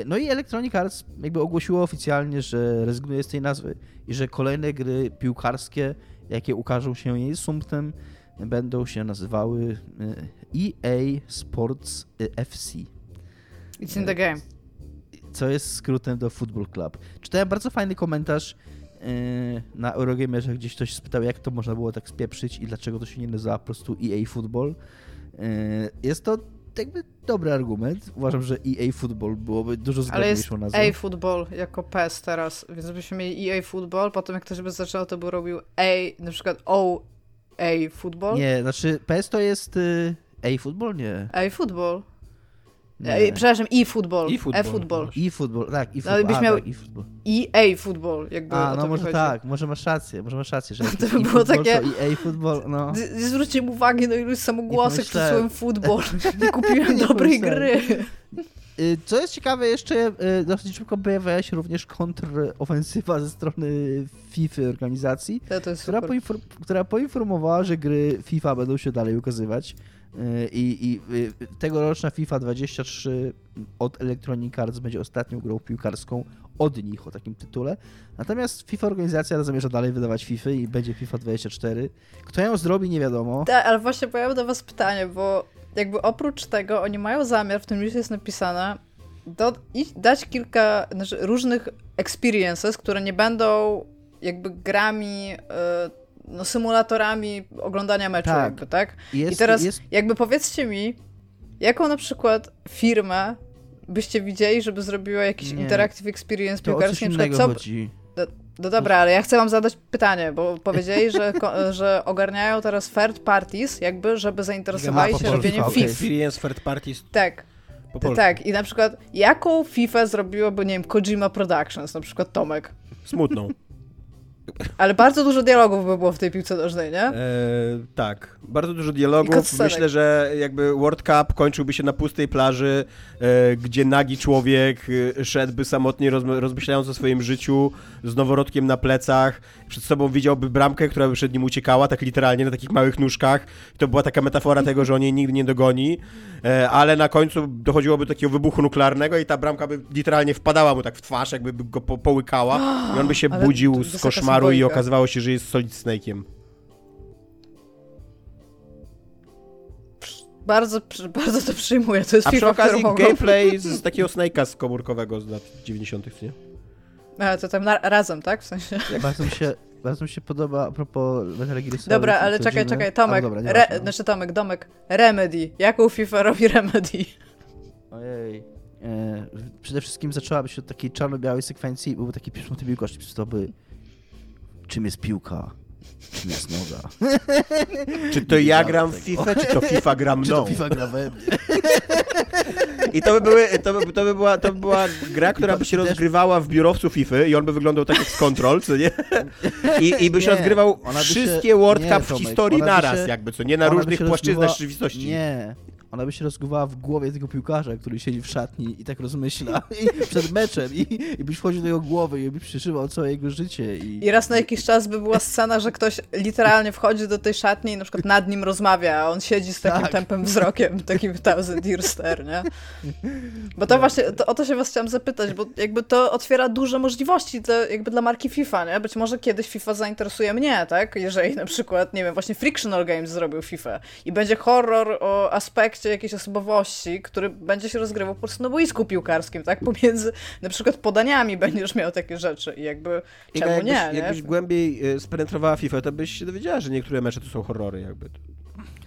No i Electronic Arts jakby ogłosiło oficjalnie, że rezygnuje z tej nazwy i że kolejne gry piłkarskie, jakie ukażą się jej sumptem, będą się nazywały EA Sports FC. It's in the game. Co jest skrótem do Football Club. Czytałem bardzo fajny komentarz na Eurogamerze, gdzieś ktoś spytał, jak to można było tak spieprzyć i dlaczego to się nie nazywa po prostu EA Football. Jest to jakby dobry argument. Uważam, że EA Football byłoby dużo zgodniejszą nazwą. Ale jest EA Football jako PES teraz, więc byśmy mieli EA Football, potem jak ktoś by zaczął, to by robił A, na przykład O A Football. Nie, znaczy PES to jest y, A Football? Nie. A Football. Nie. Przepraszam, e-football. E-football. E-football, tak, e-football. No, byś miał e-football. EA football, jakby A, no może tak, może masz rację, może masz rację, że to by było takie... To EA football, no. Nie zwróćcie uwagi na ilość samogłosek przed słowem football. Nie kupiłem nie dobrej gry. Y, co jest ciekawe, jeszcze y, dosyć szybko pojawia się również kontrofensywa ze strony FIFA organizacji, to, to która, poinform która poinformowała, że gry FIFA będą się dalej ukazywać. Y, I, I tegoroczna FIFA 23 od Electronic Arts będzie ostatnią grą piłkarską od nich o takim tytule. Natomiast FIFA organizacja zamierza dalej wydawać FIFA i będzie FIFA 24. Kto ją zrobi, nie wiadomo. Tak, ale właśnie pojawia do was pytanie, bo jakby oprócz tego oni mają zamiar, w tym już jest napisane, do, dać kilka znaczy, różnych experiences, które nie będą jakby grami, e, no, symulatorami oglądania meczu, tak. jakby, tak? Jest, I teraz jest... jakby powiedzcie mi, jaką na przykład firmę byście widzieli, żeby zrobiła jakiś nie. interactive experience piłkarski? Na przykład, co... chodzi. No, no dobra, ale ja chcę wam zadać pytanie, bo powiedzieli, że, że ogarniają teraz third parties, jakby, żeby zainteresowali się robieniem FIFA. Experience third parties. Tak. Tak, i na przykład jaką FIFA zrobiłoby, nie wiem, Kojima Productions, na przykład Tomek? Smutną. Ale bardzo dużo dialogów by było w tej piłce nożnej, nie? E, tak, bardzo dużo dialogów. Myślę, że jakby World Cup kończyłby się na pustej plaży, e, gdzie nagi człowiek e, szedłby samotnie, roz, rozmyślając o swoim życiu, z noworodkiem na plecach. Przed sobą widziałby bramkę, która by przed nim uciekała, tak literalnie, na takich małych nóżkach. To była taka metafora tego, że on jej nigdy nie dogoni. E, ale na końcu dochodziłoby do takiego wybuchu nuklearnego i ta bramka by literalnie wpadała mu tak w twarz, jakby go po, połykała. I on by się budził z koszmaru umarł i okazywało się, że jest Solid Snake'iem. Bardzo, bardzo to przyjmuję, to jest A FIFA, przy okazji gameplay z takiego Snake'a z komórkowego z lat 90 nie? A, to tam na, razem, tak? W sensie... Bardzo mi się, bardzo mi się podoba a propos Metal Gear Dobra, ale czekaj, czekaj, Tomek, dobra, re, znaczy Tomek, Domek, Remedy. Jaką FIFA robi Remedy? Ojej. E, przede wszystkim zaczęłaby się od takiej czarno-białej sekwencji, byłby taki pismo piłkarz, to by czym jest piłka, czym jest noga. Czy to ja gram w FIFA, czy to FIFA gra mną? Czy to FIFA gra we mnie? I to by, były, to by, to by, była, to by była gra, która by się rozgrywała w biurowcu FIFA i on by wyglądał tak jak z Control, co nie? I, i byś nie, rozgrywał wszystkie się, World Cup w historii naraz, się, jakby, co nie? Na różnych płaszczyznach rzeczywistości. Nie, ona by się rozgłowała w głowie tego piłkarza, który siedzi w szatni i tak rozmyśla i przed meczem i, i byś wchodził do jego głowy i byś przeżywał całe jego życie. I... I raz na jakiś czas by była scena, że ktoś literalnie wchodzi do tej szatni i na przykład nad nim rozmawia, a on siedzi z takim tak. tempem wzrokiem, takim Thousand Year Stare, nie? Bo to tak. właśnie, to, o to się was chciałam zapytać, bo jakby to otwiera duże możliwości dla, jakby dla marki FIFA, nie? Być może kiedyś FIFA zainteresuje mnie, tak? Jeżeli na przykład, nie wiem, właśnie Frictional Games zrobił FIFA i będzie horror o aspekcie kontekście jakiejś osobowości, który będzie się rozgrywał po prostu na boisku piłkarskim, tak? Pomiędzy na przykład podaniami będziesz miał takie rzeczy i jakby czemu jakbyś, nie, nie? Jakbyś głębiej e, spenetrowała FIFA, to byś się dowiedziała, że niektóre mecze to są horrory jakby.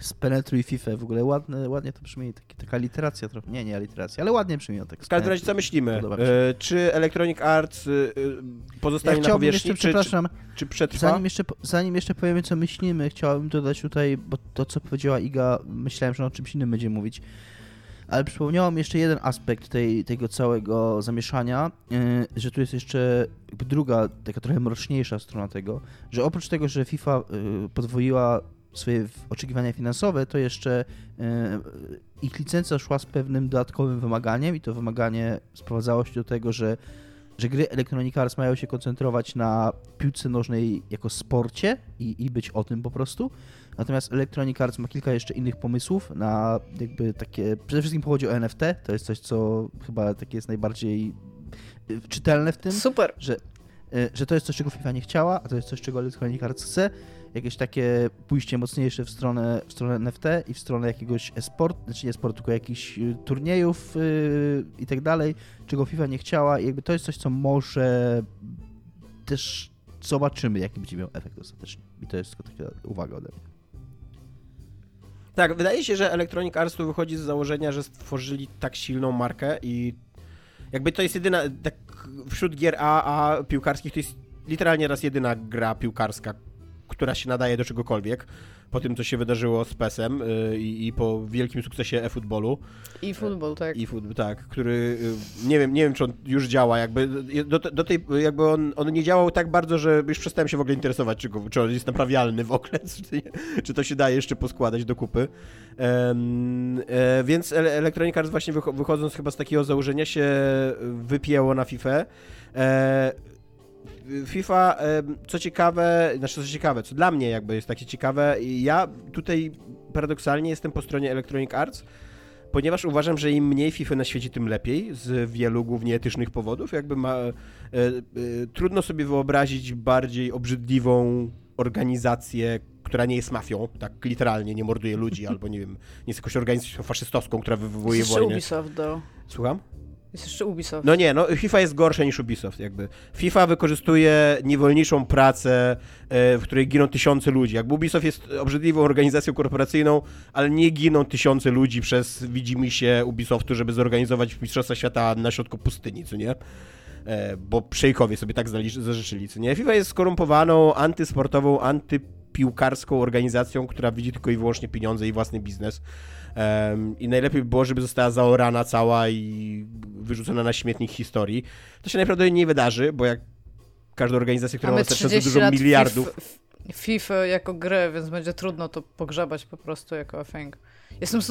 Spenetruj FIFA, w ogóle ładne, ładnie to brzmi, taki, taka literacja trochę, nie, nie literacja, ale ładnie brzmi on tak. W każdym razie co myślimy? E, czy Electronic Arts e, pozostanie ja na powierzchni, jeszcze, czy, przepraszam, czy, czy przetrwa? Zanim jeszcze, zanim jeszcze powiemy co myślimy, chciałbym dodać tutaj, bo to co powiedziała Iga, myślałem, że o czymś innym będzie mówić, ale przypomniało mi jeszcze jeden aspekt tej, tego całego zamieszania, yy, że tu jest jeszcze druga, taka trochę mroczniejsza strona tego, że oprócz tego, że FIFA yy, podwoiła swoje oczekiwania finansowe, to jeszcze e, ich licencja szła z pewnym dodatkowym wymaganiem i to wymaganie sprowadzało się do tego, że, że gry Electronic Arts mają się koncentrować na piłce nożnej jako sporcie i, i być o tym po prostu. Natomiast Electronic Arts ma kilka jeszcze innych pomysłów na jakby takie, przede wszystkim pochodzi o NFT, to jest coś, co chyba takie jest najbardziej y, czytelne w tym, Super. że, y, że to jest coś, czego FIFA nie chciała, a to jest coś, czego Electronic Arts chce. Jakieś takie pójście mocniejsze w stronę, w stronę NFT i w stronę jakiegoś e-sport, znaczy nie sport, tylko jakichś y, turniejów y, i tak dalej, czego FIFA nie chciała. I jakby to jest coś, co może też zobaczymy, jaki będzie miał efekt ostatecznie. I to jest tylko taka uwaga ode mnie. Tak, wydaje się, że Electronic Arts tu wychodzi z założenia, że stworzyli tak silną markę i jakby to jest jedyna, tak wśród gier A, a piłkarskich to jest literalnie raz jedyna gra piłkarska, która się nadaje do czegokolwiek. Po tym, co się wydarzyło z PES-em y, i, i po wielkim sukcesie e-futbolu. I futbol, tak. I tak, który y, nie wiem, nie wiem, czy on już działa, jakby do, do tej, jakby on, on nie działał tak bardzo, że już przestałem się w ogóle interesować, czy, go, czy on jest naprawialny w ogóle, czy, czy to się da jeszcze poskładać do kupy. Um, e, więc Electronic Arts właśnie wycho wychodząc chyba z takiego założenia się wypięło na FIFA. E, FIFA, co ciekawe, znaczy co ciekawe, co dla mnie jakby jest takie ciekawe, ja tutaj paradoksalnie jestem po stronie Electronic Arts, ponieważ uważam, że im mniej FIFA na świecie, tym lepiej, z wielu głównie etycznych powodów. Jakby ma, e, e, trudno sobie wyobrazić bardziej obrzydliwą organizację, która nie jest mafią, tak literalnie nie morduje ludzi, albo nie wiem, nie jest jakąś organizacją faszystowską, która wywołuje Jest wojnę. Ubisoft, do. Słucham? Jest jeszcze Ubisoft. No nie, no FIFA jest gorsza niż Ubisoft jakby. FIFA wykorzystuje niewolniczą pracę, e, w której giną tysiące ludzi. Jakby Ubisoft jest obrzydliwą organizacją korporacyjną, ale nie giną tysiące ludzi przez widzimy się Ubisoftu, żeby zorganizować Mistrzostwa Świata na środku pustyni, co nie? E, bo przejkowie sobie tak zażyczyli, co nie? FIFA jest skorumpowaną, antysportową, antypiłkarską organizacją, która widzi tylko i wyłącznie pieniądze i własny biznes. Um, I najlepiej by było, żeby została zaorana cała i wyrzucona na śmietnik historii. To się naprawdę nie wydarzy, bo jak każda organizacja, która ma wystarczająco dużo miliardów... FIFA jako gry, więc będzie trudno to pogrzebać po prostu jako thing. Jestem,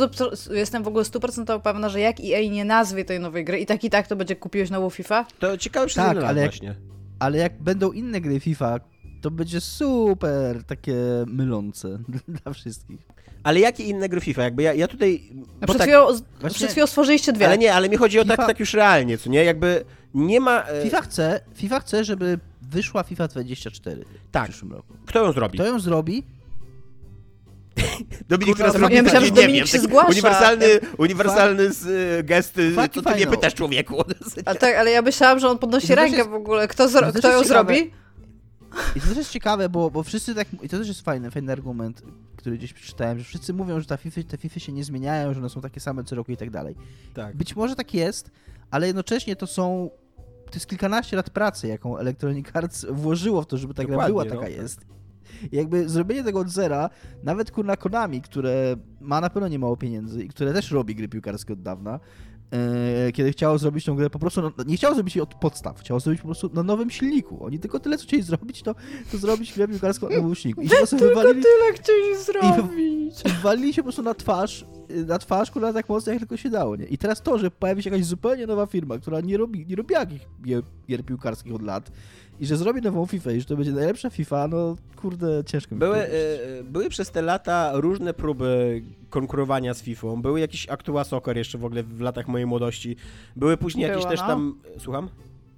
jestem w ogóle 100% pewna, że jak EA nie nazwie tej nowej gry i tak i tak to będzie kupiłeś nową FIFA? To ciekawe przez tak, ale jak, właśnie. Ale jak będą inne gry FIFA, to będzie super takie mylące dla wszystkich. Ale jakie inne gry FIFA? Jakby ja, ja tutaj... No przed, tak, chwilą, właśnie, przed chwilą stworzyliście dwie. Ale nie, ale mi chodzi o tak, tak już realnie, co nie? Jakby nie ma... E... FIFA chce, FIFA chce, żeby wyszła FIFA 24 tak. w przyszłym roku. Kto ją zrobi? Kto ją zrobi? Dominik teraz robi ja myślałem, że Dominik się zgłasza. Uniwersalny, uniwersalny z, y, gest, to ty nie pytasz człowieku. A tak, ale ja myślałam, że on podnosi rękę w ogóle. Kto, zro, kto ją zrobi? I to też jest ciekawe, bo, bo wszyscy tak. I to też jest fajny, fajny argument, który gdzieś przeczytałem, że wszyscy mówią, że ta FIFA, te FIFA się nie zmieniają, że one są takie same co roku i tak dalej. Tak. Być może tak jest, ale jednocześnie to są. To jest kilkanaście lat pracy, jaką Electronic Arts włożyło w to, żeby ta gra była taka no. jest. I jakby zrobienie tego od zera, nawet kurna Konami, które ma na pewno nie mało pieniędzy i które też robi gry piłkarskie od dawna, kiedy chciało zrobić tą grę po prostu, nie chciało zrobić jej od podstaw, chciało zrobić po prostu na nowym silniku. Oni tylko tyle, co chcieli zrobić, to, to zrobić grę piłkarską na nowym silniku. I się tylko wywalili, tyle chcieli zrobić. I walili się po prostu na twarz, na twarz, która tak mocno jak tylko się dało, nie? I teraz to, że pojawi się jakaś zupełnie nowa firma, która nie robi, nie robi jakich gier piłkarskich od lat, i że zrobi nową FIFA i że to będzie najlepsza FIFA, no kurde, ciężko były, mi y, Były przez te lata różne próby konkurowania z FIFA. Były jakieś Actua Soccer jeszcze w ogóle w latach mojej młodości. Były później Było, jakieś też no. tam... Słucham?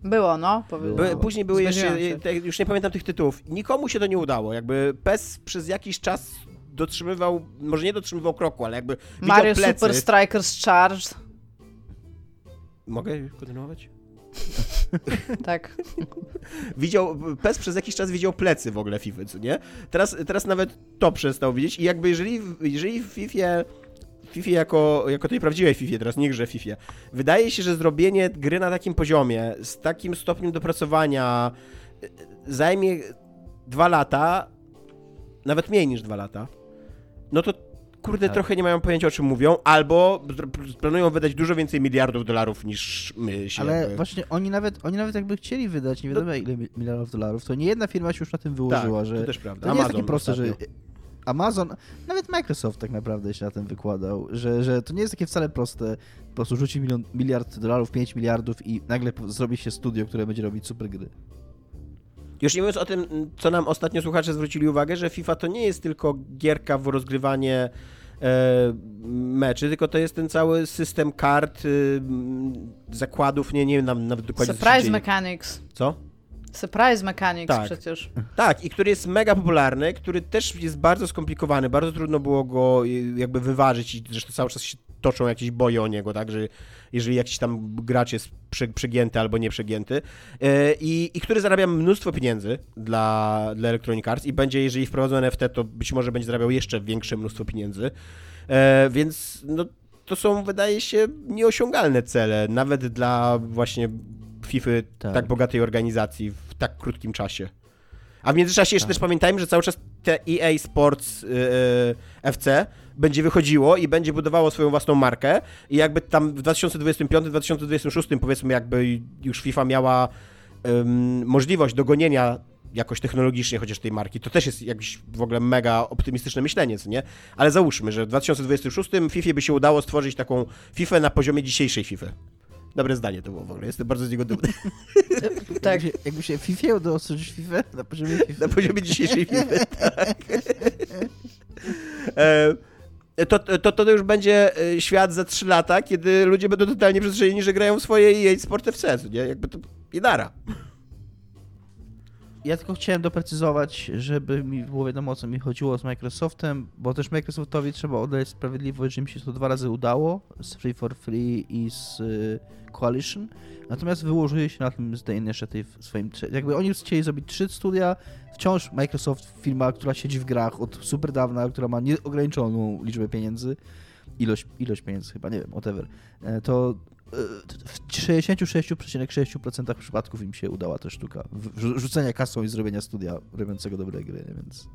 Było, no. Były, później były jeszcze, te, już nie pamiętam tych tytułów. Nikomu się to nie udało. Jakby PES przez jakiś czas dotrzymywał, może nie dotrzymywał kroku, ale jakby Mario. Super Strikers Charged. Mogę kontynuować? tak. widział, PES przez jakiś czas widział plecy w ogóle FIFA, co nie? Teraz, teraz nawet to przestał widzieć i jakby jeżeli, jeżeli w FIFA FIFA jako, jako tej prawdziwej FIFA, teraz nie grze FIFA. Wydaje się, że zrobienie gry na takim poziomie, z takim stopniem dopracowania e, zajmie dwa lata, nawet mniej niż dwa lata, no to kurde, tak. trochę nie mają pojęcia o czym mówią, albo planują wydać dużo więcej miliardów dolarów niż my się. Ale jakby... właśnie oni nawet, oni nawet jakby chcieli wydać nie wiadomo no... ile miliardów dolarów, to nie jedna firma się już na tym wyłożyła, tak, że to też prawda. to nie Amazon jest takie proste, ostatnio. że Amazon, nawet Microsoft tak naprawdę się na tym wykładał, że, że to nie jest takie wcale proste, po prostu rzucić milion, miliard dolarów, 5 miliardów i nagle zrobi się studio, które będzie robić super gry. Już nie mówiąc o tym, co nam ostatnio słuchacze zwrócili uwagę, że FIFA to nie jest tylko gierka w rozgrywanie meczy, tylko to jest ten cały system kart, y, zakładów, nie, nie wiem nawet dokładnie co Surprise dzieje. Mechanics. Co? Surprise Mechanics Tak. przecież. Tak, i który jest mega popularny, który też jest bardzo skomplikowany, bardzo trudno było go y, jakby wyważyć i zresztą cały czas się toczą jakieś boje o niego, tak, że jeżeli jakiś tam gracz jest prze, przegięty albo nieprzegięty yy, i, i który zarabia mnóstwo pieniędzy dla, dla Electronic Arts i będzie, jeżeli wprowadzą NFT, to być może będzie zarabiał jeszcze większe mnóstwo pieniędzy, yy, więc no, to są, wydaje się, nieosiągalne cele, nawet dla właśnie FIFA tak. Tak. bogatej organizacji w tak krótkim czasie. A w międzyczasie jeszcze Tak. też pamiętajmy, że cały czas te EA Sports yy, FC będzie wychodziło i będzie budowało swoją własną markę i jakby tam w 2025-2026 powiedzmy jakby już FIFA miała ym, możliwość dogonienia jakoś technologicznie chociaż tej marki, to też jest jakieś w ogóle mega optymistyczne myślenie, co nie? Ale załóżmy, że w 2026 FIFA by się udało stworzyć taką FIFA na poziomie dzisiejszej FIFA. Dobre zdanie to było w ogóle, jestem bardzo z niego dumny. Tak. Jakby się, jakby się FIFA udało stworzyć FIFA na poziomie FIFA. Na poziomie dzisiejszej FIFA, tak. To, to, to już będzie e, świat za 3 lata, kiedy ludzie będą totalnie przyzwyczajeni, że grają w swoje EA Sport FC, nie? Jakby to idara. Ja tylko chciałem doprecyzować, żeby mi było wiadomo, o co mi chodziło z Microsoftem, bo też Microsoftowi trzeba oddać sprawiedliwość, że mi się to dwa razy udało z Free for Free i z y, Coalition. Natomiast wyłożyli się na tym z The Initiative swoim. Jakby oni chcieli zrobić trzy studia, wciąż Microsoft, firma, która siedzi w grach od super dawna, która ma nieograniczoną liczbę pieniędzy, ilość, ilość pieniędzy chyba, nie wiem, whatever, e, to w 66,6% przypadków im się udała ta sztuka rzucenia kasą i zrobienia studia robiącego dobre gry, nie? więc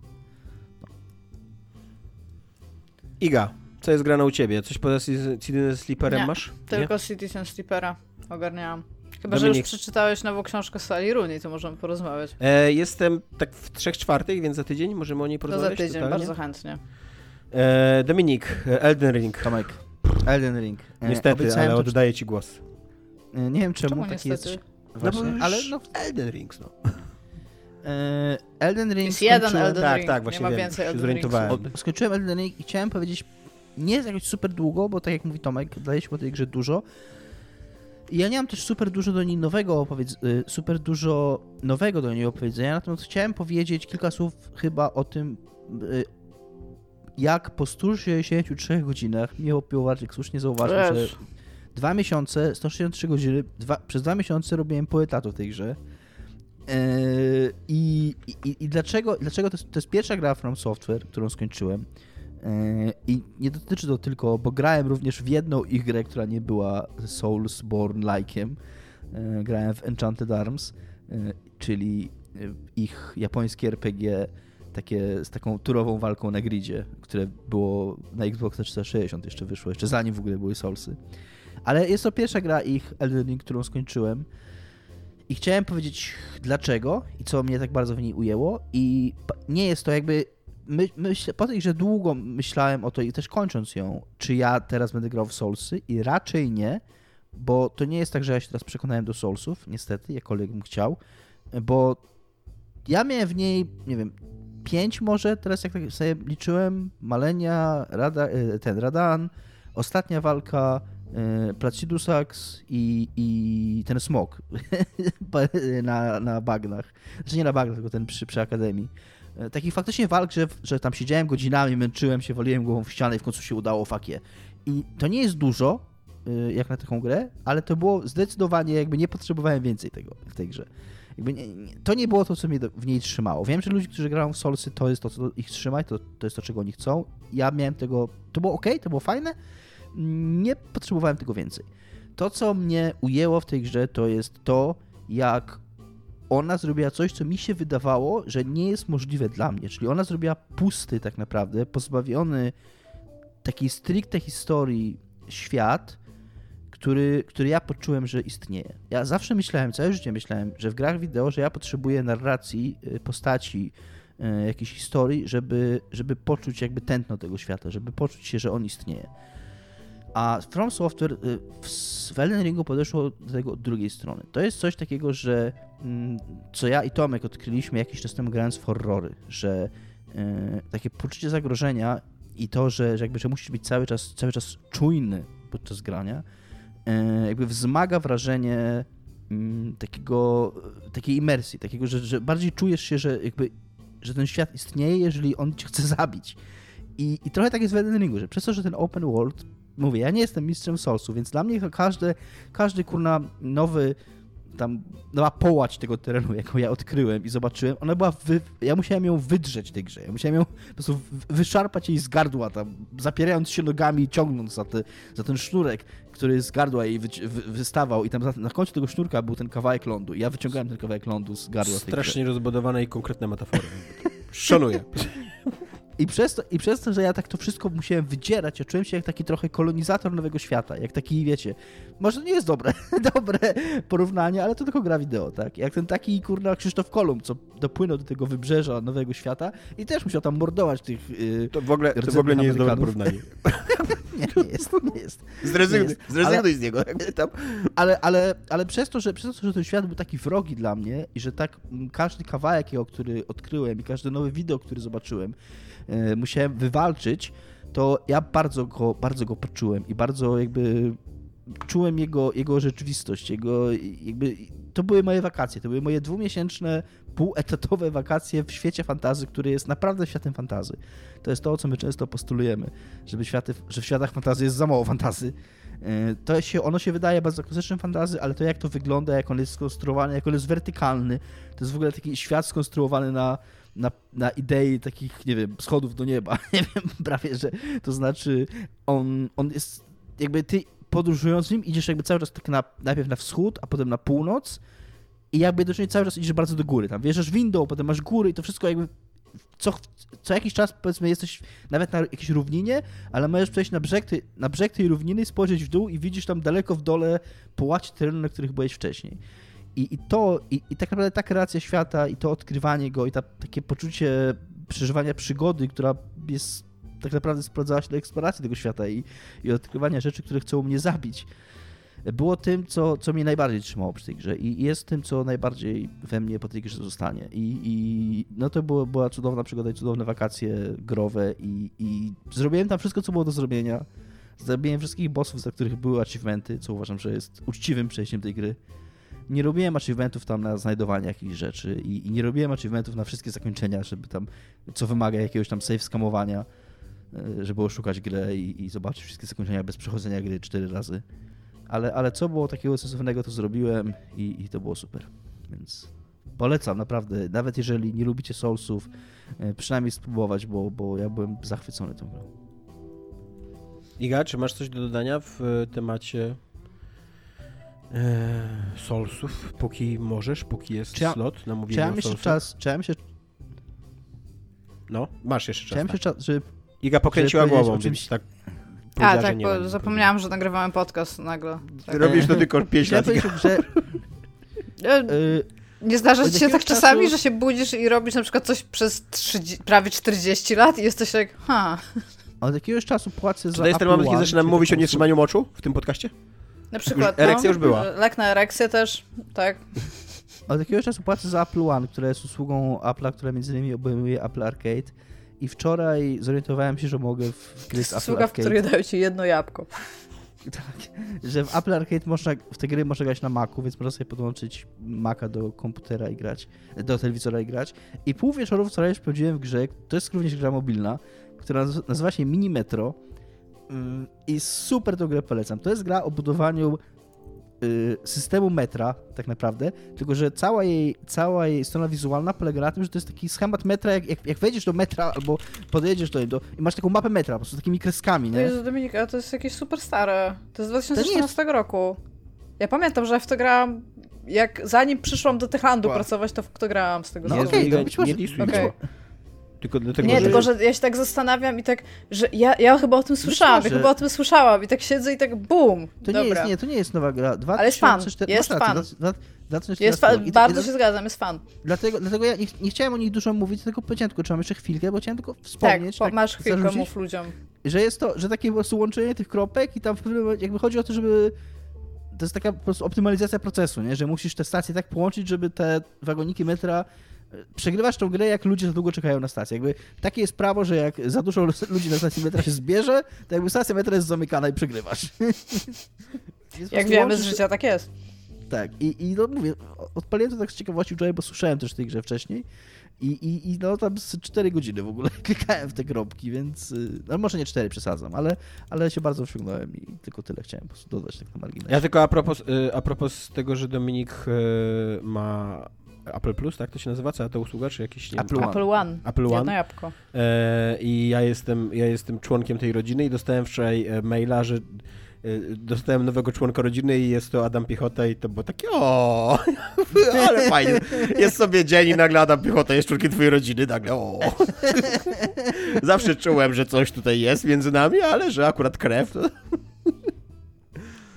Iga, co jest grane u ciebie? Coś poza Citizen Sleeperem Nie, masz? Tylko Citizen Sleepera ogarniałam. Chyba, że już Dominik. przeczytałeś nową książkę Sally Rooney, to możemy porozmawiać. E, jestem tak w trzech czwartych, więc za tydzień możemy o niej To za porozmawiać tydzień, totalnie. bardzo chętnie. E, Dominik, Elden Ring. Tomek, Elden Ring. E, Niestety, obiecałem ale to- oddaję ci głos. e, Nie wiem czemu, Czemu taki niestety? jest. No bo ale no, Elden Rings, no. e, Elden Ring Jest jeden Elden Tak, Ring, tak, właśnie nie ma wiem, więcej się Elden zorientowałem. Ringsów. O, skończyłem Elden Ring i chciałem powiedzieć, nie jest jakoś super długo, bo tak jak mówi Tomek, daliśmy o tej grze dużo. I ja nie mam też super dużo do niej nowego opowiedz- y, super dużo nowego do niej opowiedzenia, natomiast chciałem powiedzieć kilka słów chyba o tym, y, jak po 163 godzinach, miło Piłowarczyk słusznie zauważył, że Wiesz, dwa miesiące, 163 godziny, dwa, przez dwa miesiące robiłem po etatu w tej grze. Eee, I, i, I dlaczego, dlaczego to, jest, to jest pierwsza gra From Software, którą skończyłem. Eee, I nie dotyczy to tylko, bo grałem również w jedną ich grę, która nie była Soulsborne-like'iem. Eee, grałem w Enchanted Arms, czyli ich japońskie RPG takie z taką turową walką na gridzie, które było na Xbox 360 jeszcze wyszło, jeszcze zanim w ogóle były Soulsy. Ale jest to pierwsza gra ich Elden Ring, którą skończyłem. I chciałem powiedzieć dlaczego i co mnie tak bardzo w niej ujęło. I nie jest to jakby. My, po tej, że długo myślałem o to i też kończąc ją, czy ja teraz będę grał w Soulsy i raczej nie, bo to nie jest tak, że ja się teraz przekonałem do Soulsów, niestety, jakkolwiek bym chciał, bo ja miałem w niej, nie wiem, pięć może, teraz jak tak sobie liczyłem, Malenia, Rada, e, ten Radan, ostatnia walka, e, Placidusax i, i ten smok na, na bagnach. Znaczy nie na bagnach, tylko ten przy, przy Akademii. E, Takich faktycznie walk, że, że tam siedziałem godzinami, męczyłem się, waliłem głową w ścianę i w końcu się udało fakie. I to nie jest dużo, jak na taką grę, ale to było zdecydowanie, jakby nie potrzebowałem więcej tego w tej grze. Nie, nie, to nie było to, co mnie do, w niej trzymało. Wiem, że ludzie, którzy grają w Soulsy, to jest to, co ich trzyma, to, to jest to, czego oni chcą. Ja miałem tego, to było ok, to było fajne, nie potrzebowałem tego więcej. To, co mnie ujęło w tej grze, to jest to, jak ona zrobiła coś, co mi się wydawało, że nie jest możliwe dla mnie. Czyli ona zrobiła pusty tak naprawdę, pozbawiony takiej stricte historii świat, który, który ja poczułem, że istnieje. Ja zawsze myślałem, całe życie myślałem, że w grach wideo, że ja potrzebuję narracji, y, postaci, y, jakiejś historii, żeby, żeby poczuć jakby tętno tego świata, żeby poczuć się, że on istnieje. A From Software y, w w Elden Ringu podeszło do tego od drugiej strony. To jest coś takiego, że mm, co ja i Tomek odkryliśmy jakiś czas temu grając w horrory, że takie poczucie zagrożenia i to, że, że jakby że musisz być cały czas, cały czas czujny podczas grania, jakby wzmaga wrażenie mm, takiego, takiej imersji, takiego, że, że bardziej czujesz się, że jakby że ten świat istnieje, jeżeli on cię chce zabić. I, I trochę tak jest w Elden Ringu, że przez to, że ten open world, mówię, ja nie jestem mistrzem Soulsu, więc dla mnie każdy, każdy kurna nowy tam nowa połać tego terenu, jaką ja odkryłem i zobaczyłem, ona była, wy... ja musiałem ją wydrzeć w tej grze, ja musiałem ją po prostu wyszarpać jej z gardła tam, zapierając się nogami, ciągnąc za, te, za ten sznurek, który z gardła jej wy... Wy... wystawał. I tam na końcu tego sznurka był ten kawałek lądu. I ja wyciągałem ten kawałek lądu z gardła Strasznie rozbudowane i konkretne metafory. Szanuję. I przez, to, I przez to, że ja tak to wszystko musiałem wydzierać, ja czułem się jak taki trochę kolonizator nowego świata, jak taki, wiecie, może to nie jest dobre, dobre porównanie, ale to tylko gra wideo, tak? Jak ten taki, kurna, Krzysztof Kolumb, co dopłynął do tego wybrzeża nowego świata i też musiał tam mordować tych yy, To w ogóle, to w ogóle nie jest dobre porównanie. nie, nie jest, nie jest. Zrezygnuj, nie jest. zrezygnuj z niego. Tam. Ale, ale, ale przez, to, że, przez to, że ten świat był taki wrogi dla mnie i że tak każdy kawałek, który odkryłem i każde nowe wideo, który zobaczyłem, musiałem wywalczyć, to ja bardzo go, bardzo go poczułem i bardzo jakby czułem jego, jego rzeczywistość, jego jakby to były moje wakacje, to były moje dwumiesięczne, półetatowe wakacje w świecie fantazy, który jest naprawdę światem fantazy. To jest to, co my często postulujemy, żeby światy, że w światach fantazy jest za mało fantazy. E, to się, ono się wydaje bardzo klasycznym fantazy, ale to jak to wygląda, jak on jest skonstruowany, jak on jest wertykalny, to jest w ogóle taki świat skonstruowany na na, na idei takich, nie wiem, schodów do nieba. Nie wiem, prawie, że to znaczy on, on jest jakby ty podróżując nim idziesz jakby cały czas tak na, najpierw na wschód, a potem na północ i jakby jednocześnie cały czas idziesz bardzo do góry. Tam wjeżdżasz windą, potem masz góry i to wszystko jakby co, co jakiś czas powiedzmy jesteś nawet na jakiejś równinie, ale możesz przejść na brzeg, tej, na brzeg tej równiny, spojrzeć w dół i widzisz tam daleko w dole połacie terenu, na których byłeś wcześniej. I, i to, i, i tak naprawdę ta kreacja świata, i to odkrywanie go, i ta, takie poczucie przeżywania przygody, która jest tak naprawdę sprowadzała się do eksploracji tego świata i, i odkrywania rzeczy, które chcą mnie zabić, było tym, co, co mnie najbardziej trzymało przy tej grze i jest tym, co najbardziej we mnie po tej grze zostanie. I, i no to było, była cudowna przygoda i cudowne wakacje growe i, i zrobiłem tam wszystko, co było do zrobienia. Zabiłem wszystkich bossów, za których były achievementy, co uważam, że jest uczciwym przejściem tej gry nie robiłem achievementów tam na znajdowanie jakichś rzeczy i, i, nie robiłem achievementów na wszystkie zakończenia, żeby tam, co wymaga jakiegoś tam save skamowania, e, żeby oszukać grę i, i zobaczyć wszystkie zakończenia bez przechodzenia gry cztery razy. Ale, ale co było takiego sensownego, to zrobiłem i, i to było super. Więc polecam naprawdę, nawet jeżeli nie lubicie Soulsów, e, przynajmniej spróbować, bo, bo ja byłem zachwycony tą grą. Iga, czy masz coś do dodania w e, temacie e, solsów, póki możesz, póki jest czy ja, slot na mówienie czy ja jeszcze czas, czy ja myślę... No, masz jeszcze czas. Myślę tak. czas, żeby... Iga pokręciła głową, czymś... tak a, tak, bo zapomniałam, że nagrywałem podcast nagle. Tak. Robisz to tylko 5 lat. że... Nie zdarza ci się tak czasami, że się budzisz i robisz na przykład coś przez 30, prawie 40 lat i jesteś jak, ha. Od jakiegoś czasu płacę za Czy to jest ten moment, kiedy zaczynam mówić o nietrzymaniu moczu w tym podcaście? Na przykład. Już, erekcja no, już była. Lek na erekcję też, tak. Od jakiegoś czasu płacę za Apple One, które jest usługą Apple'a, która między innymi obejmuje Apple Arcade. I wczoraj zorientowałem się, że mogę w gry z Apple Usługa, Arcade... w której dają ci jedno jabłko. Tak, że w Apple Arcade można, w te gry można grać na Macu, więc można sobie podłączyć Maca do komputera i grać, do telewizora i grać. I pół wieczoru wczoraj sprawdziłem w grze, to jest również gra mobilna, która nazywa się Mini Metro i super tą grę polecam. To jest gra o budowaniu y, systemu metra, tak naprawdę, tylko że cała jej, cała jej strona wizualna polega na tym, że to jest taki schemat metra, jak, jak, jak wejdziesz do metra albo podjedziesz do niego i masz taką mapę metra, po prostu takimi kreskami, nie? Jezu, Dominika, to jest jakieś super stare. To jest z 2014 jest... roku. Ja pamiętam, że w to grałam, jak zanim przyszłam do Techlandu wow. pracować, to w to grałam z tego No okej, okay, no być może. Nie, okay. Tylko dlatego, nie, że... tylko że ja się tak zastanawiam i tak, że ja, ja chyba o tym słyszałam, ja chyba o tym słyszałam i tak siedzę i tak bum. To nie jest, nie, to nie jest nowa gra. 2004, Ale jest fan, jest fan. jest fan, bardzo się zgadzam, jest fan. Dlatego, dlatego ja nie, nie, chciałem o nich dużo mówić, tylko powiedziałem tylko, czy mam jeszcze chwilkę, bo chciałem tylko wspomnieć. Tak, tak masz chwilkę, mów ludziom. że jest to, że takie po prostu łączenie tych kropek i tam w pewnym momencie, jakby chodzi o to, żeby to jest taka po prostu optymalizacja procesu, nie? że musisz te stacje tak połączyć, żeby te wagoniki metra przegrywasz tą grę, jak ludzie za długo czekają na stację. Jakby takie jest prawo, że jak za dużo ludzi na stacji metra się zbierze, to jakby stacja metra jest zamykana i przegrywasz. Jak wiemy z łączysz- życia, tak jest. tak, i, i no mówię, odpaliłem to tak z ciekawości wczoraj, bo słyszałem też w tej grze wcześniej. I, i, I no tam z 4 godziny w ogóle klikałem w te kropki, więc. y, No może nie 4 przesadzam, ale, ale się bardzo wciągnąłem i tylko tyle chciałem po prostu dodać tak na marginesie. Ja tylko a propos, y, a propos tego, że Dominik y, ma Apple Plus, tak to się nazywa? Cała ta usługa, czy jakiś, nie Apple One. Apple One. Apple One? Jedno jabłko. E, I ja jestem, ja jestem członkiem tej rodziny i dostałem wczoraj e, maila, że e, dostałem nowego członka rodziny i jest to Adam Piechota i to było takie o, ale fajnie. Jest sobie dzień i nagle Adam Piechota jest członkiem twojej rodziny, nagle o. Zawsze czułem, że coś tutaj jest między nami, ale że akurat krew. To...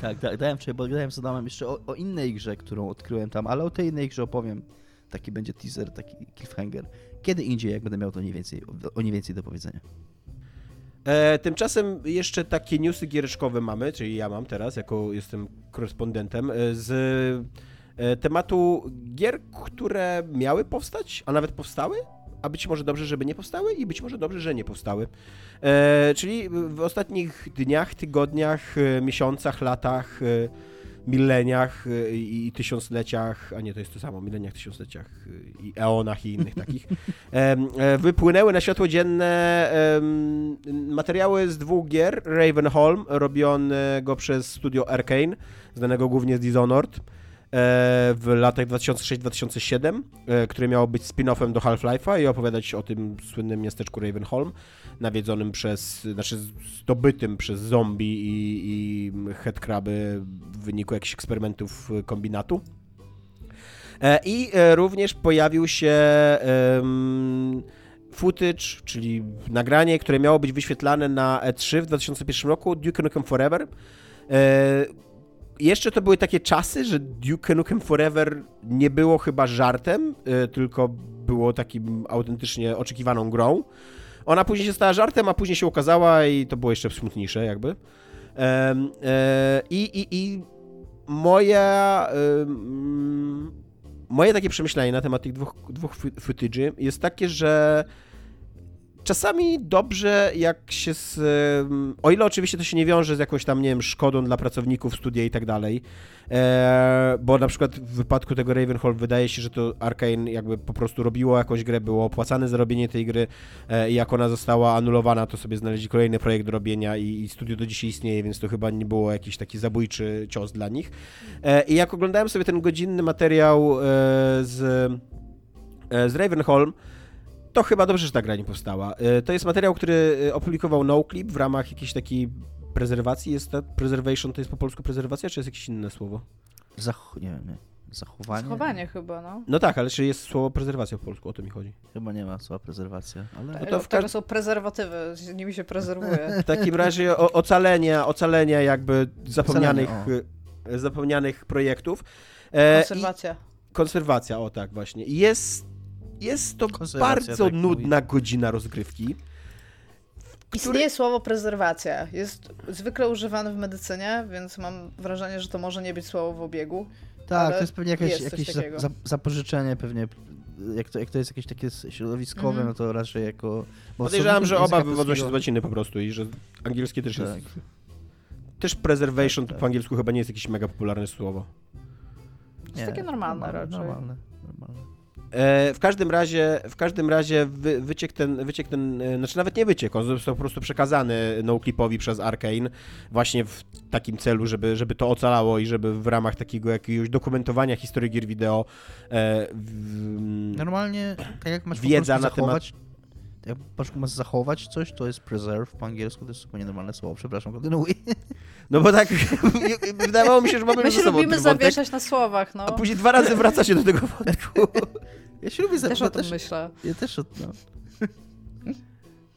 Tak, tak, dałem wczoraj, bo gadałem z Adamem jeszcze o, o innej grze, którą odkryłem tam, ale o tej innej grze opowiem. Taki będzie teaser, taki cliffhanger. Kiedy indziej, jak będę miał to nie więcej, o nie więcej do powiedzenia. E, tymczasem jeszcze takie newsy giereczkowe mamy, czyli ja mam teraz, jako jestem korespondentem, e, z e, tematu gier, które miały powstać, a nawet powstały, a być może dobrze, żeby nie powstały i być może dobrze, że nie powstały. E, czyli w ostatnich dniach, tygodniach, e, miesiącach, latach, e, mileniach e, i tysiącleciach, a nie, to jest to samo, mileniach, tysiącleciach e, i eonach i innych takich, e, wypłynęły na światło dzienne em, materiały z dwóch gier. Ravenholm, robionego przez studio Arkane, znanego głównie z Dishonored, e, w latach 2006-2007, e, które miało być spin-offem do Half-Life'a i opowiadać o tym słynnym miasteczku Ravenholm, nawiedzonym przez, znaczy zdobytym przez zombie i, i headcraby w wyniku jakichś eksperymentów e, kombinatu. E, I e, również pojawił się footage, czyli nagranie, które miało być wyświetlane na E3 w 2001 roku, Duke Nukem Forever. Jeszcze to były takie czasy, że Duke Nukem Forever nie było chyba żartem, e, tylko było takim autentycznie oczekiwaną grą. Ona później się stała żartem, a później się ukazała i to było jeszcze smutniejsze jakby. E, I, i, i moja... moje takie przemyślenie na temat tych dwóch, dwóch fo- footage'y jest takie, że czasami dobrze jak się z... O ile oczywiście to się nie wiąże z jakąś tam, nie wiem, szkodą dla pracowników studia i tak dalej, e, bo na przykład w wypadku tego Ravenhall wydaje się, że to Arkane jakby po prostu robiło jakąś grę, było opłacane za robienie tej gry e, i jak ona została anulowana, to sobie znaleźli kolejny projekt do robienia i, i studio do dzisiaj istnieje, więc to chyba nie było jakiś taki zabójczy cios dla nich. E, I jak oglądałem sobie ten godzinny materiał z, z Ravenholm, to chyba dobrze, że ta gra nie powstała. E, To jest materiał, który e, opublikował NoClip w ramach jakiejś takiej prezerwacji. Jest to preservation, to jest po polsku prezerwacja, czy jest jakieś inne słowo? Zach... nie wiem, nie. Zachowanie? Schowanie chyba, no. No tak, ale czy jest słowo prezerwacja po polsku, o to mi chodzi. Chyba nie ma słowa prezerwacja, ale... No No to w Tego każ- są prezerwatywy, nimi się prezerwuje. W takim razie o, ocalenia, ocalenia jakby zapomnianych, Ocalenie, e, zapomnianych projektów. E, Konserwacja. I konserwacja, o tak właśnie. Jest, jest to bardzo tak nudna godzina rozgrywki. Istnieje słowo prezerwacja. Jest zwykle używane w medycynie, więc mam wrażenie, że to może nie być słowo w obiegu. Tak, to jest pewnie jakieś, jest jakieś za, zapożyczenie pewnie. Jak to, jak to jest jakieś takie środowiskowe, Mhm. no to raczej jako... Podejrzewam, że oba wywodzą się z łaciny po prostu i że angielskie też jest... Tak. Też preservation Tak, tak. po angielsku chyba nie jest jakieś mega popularne słowo. jest takie normalne raczej. Normalne, normalne. E, w każdym razie, w każdym razie wy, wyciek ten, wyciek ten, e, znaczy nawet nie wyciek, on został po prostu przekazany NoClipowi przez Arkane właśnie w takim celu, żeby, żeby to ocalało i żeby w ramach takiego jakiegoś dokumentowania historii gier wideo e, w, Normalnie, tak jak masz Wiedza na temat- jak masz zachować coś, to jest preserve, po angielsku to jest zupełnie normalne słowo, przepraszam, kontynuuj. No bo tak, wydawało mi się, że mamy My się lubimy wątek, zawieszać na słowach, no. a później dwa razy wraca się do tego wątku. Ja się lubię Też o tym też, myślę. ja też, od- no.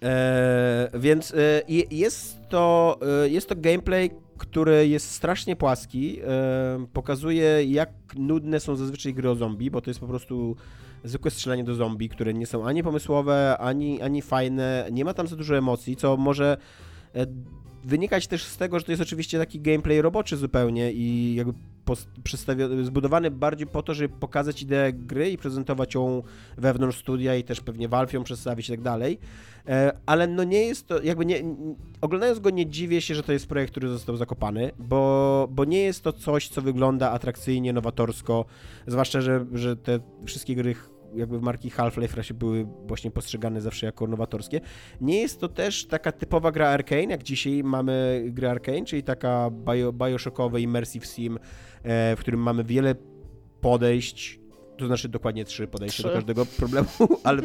E, więc e, je- jest, to, e, jest to gameplay, który jest strasznie płaski. E, pokazuje, jak nudne są zazwyczaj gry o zombie, bo to jest po prostu zwykłe strzelanie do zombie, które nie są ani pomysłowe, ani, ani fajne. Nie ma tam za dużo emocji, co może e, wynikać też z tego, że to jest oczywiście taki gameplay roboczy zupełnie i jakby zbudowany bardziej po to, żeby pokazać ideę gry i prezentować ją wewnątrz studia i też pewnie Valve ją przedstawić i tak dalej. E, ale no nie jest to, jakby nie, oglądając go nie dziwię się, że to jest projekt, który został zakopany, bo, bo nie jest to coś, co wygląda atrakcyjnie, nowatorsko, zwłaszcza, że, że te wszystkie gry jakby marki Half-Life były właśnie postrzegane zawsze jako nowatorskie. Nie jest to też taka typowa gra arcane, jak dzisiaj mamy grę arcane, czyli taka bio, bioshockowa immersive sim, w którym mamy wiele podejść, to znaczy dokładnie trzy podejścia trzy. do każdego problemu, ale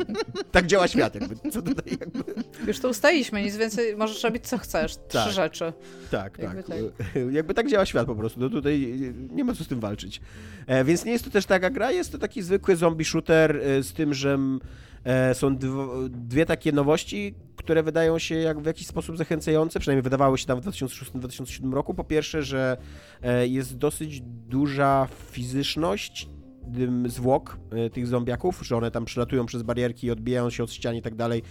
tak działa świat jakby. Co tutaj jakby... Już to ustaliśmy, nic więcej, możesz robić co chcesz. Trzy tak. rzeczy. Tak, jakby tak. tak. Jakby tak działa świat po prostu. No tutaj nie ma co z tym walczyć. E, więc nie jest to też taka gra, jest to taki zwykły zombie shooter e, z tym, że e, są dwie takie nowości, które wydają się jak w jakiś sposób zachęcające, przynajmniej wydawały się tam w 2006-2007 roku. Po pierwsze, że e, jest dosyć duża fizyczność zwłok e, tych zombiaków, że one tam przylatują przez barierki, odbijają się od ścian i tak dalej.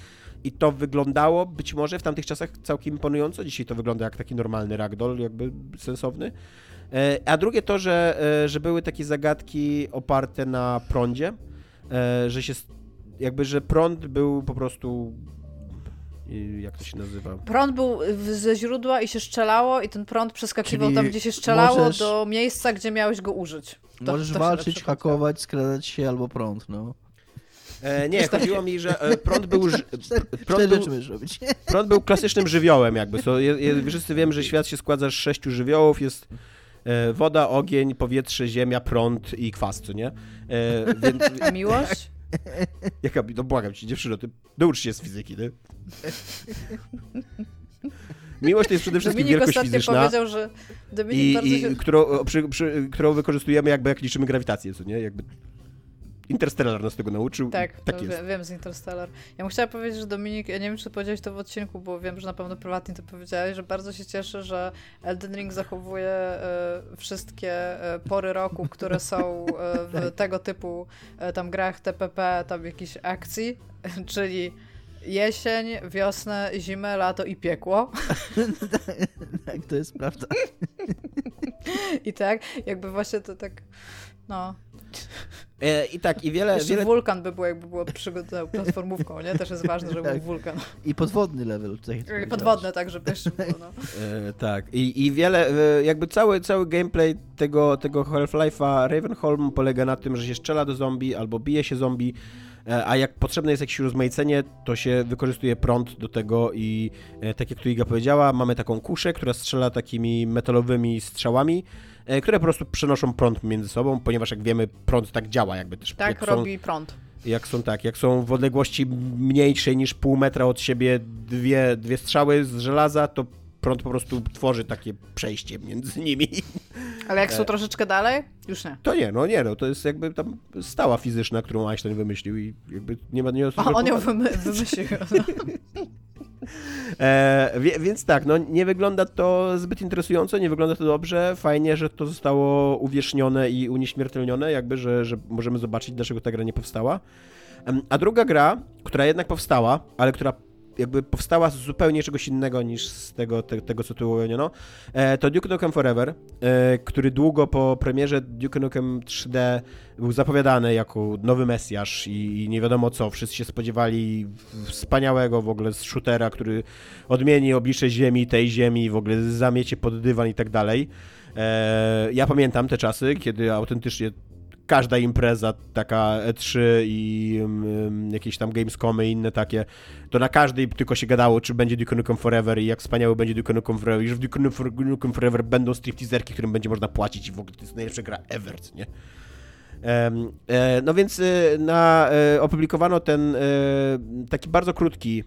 I to wyglądało być może w tamtych czasach całkiem imponująco. Dzisiaj to wygląda jak taki normalny ragdoll, jakby sensowny. E, a drugie to, że, e, że były takie zagadki oparte na prądzie, że się jakby, że prąd był po prostu jak to się nazywa? Prąd był ze źródła i się strzelało i ten prąd przeskakiwał Czyli tam, gdzie się strzelało możesz... do miejsca, gdzie miałeś go użyć. To, możesz to walczyć, hakować, skradać się albo prąd, no. E, nie, chodziło mi, że e, prąd był, ży... prąd, był prąd był klasycznym żywiołem jakby. So, je, je, wszyscy wiemy, że świat się składa z sześciu żywiołów, jest e, woda, ogień, powietrze, ziemia, prąd i kwas, co nie? E, więc... A miłość? Jaka, no błagam cię, dziewczyno, ty naucz się z fizyki, nie? Miłość to jest przede wszystkim Dominik wielkość fizyczna. powiedział, że i się... którą, przy, przy, którą wykorzystujemy jakby jak liczymy grawitację, co nie? Jakby Interstellar nas tego nauczył. Tak, tak jest. wiem z Interstellar. Ja bym chciała powiedzieć, że Dominik, ja nie wiem, czy powiedziałeś to w odcinku, bo wiem, że na pewno prywatnie to powiedziałeś, że bardzo się cieszę, że Elden Ring zachowuje e, wszystkie e, pory roku, które są e, w tak. tego typu tam grach TPP, tam jakichś akcji, czyli jesień, wiosnę, zimę, lato i piekło. tak, to jest prawda. I tak, jakby właśnie to tak, no... E, I tak, i wiele... Jeszcze wiele... wulkan by było, jakby było przygodą platformówką, nie? Też jest ważne, żeby tak. był wulkan. I podwodny level tutaj. I podwodny, tak, żeby jeszcze było, no. E, tak, I, i wiele, e, jakby cały, cały gameplay tego, tego Half-Life'a Ravenholm polega na tym, że się strzela do zombie albo bije się zombie, e, a jak potrzebne jest jakieś rozmaicenie, to się wykorzystuje prąd do tego i tak jak tu Iga powiedziała, mamy taką kuszę, która strzela takimi metalowymi strzałami, które po prostu przenoszą prąd między sobą, ponieważ jak wiemy, prąd tak działa jakby też. Tak jak robi są, prąd. Jak są tak, jak są w odległości mniejszej niż pół metra od siebie dwie, dwie strzały z żelaza, to prąd po prostu tworzy takie przejście między nimi. Ale jak są e... troszeczkę dalej? Już nie. To nie, no nie, no to jest jakby tam stała fizyczna, którą Einstein wymyślił i jakby nie ma... Nie ma on ją wymy wymyślił. No. E, więc tak, no nie wygląda to zbyt interesująco, nie wygląda to dobrze. Fajnie, że to zostało uwiecznione i unieśmiertelnione, jakby, że, że możemy zobaczyć, dlaczego ta gra nie powstała. A druga gra, która jednak powstała, ale która jakby powstała z zupełnie czegoś innego niż z tego, te, tego co tu ujawniono, e, to Duke Nukem Forever, e, który długo po premierze Duke Nukem 3D był zapowiadany jako nowy Mesjasz i, i, nie wiadomo co. Wszyscy się spodziewali wspaniałego w ogóle shootera, który odmieni oblicze ziemi, tej ziemi, w ogóle zamiecie pod dywan i tak dalej. E, ja pamiętam te czasy, kiedy autentycznie każda impreza, taka E3 i um, jakieś tam Gamescomy i inne takie, to na każdej tylko się gadało, czy będzie Duke Nukem Forever i jak wspaniały będzie Duke Nukem Forever i że w Duke Nukem Forever będą stripteaserki, którym będzie można płacić i w ogóle to jest najlepsza gra ever, nie? Um, e, no więc e, na, e, opublikowano ten e, taki bardzo krótki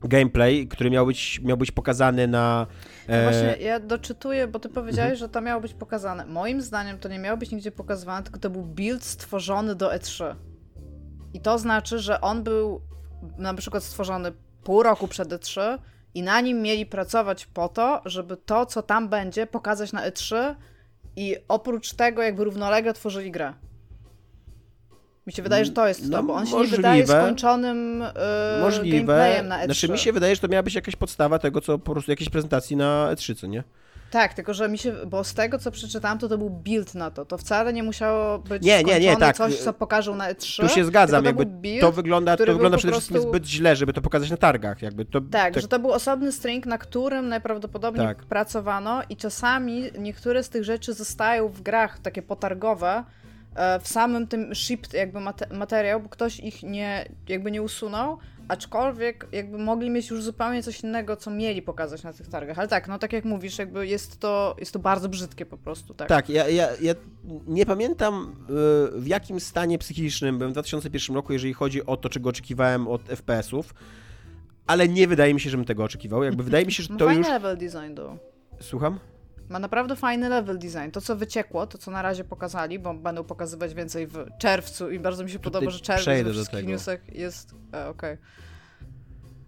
gameplay, który miał być, miał być pokazany na. E... Właśnie ja doczytuję, bo ty powiedziałeś, mhm. że to miało być pokazane. Moim zdaniem to nie miało być nigdzie pokazywane, tylko to był build stworzony do E3. I to znaczy, że on był na przykład stworzony pół roku przed E3 i na nim mieli pracować po to, żeby to, co tam będzie, pokazać na E3 i oprócz tego jakby równolegle tworzyli grę. Mi się wydaje, że to jest No, to, bo on się możliwe. nie wydaje skończonym yy, Możliwe. gameplayem na E E3. Znaczy mi się wydaje, że to miała być jakaś podstawa tego, co po prostu jakiejś prezentacji na E3, co nie? Tak, tylko że mi się, bo z tego co przeczytałam, to to był build na to. To wcale nie musiało być Nie, nie, nie, tak. coś, co pokażą na E3. Tu się zgadzam, to jakby build, to wygląda, to wygląda przede wszystkim prostu- zbyt źle, żeby to pokazać na targach, jakby to... Tak, że to był osobny string, na którym najprawdopodobniej Tak. pracowano i czasami niektóre z tych rzeczy zostają w grach takie potargowe, w samym tym shipped jakby mate- materiał, bo ktoś ich nie, jakby nie usunął, aczkolwiek jakby mogli mieć już zupełnie coś innego, co mieli pokazać na tych targach. Ale tak, no tak jak mówisz, jakby jest to, jest to bardzo brzydkie po prostu, tak. Tak, ja, ja, ja nie pamiętam y, w jakim stanie psychicznym byłem w 2001 roku, jeżeli chodzi o to, czego oczekiwałem od FPS-ów, ale nie wydaje mi się, żebym tego oczekiwał. Jakby wydaje mi się, że Ma to fajny już... level design, do. Słucham? Ma naprawdę fajny level design. To, co wyciekło, to, co na razie pokazali, bo będą pokazywać więcej w czerwcu i bardzo mi się Tutaj podoba, że czerwiec we wszystkich newsach jest... E, okej.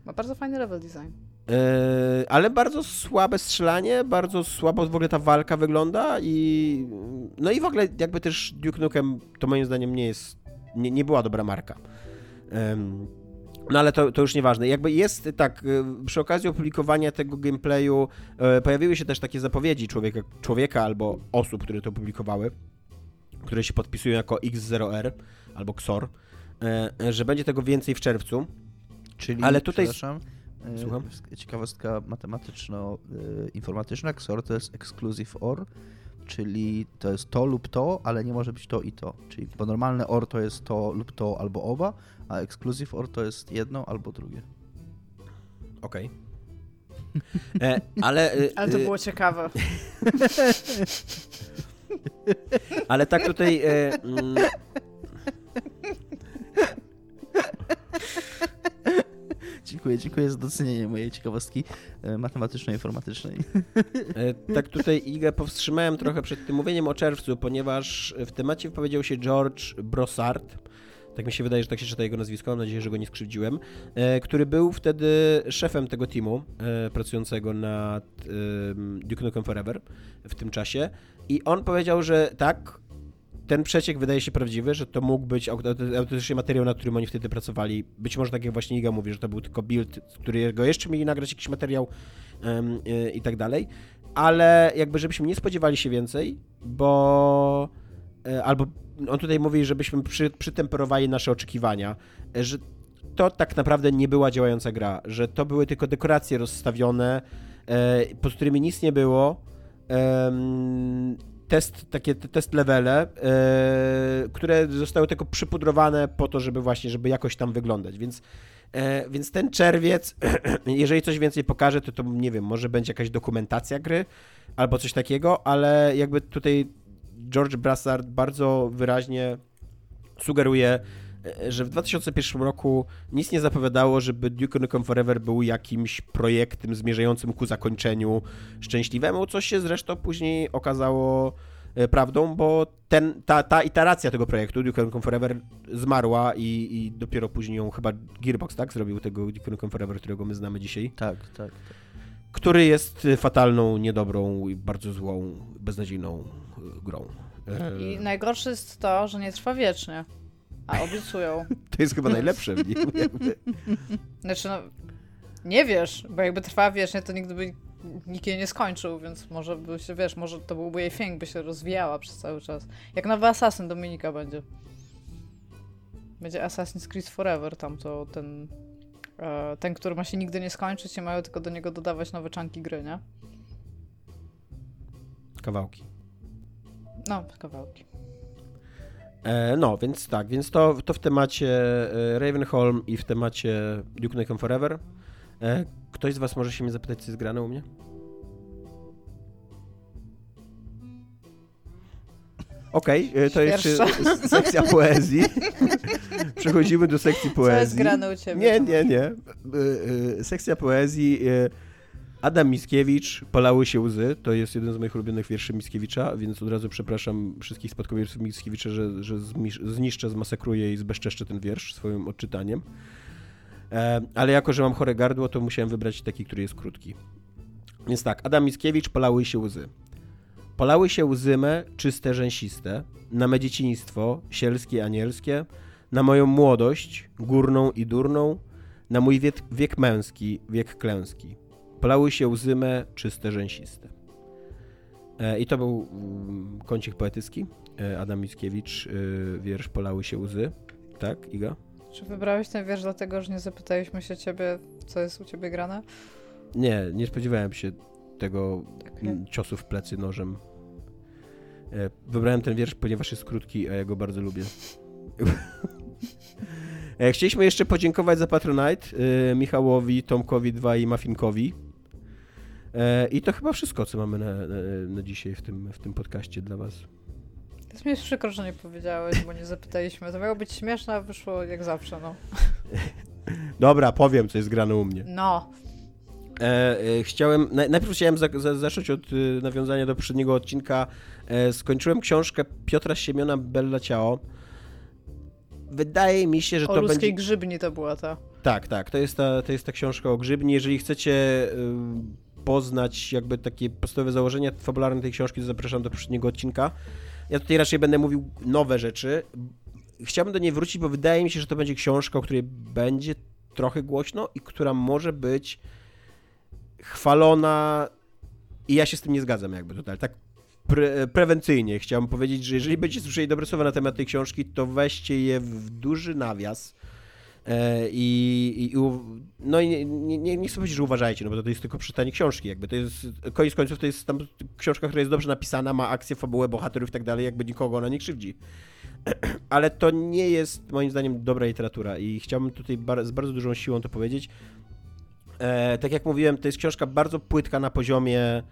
Ma bardzo fajny level design. Yy, ale bardzo słabe strzelanie, bardzo słabo w ogóle ta walka wygląda i no i w ogóle jakby też Duke Nukem to moim zdaniem nie jest, nie, nie była dobra marka. Ym, no ale to, to już nieważne. Jakby jest tak, y, przy okazji opublikowania tego gameplayu y, pojawiły się też takie zapowiedzi człowieka, człowieka albo osób, które to opublikowały, które się podpisują jako X0R albo XOR, y, że będzie tego więcej w czerwcu. Czyli, Ale tutaj- przepraszam, Słucham? ciekawostka matematyczno-informatyczna, XOR to jest exclusive OR, czyli to jest to lub to, ale nie może być to i to. Czyli, bo normalne OR to jest to lub to albo oba, a exclusive OR to jest jedno albo drugie. Okej. E, Ale, y, Ale to y, było ciekawe. ale tak tutaj. e, mm, Dziękuję, dziękuję za docenienie mojej ciekawostki e, matematyczno-informatycznej. e, tak tutaj Iga powstrzymałem trochę przed tym mówieniem o czerwcu, ponieważ w temacie wypowiedział się George Brossard. Tak mi się wydaje, że tak się czyta jego nazwisko, mam nadzieję, że go nie skrzywdziłem, e, który był wtedy szefem tego teamu e, pracującego nad e, Duke Nukem Forever w tym czasie i on powiedział, że tak, ten przeciek wydaje się prawdziwy, że to mógł być aut- autentycznie materiał, nad którym oni wtedy pracowali. Być może tak jak właśnie Iga mówi, że to był tylko build, z którego jeszcze mieli nagrać jakiś materiał y, i tak dalej. Ale jakby żebyśmy nie spodziewali się więcej, bo e, albo on tutaj mówi, żebyśmy przy, przytemperowali nasze oczekiwania, e, że to tak naprawdę nie była działająca gra, że to były tylko dekoracje rozstawione, e, pod którymi nic nie było. Test, takie te- test levele, e, które zostały tylko przypudrowane po to, żeby właśnie, żeby jakoś tam wyglądać, więc e, więc ten czerwiec, jeżeli coś więcej pokaże, to to nie wiem, może będzie jakaś dokumentacja gry albo coś takiego, ale jakby tutaj George Brassard bardzo wyraźnie sugeruje, że w 2001 roku nic nie zapowiadało, żeby Duke Nukem Forever był jakimś projektem zmierzającym ku zakończeniu szczęśliwemu, co się zresztą później okazało e, prawdą, bo ten, ta, ta iteracja tego projektu, Duke Nukem Forever, zmarła i, i dopiero później ją chyba Gearbox, tak, zrobił tego Duke Nukem Forever, którego my znamy dzisiaj, Tak, tak. który jest fatalną, niedobrą i bardzo złą, beznadziejną grą. E, I najgorsze jest to, że nie trwa wiecznie. A obiecują. To jest chyba najlepsze w nim. jakby. Znaczy, no, nie wiesz, bo jakby trwała wiecznie, to nigdy by nikt jej nie skończył, więc może by się, wiesz, może to byłby jej fang, by się rozwijała przez cały czas. Jak nowy Assassin Dominika będzie. Będzie Assassin's Creed Forever, tam to ten, e, ten, który ma się nigdy nie skończyć i mają tylko do niego dodawać nowe czanki gry, nie? Kawałki. No, kawałki. E, no, więc tak, więc to, to w temacie e, Ravenholm i w temacie Duke Nukem Forever. E, ktoś z was może się mnie zapytać, co jest grane u mnie? Okej, e, to jest Pierwsza. e, sekcja poezji. Przechodzimy do sekcji Co jest poezji. grane u ciebie? Nie, nie, nie. E, Sekcja poezji. Adam Mickiewicz, Polały się łzy. To jest jeden z moich ulubionych wierszy Mickiewicza, więc od razu przepraszam wszystkich spadkobierców Mickiewicza, że, że zniszczę, zmasakruję i zbezczeszczę ten wiersz swoim odczytaniem. E, Ale jako, że mam chore gardło, to musiałem wybrać taki, który jest krótki. Więc tak, Adam Mickiewicz, Polały się łzy. Polały się łzy me, czyste, rzęsiste, na me dzieciństwo, sielskie, anielskie, na moją młodość, górną i durną, na mój wiek, wiek męski, wiek klęski. Polały się łzy me, czyste, rzęsiste. E, I to był mm, kącik poetycki. E, Adam Mickiewicz, e, wiersz Polały się łzy. Tak, Iga? Czy wybrałeś ten wiersz dlatego, że nie zapytaliśmy się ciebie, co jest u ciebie grane? Nie, nie spodziewałem się tego Okej. mm, ciosu w plecy nożem. Wybrałem ten wiersz, ponieważ jest krótki, a ja go bardzo lubię. Chcieliśmy jeszcze podziękować za Patronite Michałowi, Tomkowi 2 i Mafinkowi. E, I to chyba wszystko, co mamy na, na, na dzisiaj w tym, w tym podcaście dla was. Jest mi jest przykro, że nie powiedziałeś, bo nie zapytaliśmy. To miało być śmieszne, a wyszło jak zawsze, no. Dobra, powiem, co jest grane u mnie. No. E, e, chciałem, naj, najpierw chciałem za, za, zacząć od e, nawiązania do poprzedniego odcinka. E, skończyłem książkę Piotra Siemiona Bella Ciao. Wydaje mi się, że O to ludzkiej będzie... grzybni to była ta. Tak, tak, to jest, ta, to jest ta książka o grzybni. Jeżeli chcecie y, poznać jakby takie podstawowe założenia fabularne tej książki, to zapraszam do poprzedniego odcinka. Ja tutaj raczej będę mówił nowe rzeczy. Chciałbym do niej wrócić, bo wydaje mi się, że to będzie książka, o której będzie trochę głośno i która może być chwalona i ja się z tym nie zgadzam jakby tutaj, tak pre, prewencyjnie chciałbym powiedzieć, że jeżeli będziecie słyszeli dobre słowa na temat tej książki, to weźcie je w duży nawias i, i u- no i nie, nie, nie chcę powiedzieć, że uważajcie, no bo to jest tylko przeczytanie książki, jakby to jest, koniec końców to jest tam książka, która jest dobrze napisana, ma akcję, fabułę, bohaterów i tak dalej, jakby nikogo ona nie krzywdzi. Ale to nie jest moim zdaniem dobra literatura i chciałbym tutaj bar- z bardzo dużą siłą to powiedzieć. E, tak jak mówiłem, to jest książka bardzo płytka na poziomie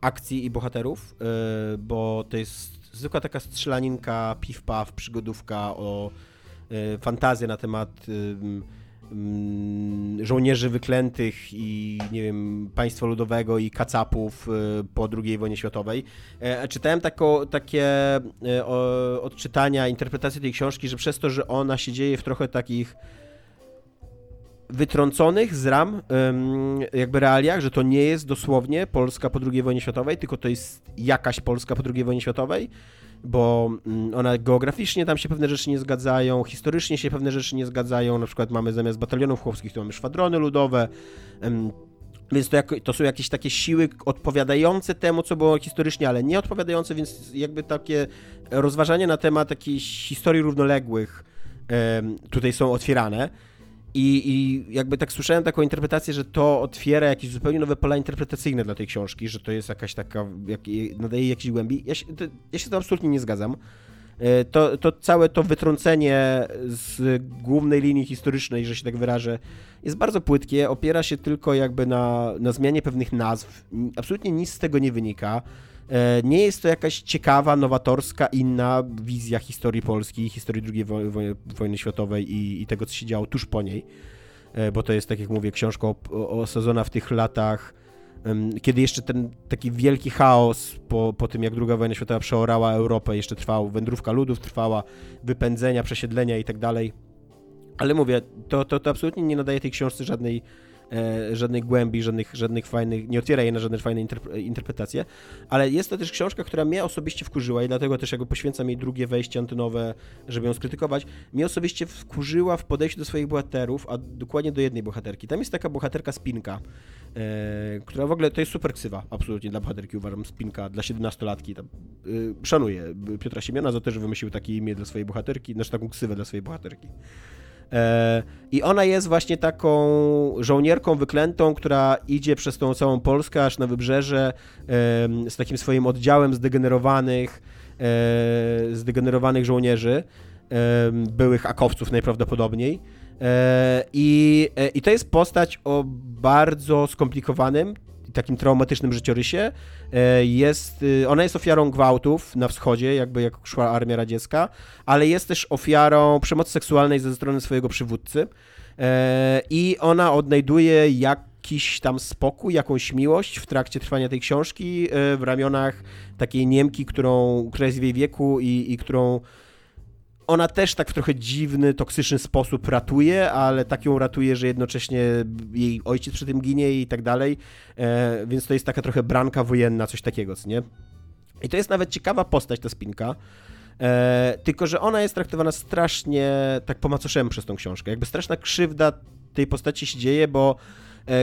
akcji i bohaterów, e, bo to jest zwykła taka strzelaninka, piw-paw, przygodówka o e, fantazję na temat ym, ym, żołnierzy wyklętych i nie wiem, państwa ludowego i kacapów e, po II wojnie światowej. E, Czytałem tako, takie odczytania, interpretacje tej książki, że przez to, że ona się dzieje w trochę takich wytrąconych z ram jakby realiach, że to nie jest dosłownie Polska po II wojnie światowej, tylko to jest jakaś Polska po II wojnie światowej, bo mm, ona geograficznie tam się pewne rzeczy nie zgadzają, historycznie się pewne rzeczy nie zgadzają, na przykład mamy zamiast batalionów chłopskich, to mamy szwadrony ludowe, więc to, to są jakieś takie siły odpowiadające temu, co było historycznie, ale nie odpowiadające, więc jakby takie rozważania na temat jakichś historii równoległych tutaj są otwierane. I, I jakby tak słyszałem taką interpretację, że to otwiera jakieś zupełnie nowe pola interpretacyjne dla tej książki, że to jest jakaś taka, jak, nadaje jakiejś głębi. Ja się, to, ja się tym absolutnie nie zgadzam. E, To, to całe to wytrącenie z głównej linii historycznej, że się tak wyrażę, jest bardzo płytkie, opiera się tylko jakby na, na zmianie pewnych nazw. Absolutnie nic z tego nie wynika. E, Nie jest to jakaś ciekawa, nowatorska, inna wizja historii Polski, historii II wo- wo- wojny światowej i, i tego, co się działo tuż po niej. E, Bo to jest, tak jak mówię, książka osadzona w tych latach, kiedy jeszcze ten taki wielki chaos po, po tym, jak II wojna światowa przeorała Europę, jeszcze trwał, wędrówka ludów trwała, wypędzenia, przesiedlenia i tak dalej. Ale mówię, to, to, to absolutnie nie nadaje tej książce żadnej, żadnej głębi, żadnych, żadnych fajnych, nie otwiera jej na żadne fajne interp- interpretacje, ale jest to też książka, która mnie osobiście wkurzyła i dlatego też jakby poświęcam jej drugie wejście antynowe, żeby ją skrytykować. Mnie osobiście wkurzyła w podejściu do swoich bohaterów, a dokładnie do jednej bohaterki. Tam jest taka bohaterka Spinka, e, która w ogóle to jest super ksywa, absolutnie dla bohaterki uważam, Spinka dla 17-latki. Tam, y, szanuję Piotra Siemiona za to, że wymyślił takie imię dla swojej bohaterki, znaczy taką ksywę dla swojej bohaterki. I ona jest właśnie taką żołnierką wyklętą, która idzie przez tą całą Polskę aż na wybrzeże z takim swoim oddziałem zdegenerowanych, e, zdegenerowanych żołnierzy, byłych akowców najprawdopodobniej. E, I, e, I to jest postać o bardzo skomplikowanym, takim traumatycznym życiorysie. E, Jest, y, ona jest ofiarą gwałtów na wschodzie, jakby jak szła armia radziecka, ale jest też ofiarą przemocy seksualnej ze strony swojego przywódcy. E, I ona odnajduje jakiś tam spokój, jakąś miłość w trakcie trwania tej książki e, w ramionach takiej Niemki, którą, która jest w jej wieku i, i którą ona też tak w trochę dziwny, toksyczny sposób ratuje, ale tak ją ratuje, że jednocześnie jej ojciec przy tym ginie i tak dalej, e, więc to jest taka trochę branka wojenna, coś takiego, co nie? I to jest nawet ciekawa postać, ta Spinka, E, tylko, że ona jest traktowana strasznie tak po macoszemu przez tą książkę. Jakby straszna krzywda tej postaci się dzieje, bo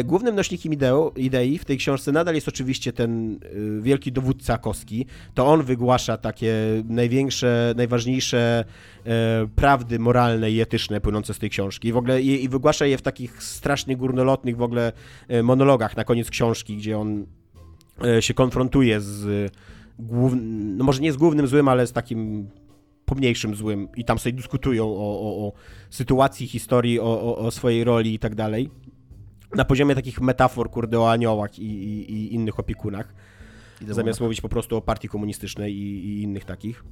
głównym nośnikiem ideo, idei w tej książce nadal jest oczywiście ten y, wielki dowódca Koski. To on wygłasza takie największe, najważniejsze e, prawdy moralne i etyczne płynące z tej książki. I w ogóle i, i wygłasza je w takich strasznie górnolotnych w ogóle e, monologach na koniec książki, gdzie on e, się konfrontuje z głównym, no może nie z głównym złym, ale z takim pomniejszym złym i tam sobie dyskutują o, o, o sytuacji, historii, o, o, o swojej roli i tak dalej. Na poziomie takich metafor, kurde, o aniołach i, i, i innych opiekunach. Zamiast mówić po prostu o partii komunistycznej i, i innych takich.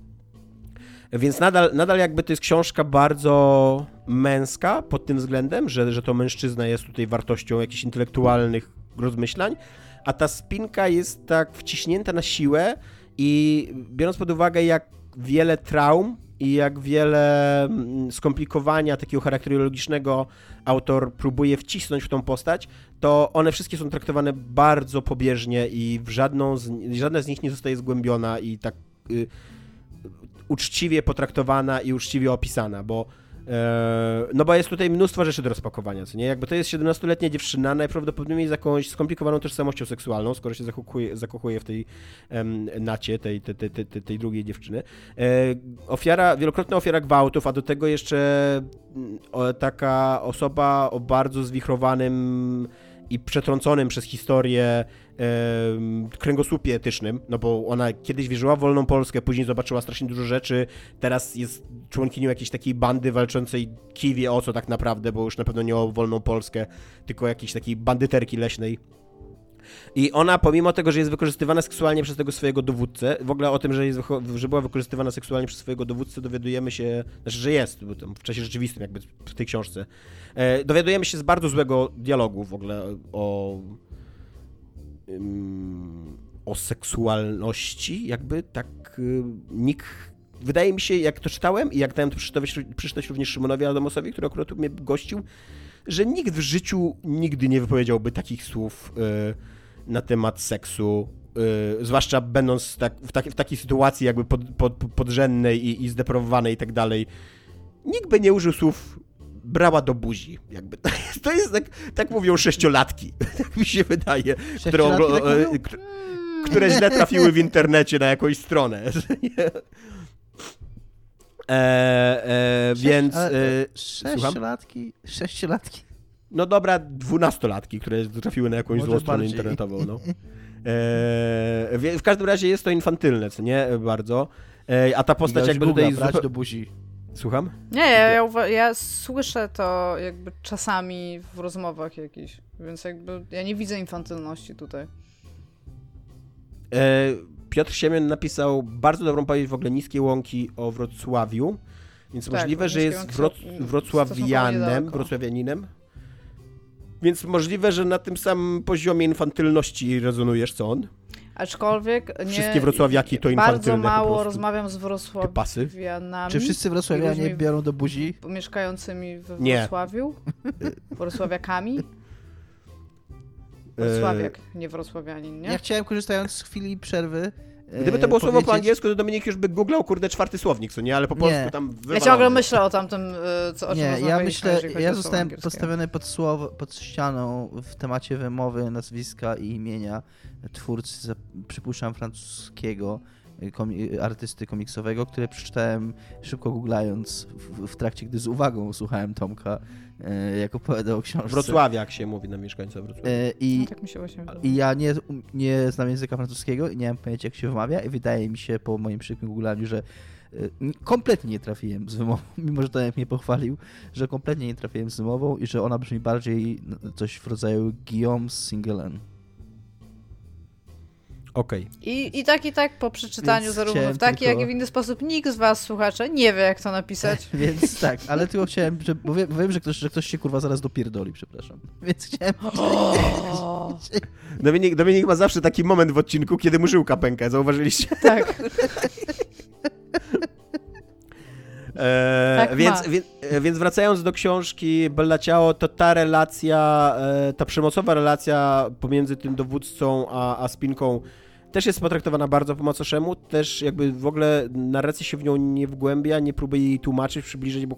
Więc nadal, nadal jakby to jest książka bardzo męska pod tym względem, że, że to mężczyzna jest tutaj wartością jakichś intelektualnych rozmyślań, a ta spinka jest tak wciśnięta na siłę i biorąc pod uwagę, jak wiele traum i jak wiele mm, skomplikowania takiego charakterologicznego autor próbuje wcisnąć w tą postać, to one wszystkie są traktowane bardzo pobieżnie i w żadną z, żadna z nich nie zostaje zgłębiona i tak y, uczciwie potraktowana i uczciwie opisana, bo no bo jest tutaj mnóstwo rzeczy do rozpakowania, co nie? Jakby to jest 17-letnia dziewczyna, najprawdopodobniej z jakąś skomplikowaną tożsamością seksualną, skoro się zakochuje, zakochuje w tej em, nacie, tej, tej, tej, tej, tej drugiej dziewczyny. E, ofiara, wielokrotna ofiara gwałtów, a do tego jeszcze mm, o, taka osoba o bardzo zwichrowanym i przetrąconym przez historię kręgosłupie etycznym, no bo ona kiedyś wierzyła w wolną Polskę, później zobaczyła strasznie dużo rzeczy, teraz jest członkinią jakiejś takiej bandy walczącej kij wie o co tak naprawdę, bo już na pewno nie o wolną Polskę, tylko jakiejś takiej bandyterki leśnej. I ona, pomimo tego, że jest wykorzystywana seksualnie przez tego swojego dowódcę, w ogóle o tym, że, jest, że była wykorzystywana seksualnie przez swojego dowódcę, dowiadujemy się, znaczy, że jest, w czasie rzeczywistym, jakby w tej książce. E, dowiadujemy się z bardzo złego dialogu w ogóle o. o seksualności, jakby tak. y, Nikt. Wydaje mi się, jak to czytałem i jak dałem to przeczytać, również Szymonowi Adamosowi, który akurat mnie gościł, że nikt w życiu nigdy nie wypowiedziałby takich słów y, na temat seksu, y, zwłaszcza będąc tak, w, tak, w takiej sytuacji jakby pod, pod, podrzędnej i, i zdeprawowanej i tak dalej. Nikt by nie użył słów brała do buzi, jakby. To jest, to jest tak, tak mówią sześciolatki, tak mi się wydaje, oglo- tak e, które źle trafiły w internecie na jakąś stronę. E, e, więc... ale- E? Sześciolatki, sześciolatki. No dobra, dwunastolatki, które trafiły na jakąś Może złą stronę bardziej. internetową, no. E, w każdym razie jest to infantylne, co nie? Bardzo. E, a ta postać jakby Google'a tutaj... brać do buzi. Słucham? Nie, ja, ja, ja słyszę to jakby czasami w rozmowach jakichś, więc jakby ja nie widzę infantylności tutaj. E, Piotr Siemion napisał bardzo dobrą powieść w ogóle Niskie Łąki o Wrocławiu, więc Tak, możliwe, że jest wroc wrocławianem, wrocławianinem. Więc możliwe, że na tym samym poziomie infantylności rezonujesz, co on. Aczkolwiek nie, Wszystkie wrocławiaki to Bardzo infantylne po mało rozmawiam z wrocławianami Czy wszyscy wrocławianie biorą do buzi? mieszkającymi w Nie. Wrocławiu? Wrocławiakami? E, Wrocławiak, nie wrocławianin, nie? Ja chciałem, korzystając z chwili przerwy. Gdyby to e, było słowo po angielsku, to Dominik już by googlał, kurde, czwarty słownik, co nie? Ale po polsku Nie. tam Ja wywalony. ciągle myślę o tamtym, y, co, o czym Nie, ja myślę, ja zostałem postawiony pod, słowo, pod ścianą w temacie wymowy nazwiska i imienia twórcy, za- przypuszczam, francuskiego komi- artysty komiksowego, które przeczytałem szybko googlając w, w trakcie, gdy z uwagą słuchałem Tomka, e, jak opowiadał o książce. Wrocławiak się mówi na mieszkańca Wrocławia. E, No, I, tak mi się właśnie. I ja nie, nie znam języka francuskiego i nie mam pojęcia, jak się wymawia i wydaje mi się po moim szybkim googlaniu, że y, kompletnie nie trafiłem z wymową, mimo że Tomek mnie pochwalił, że kompletnie nie trafiłem z wymową i że ona brzmi bardziej coś w rodzaju Guillaume Singelen. Okej. I, I tak, i tak po przeczytaniu Więc zarówno w taki, tylko- jak i w inny sposób nikt z was, słuchacze, nie wie, jak to napisać. Więc tak, ale tylko chciałem, że, bo, wiem, bo wiem, że ktoś, że ktoś się kurwa zaraz dopierdoli, przepraszam. Więc chciałem... O, Dominik, Dominik ma zawsze taki moment w odcinku, kiedy mu żyłka pęka, zauważyliście? tak. E, Tak więc, wie, więc wracając do książki Bella Ciao, to ta relacja, e, ta przemocowa relacja pomiędzy tym dowódcą a, a Spinką też jest potraktowana bardzo po macoszemu, też jakby w ogóle narracja się w nią nie wgłębia, nie próbuje jej tłumaczyć, przybliżyć, bo...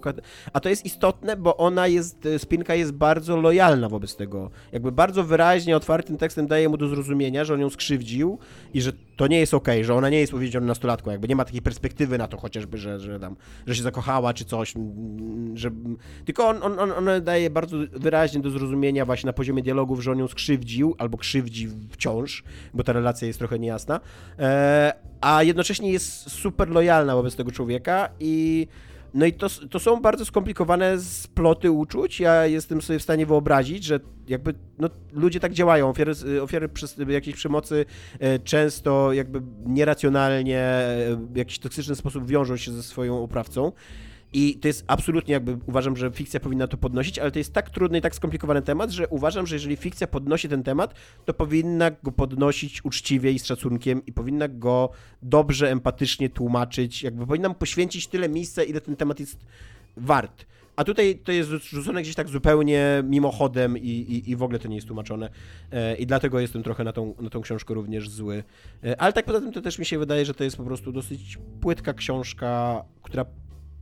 a to jest istotne, bo ona jest, Spinka jest bardzo lojalna wobec tego. Jakby bardzo wyraźnie, otwartym tekstem daje mu do zrozumienia, że on ją skrzywdził i że to nie jest okej, okay, że ona nie jest powiedzianą nastolatką, jakby nie ma takiej perspektywy na to chociażby, że, że tam, że się zakochała czy coś, że... Tylko on, on, on, on daje bardzo wyraźnie do zrozumienia właśnie na poziomie dialogów, że on ją skrzywdził albo krzywdzi wciąż, bo ta relacja jest trochę niejasna, e, a jednocześnie jest super lojalna wobec tego człowieka i no i to, to są bardzo skomplikowane sploty uczuć. Ja jestem sobie w stanie wyobrazić, że jakby no, ludzie tak działają. Ofiary, ofiary jakiejś przemocy e, często jakby nieracjonalnie, w jakiś toksyczny sposób wiążą się ze swoją oprawcą. I to jest absolutnie jakby uważam, że fikcja powinna to podnosić, ale to jest tak trudny i tak skomplikowany temat, że uważam, że jeżeli fikcja podnosi ten temat, to powinna go podnosić uczciwie i z szacunkiem i powinna go dobrze, empatycznie tłumaczyć, jakby powinna poświęcić tyle miejsca, ile ten temat jest wart. A tutaj to jest rzucone gdzieś tak zupełnie mimochodem i, i, i w ogóle to nie jest tłumaczone. E, I dlatego jestem trochę na tą, na tą książkę również zły. E, ale tak poza tym to też mi się wydaje, że to jest po prostu dosyć płytka książka, która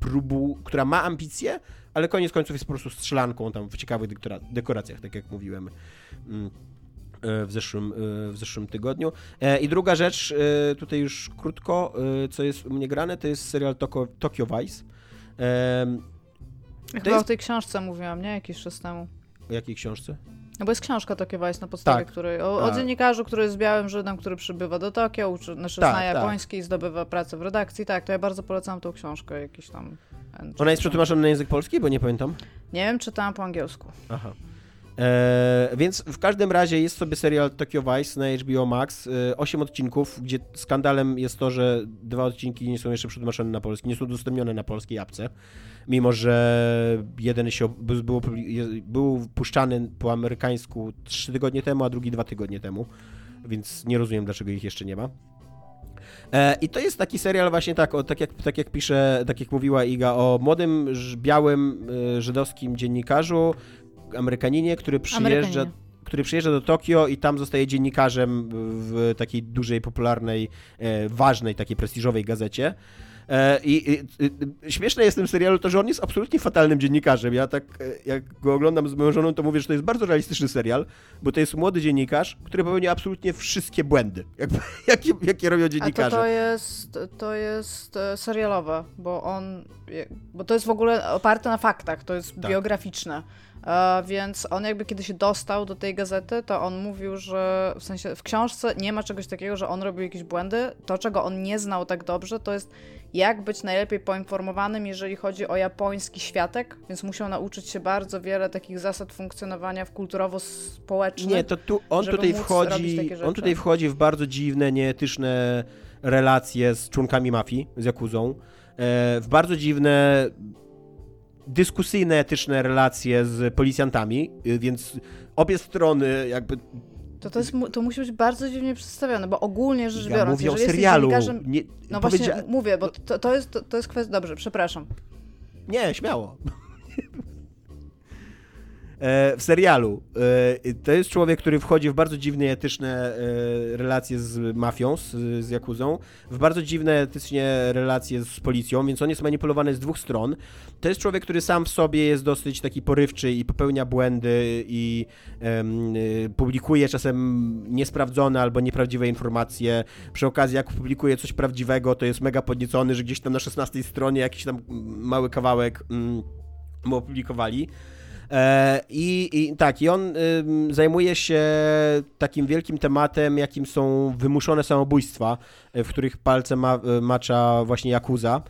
próbu, która ma ambicje, ale koniec końców jest po prostu strzelanką tam w ciekawych dekoracjach, tak jak mówiłem mm, e, w zeszłym, e, w zeszłym tygodniu. E, I druga rzecz, tutaj już krótko, co jest u mnie grane, to jest serial Tokyo, Tokyo Vice. Chyba jest... o tej książce mówiłam, nie? Jakiś czas temu. O jakiej książce? No bo jest książka Tokio Vice, na podstawie tak, której, o, o, dziennikarzu, który jest białym Żydem, który przybywa do Tokio, uczy, znaczy tak, zna tak. japoński i zdobywa pracę w redakcji. Tak, to ja bardzo polecam tą książkę, jakiś tam... Ona jest przetłumaczona na język polski, bo nie pamiętam? Nie wiem, czytałam po angielsku. Aha. E, więc w każdym razie jest sobie serial Tokyo Vice na HBO Max, e, 8 odcinków, gdzie skandalem jest to, że dwa odcinki nie są jeszcze przetłumaczone na polski, nie są udostępnione na polskiej apce mimo że jeden się był, był puszczany po amerykańsku trzy tygodnie temu, a drugi dwa tygodnie temu, więc nie rozumiem, dlaczego ich jeszcze nie ma. E, I to jest taki serial właśnie tak, o, tak, jak, tak jak pisze, tak jak mówiła Iga, o młodym, białym, e, żydowskim dziennikarzu, Amerykaninie, który przyjeżdża... który przyjeżdża do Tokio i tam zostaje dziennikarzem w takiej dużej, popularnej, e, ważnej, takiej prestiżowej gazecie. E, I, i, i, śmieszne jest w tym serialu to, że on jest absolutnie fatalnym dziennikarzem. Ja tak, e, jak go oglądam z moją żoną, to mówię, że to jest bardzo realistyczny serial, bo to jest młody dziennikarz, który popełnia absolutnie wszystkie błędy, jakby, jakie, jakie robią dziennikarze. A to, to jest, to jest serialowe, bo on, bo to jest w ogóle oparte na faktach, to jest tak. biograficzne. Uh, więc on jakby kiedy się dostał do tej gazety, to on mówił, że w sensie w książce nie ma czegoś takiego, że on robił jakieś błędy. To, czego on nie znał tak dobrze, to jest jak być najlepiej poinformowanym, jeżeli chodzi o japoński światek, więc musiał nauczyć się bardzo wiele takich zasad funkcjonowania w kulturowo-społecznych. Nie, to tu on tutaj wchodzi, on tutaj wchodzi w bardzo dziwne, nieetyczne relacje z członkami mafii, z Jakuzą, e, w bardzo dziwne dyskusyjne, etyczne relacje z policjantami, y, więc obie strony jakby to, to, jest, to musi być bardzo dziwnie przedstawione, bo ogólnie rzecz biorąc, ja mówię jeżeli o serialu. Nie, no właśnie mówię, bo to, to, jest, to, to jest kwestia... Dobrze, przepraszam. Nie, śmiało. E, w serialu. E, to jest człowiek, który wchodzi w bardzo dziwne etyczne e, relacje z mafią, z, z Jakuzą, w bardzo dziwne etycznie relacje z policją, więc on jest manipulowany z dwóch stron. To jest człowiek, który sam w sobie jest dosyć taki porywczy i popełnia błędy i um, publikuje czasem niesprawdzone albo nieprawdziwe informacje. Przy okazji, jak publikuje coś prawdziwego, to jest mega podniecony, że gdzieś tam na 16 stronie jakiś tam mały kawałek um, mu opublikowali. E, I, I, tak, i on zajmuje się takim wielkim tematem, jakim są wymuszone samobójstwa, e, w których palce ma, e, macza właśnie Yakuza.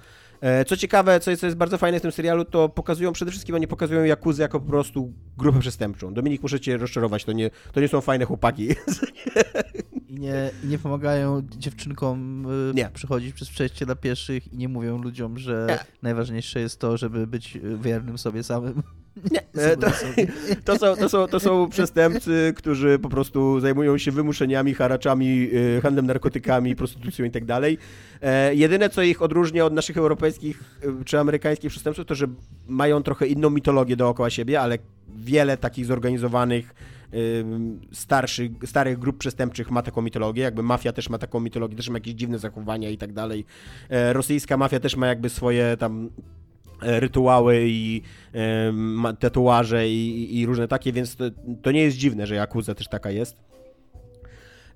Co ciekawe, co jest, co jest, bardzo fajne w tym serialu, to pokazują przede wszystkim, oni pokazują Jakuzę jako po prostu grupę przestępczą. Dominik, muszę cię rozczarować, to nie, to nie są fajne chłopaki. I nie, i nie pomagają dziewczynkom nie. przechodzić przez przejście dla pieszych i nie mówią ludziom, że nie. najważniejsze jest to, żeby być wiernym sobie samym. Nie, e, to, to, są, to, są, to są przestępcy, którzy po prostu zajmują się wymuszeniami, haraczami, e, handlem narkotykami, prostytucją i tak dalej. E, jedyne, co ich odróżnia od naszych europejskich czy amerykańskich przestępców, to że mają trochę inną mitologię dookoła siebie, ale wiele takich zorganizowanych starszy, starych grup przestępczych ma taką mitologię, jakby mafia też ma taką mitologię, też ma jakieś dziwne zachowania i tak dalej. E, rosyjska mafia też ma jakby swoje tam e, rytuały i tatuaże i, i, różne takie, więc to, to nie jest dziwne, że Yakuza też taka jest.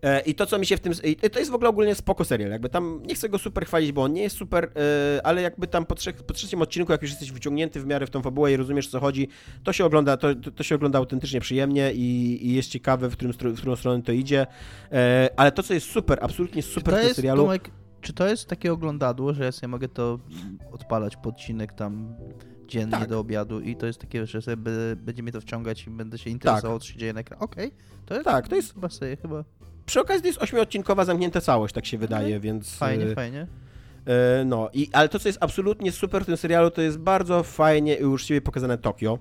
E, I to, co mi się w tym. To jest w ogóle ogólnie spoko serial. Jakby tam nie chcę go super chwalić, bo on nie jest super, e, ale jakby tam po, trzech, po trzecim odcinku, jak już jesteś wyciągnięty w miarę w tą fabułę i rozumiesz, co chodzi, to się ogląda, to, to się ogląda autentycznie przyjemnie i, i jest ciekawe, w, którym, w którą stronę to idzie. E, ale to, co jest super, absolutnie super w tym serialu. Tomek, czy to jest takie oglądadło, że ja sobie mogę to odpalać po odcinek tam dziennie tak. do obiadu i to jest takie, że sobie będzie mnie to wciągać i będę się interesował, tak. co się dzieje na ekranie. Okej, okay. to jest tak, to jest chyba sobie, chyba przy okazji to jest ośmiodcinkowa zamknięta całość, tak się wydaje, okay. więc... Fajnie, y, fajnie. Y, no, i, ale to, co jest absolutnie super w tym serialu, to jest bardzo fajnie i uczciwie pokazane Tokio,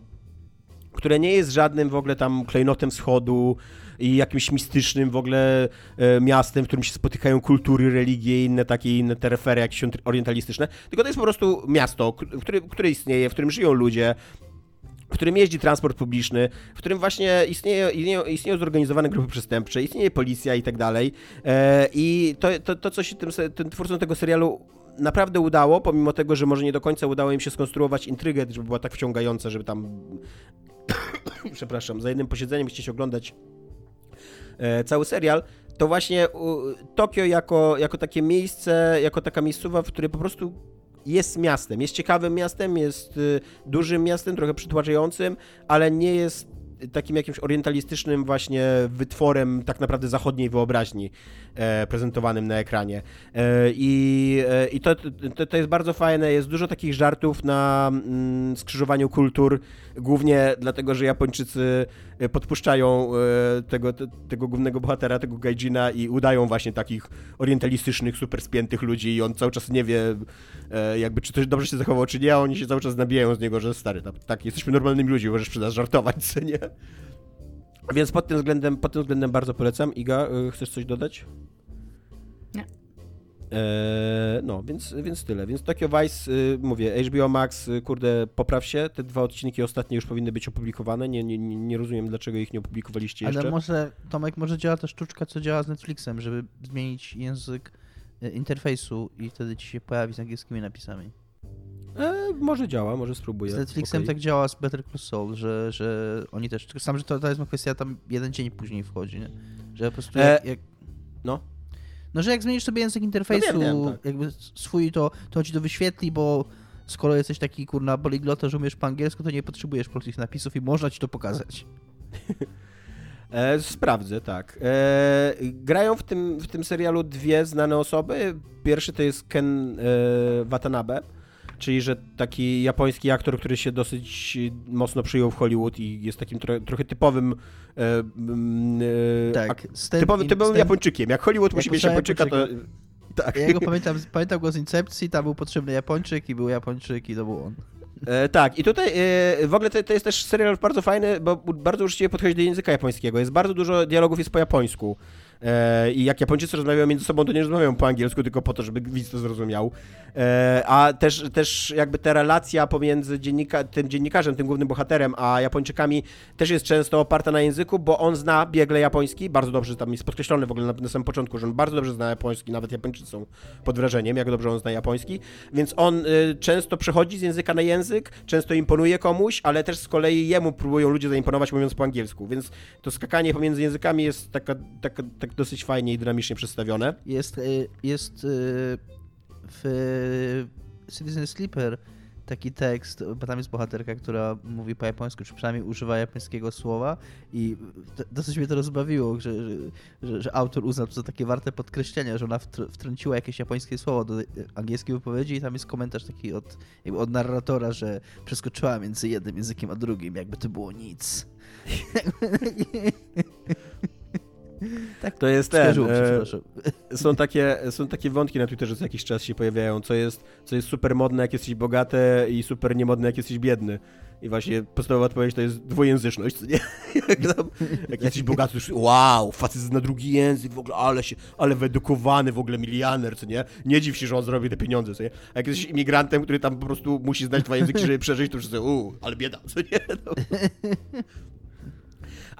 które nie jest żadnym w ogóle tam klejnotem wschodu i jakimś mistycznym w ogóle e, miastem, w którym się spotykają kultury, religie i inne takie inne terefery jakieś orientalistyczne, tylko to jest po prostu miasto, które, które istnieje, w którym żyją ludzie, w którym jeździ transport publiczny, w którym właśnie istnieje, istnieją, istnieją zorganizowane grupy przestępcze, istnieje policja i tak dalej. E, I to, to, to co się tym, tym twórcom tego serialu naprawdę udało, pomimo tego, że może nie do końca udało im się skonstruować intrygę, żeby była tak wciągająca, żeby tam przepraszam, za jednym posiedzeniem chcieć oglądać e, cały serial, to właśnie Tokio jako, jako takie miejsce, jako taka miejscowa, w której po prostu jest miastem, jest ciekawym miastem, jest y, dużym miastem, trochę przytłaczającym, ale nie jest takim jakimś orientalistycznym właśnie wytworem tak naprawdę zachodniej wyobraźni e, prezentowanym na ekranie. E, I e, i to, to, to, jest bardzo fajne, jest dużo takich żartów na mm, skrzyżowaniu kultur, głównie dlatego, że Japończycy e, podpuszczają e, tego, tego głównego bohatera, tego Gaijina i udają właśnie takich orientalistycznych, super spiętych ludzi i on cały czas nie wie e, jakby czy to dobrze się zachował, czy nie, a oni się cały czas nabijają z niego, że stary, tak, tak jesteśmy normalnymi ludźmi, możesz przy nas żartować, co nie? Więc pod tym względem, pod tym względem bardzo polecam. Iga, chcesz coś dodać? Nie. Eee, no, więc, więc tyle. Więc Tokyo Vice, y, mówię, HBO Max, y, kurde, popraw się. Te dwa odcinki ostatnie już powinny być opublikowane. Nie, nie, nie rozumiem, dlaczego ich nie opublikowaliście jeszcze. Ale może, Tomek, może działa ta sztuczka, co działa z Netflixem, żeby zmienić język interfejsu i wtedy ci się pojawi z angielskimi napisami. E, może działa, może spróbuję. Z Netflixem okay. tak działa z Better Call Saul, że, że oni też. Sam, że to, to jest kwestia tam jeden dzień później wchodzi, nie? Że po prostu jak, e, jak... No. No, że jak zmienisz sobie język interfejsu, no wiem, wiem, tak. jakby swój, to, to ci to wyświetli, bo skoro jesteś taki kurna poliglota, że umiesz po angielsku, to nie potrzebujesz polskich napisów i można ci to pokazać. E, sprawdzę, tak. E, grają w tym, w tym serialu dwie znane osoby. Pierwszy to jest Ken e, Watanabe czyli że taki japoński aktor, który się dosyć mocno przyjął w Hollywood i jest takim tro, trochę typowym e, e, tak, typowym, typowym Japończykiem. Jak Hollywood jak musi mieć Japończyka, to... Tak. Ja go pamiętam, pamiętam go z Incepcji, tam był potrzebny Japończyk i był Japończyk i to był on. E, tak, i tutaj e, w ogóle to, to, jest też serial bardzo fajny, bo bardzo uczciwie podchodzi do języka japońskiego. Jest bardzo dużo dialogów jest po japońsku. E, I jak Japończycy rozmawiają między sobą, to nie rozmawiają po angielsku, tylko po to, żeby widz to zrozumiał. E, a też, też jakby ta relacja pomiędzy dziennika, tym dziennikarzem, tym głównym bohaterem, a Japończykami też jest często oparta na języku, bo on zna biegle japoński, bardzo dobrze, tam jest podkreślone w ogóle na, na samym początku, że on bardzo dobrze zna japoński, nawet Japończycy są pod wrażeniem, jak dobrze on zna japoński, więc on y, często przechodzi z języka na język, często imponuje komuś, ale też z kolei jemu próbują ludzie zaimponować mówiąc po angielsku, więc to skakanie pomiędzy językami jest taka, taka tak dosyć fajnie i dynamicznie przedstawione. Jest, y, jest y, w Citizen Sleeper taki tekst, bo tam jest bohaterka, która mówi po japońsku, czy przynajmniej używa japońskiego słowa i dosyć mnie to rozbawiło, że, że, że autor uznał to za takie warte podkreślenia, że ona wtrąciła jakieś japońskie słowo do angielskiej wypowiedzi i tam jest komentarz taki od, od narratora, że przeskoczyła między jednym językiem a drugim, jakby to było nic. Tak, to jest ten. E, są, takie, są takie wątki na Twitterze co jakiś czas się pojawiają, co jest, co jest super modne, jak jesteś bogaty i super niemodne, jak jesteś biedny. I właśnie podstawowa odpowiedź to jest dwujęzyczność, co nie? jak, tam, jak jesteś bogaty, to już wow, facet na drugi język, w ogóle, ale się, ale wyedukowany w ogóle milioner, co nie? Nie dziw się, że on zrobi te pieniądze, co nie? A jak jesteś imigrantem, który tam po prostu musi znać dwa języki, żeby przeżyć, to już sobie, uuu, ale bieda, co nie? No.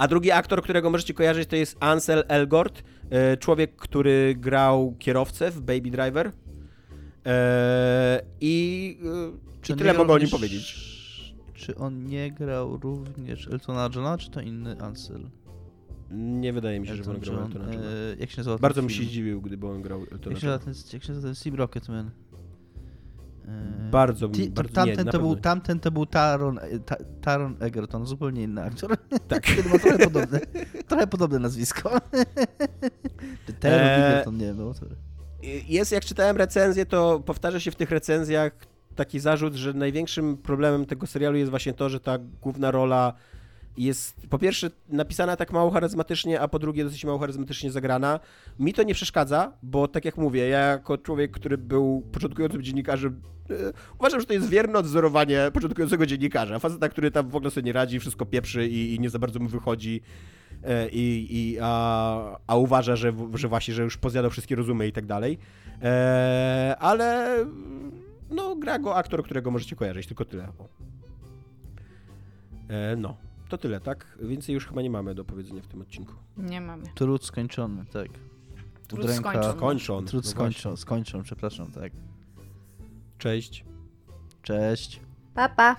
A drugi aktor, którego możecie kojarzyć, to jest Ansel Elgort, e, człowiek, który grał kierowcę w Baby Driver. E, I, e, i tyle mogę o nim powiedzieć. Czy on nie grał również Eltona Johna, czy to inny Ansel? Nie wydaje mi się, że on Elton grał Eltona Johna. e, Jak się nazywa Bardzo bym się zdziwił, gdyby on grał Eltona Jak się Johna. nazywa ten, jak się nazywa ten Steve Rocketman? Bardzo, to, bardzo tamten, nie, to był, tamten to był Taron, e, ta, Taron Egerton, zupełnie inny aktor. Tak. Ma trochę podobne, trochę podobne nazwisko. Taron Eee, Egerton, nie wiem. No. Jest, jak czytałem recenzję, to powtarza się w tych recenzjach taki zarzut, że największym problemem tego serialu jest właśnie to, że ta główna rola jest po pierwsze napisana tak mało charyzmatycznie, a po drugie dosyć mało charyzmatycznie zagrana. Mi to nie przeszkadza, bo tak jak mówię, ja jako człowiek, który był początkującym dziennikarzem, e, uważam, że to jest wierne odwzorowanie początkującego dziennikarza. Faceta, który tam w ogóle sobie nie radzi, wszystko pieprzy i, i nie za bardzo mu wychodzi. e, I, a, a uważa, że, że właśnie, że już pozjadał wszystkie rozumy i tak dalej. E, ale no, gra go aktor, którego możecie kojarzyć, tylko tyle. No, to tyle, tak? Więcej już chyba nie mamy do powiedzenia w tym odcinku. Nie mamy. Trud skończony, tak. Trud Udręka- skończony. Trud no skończą, skończą, przepraszam, tak. Cześć. Cześć. Pa, pa.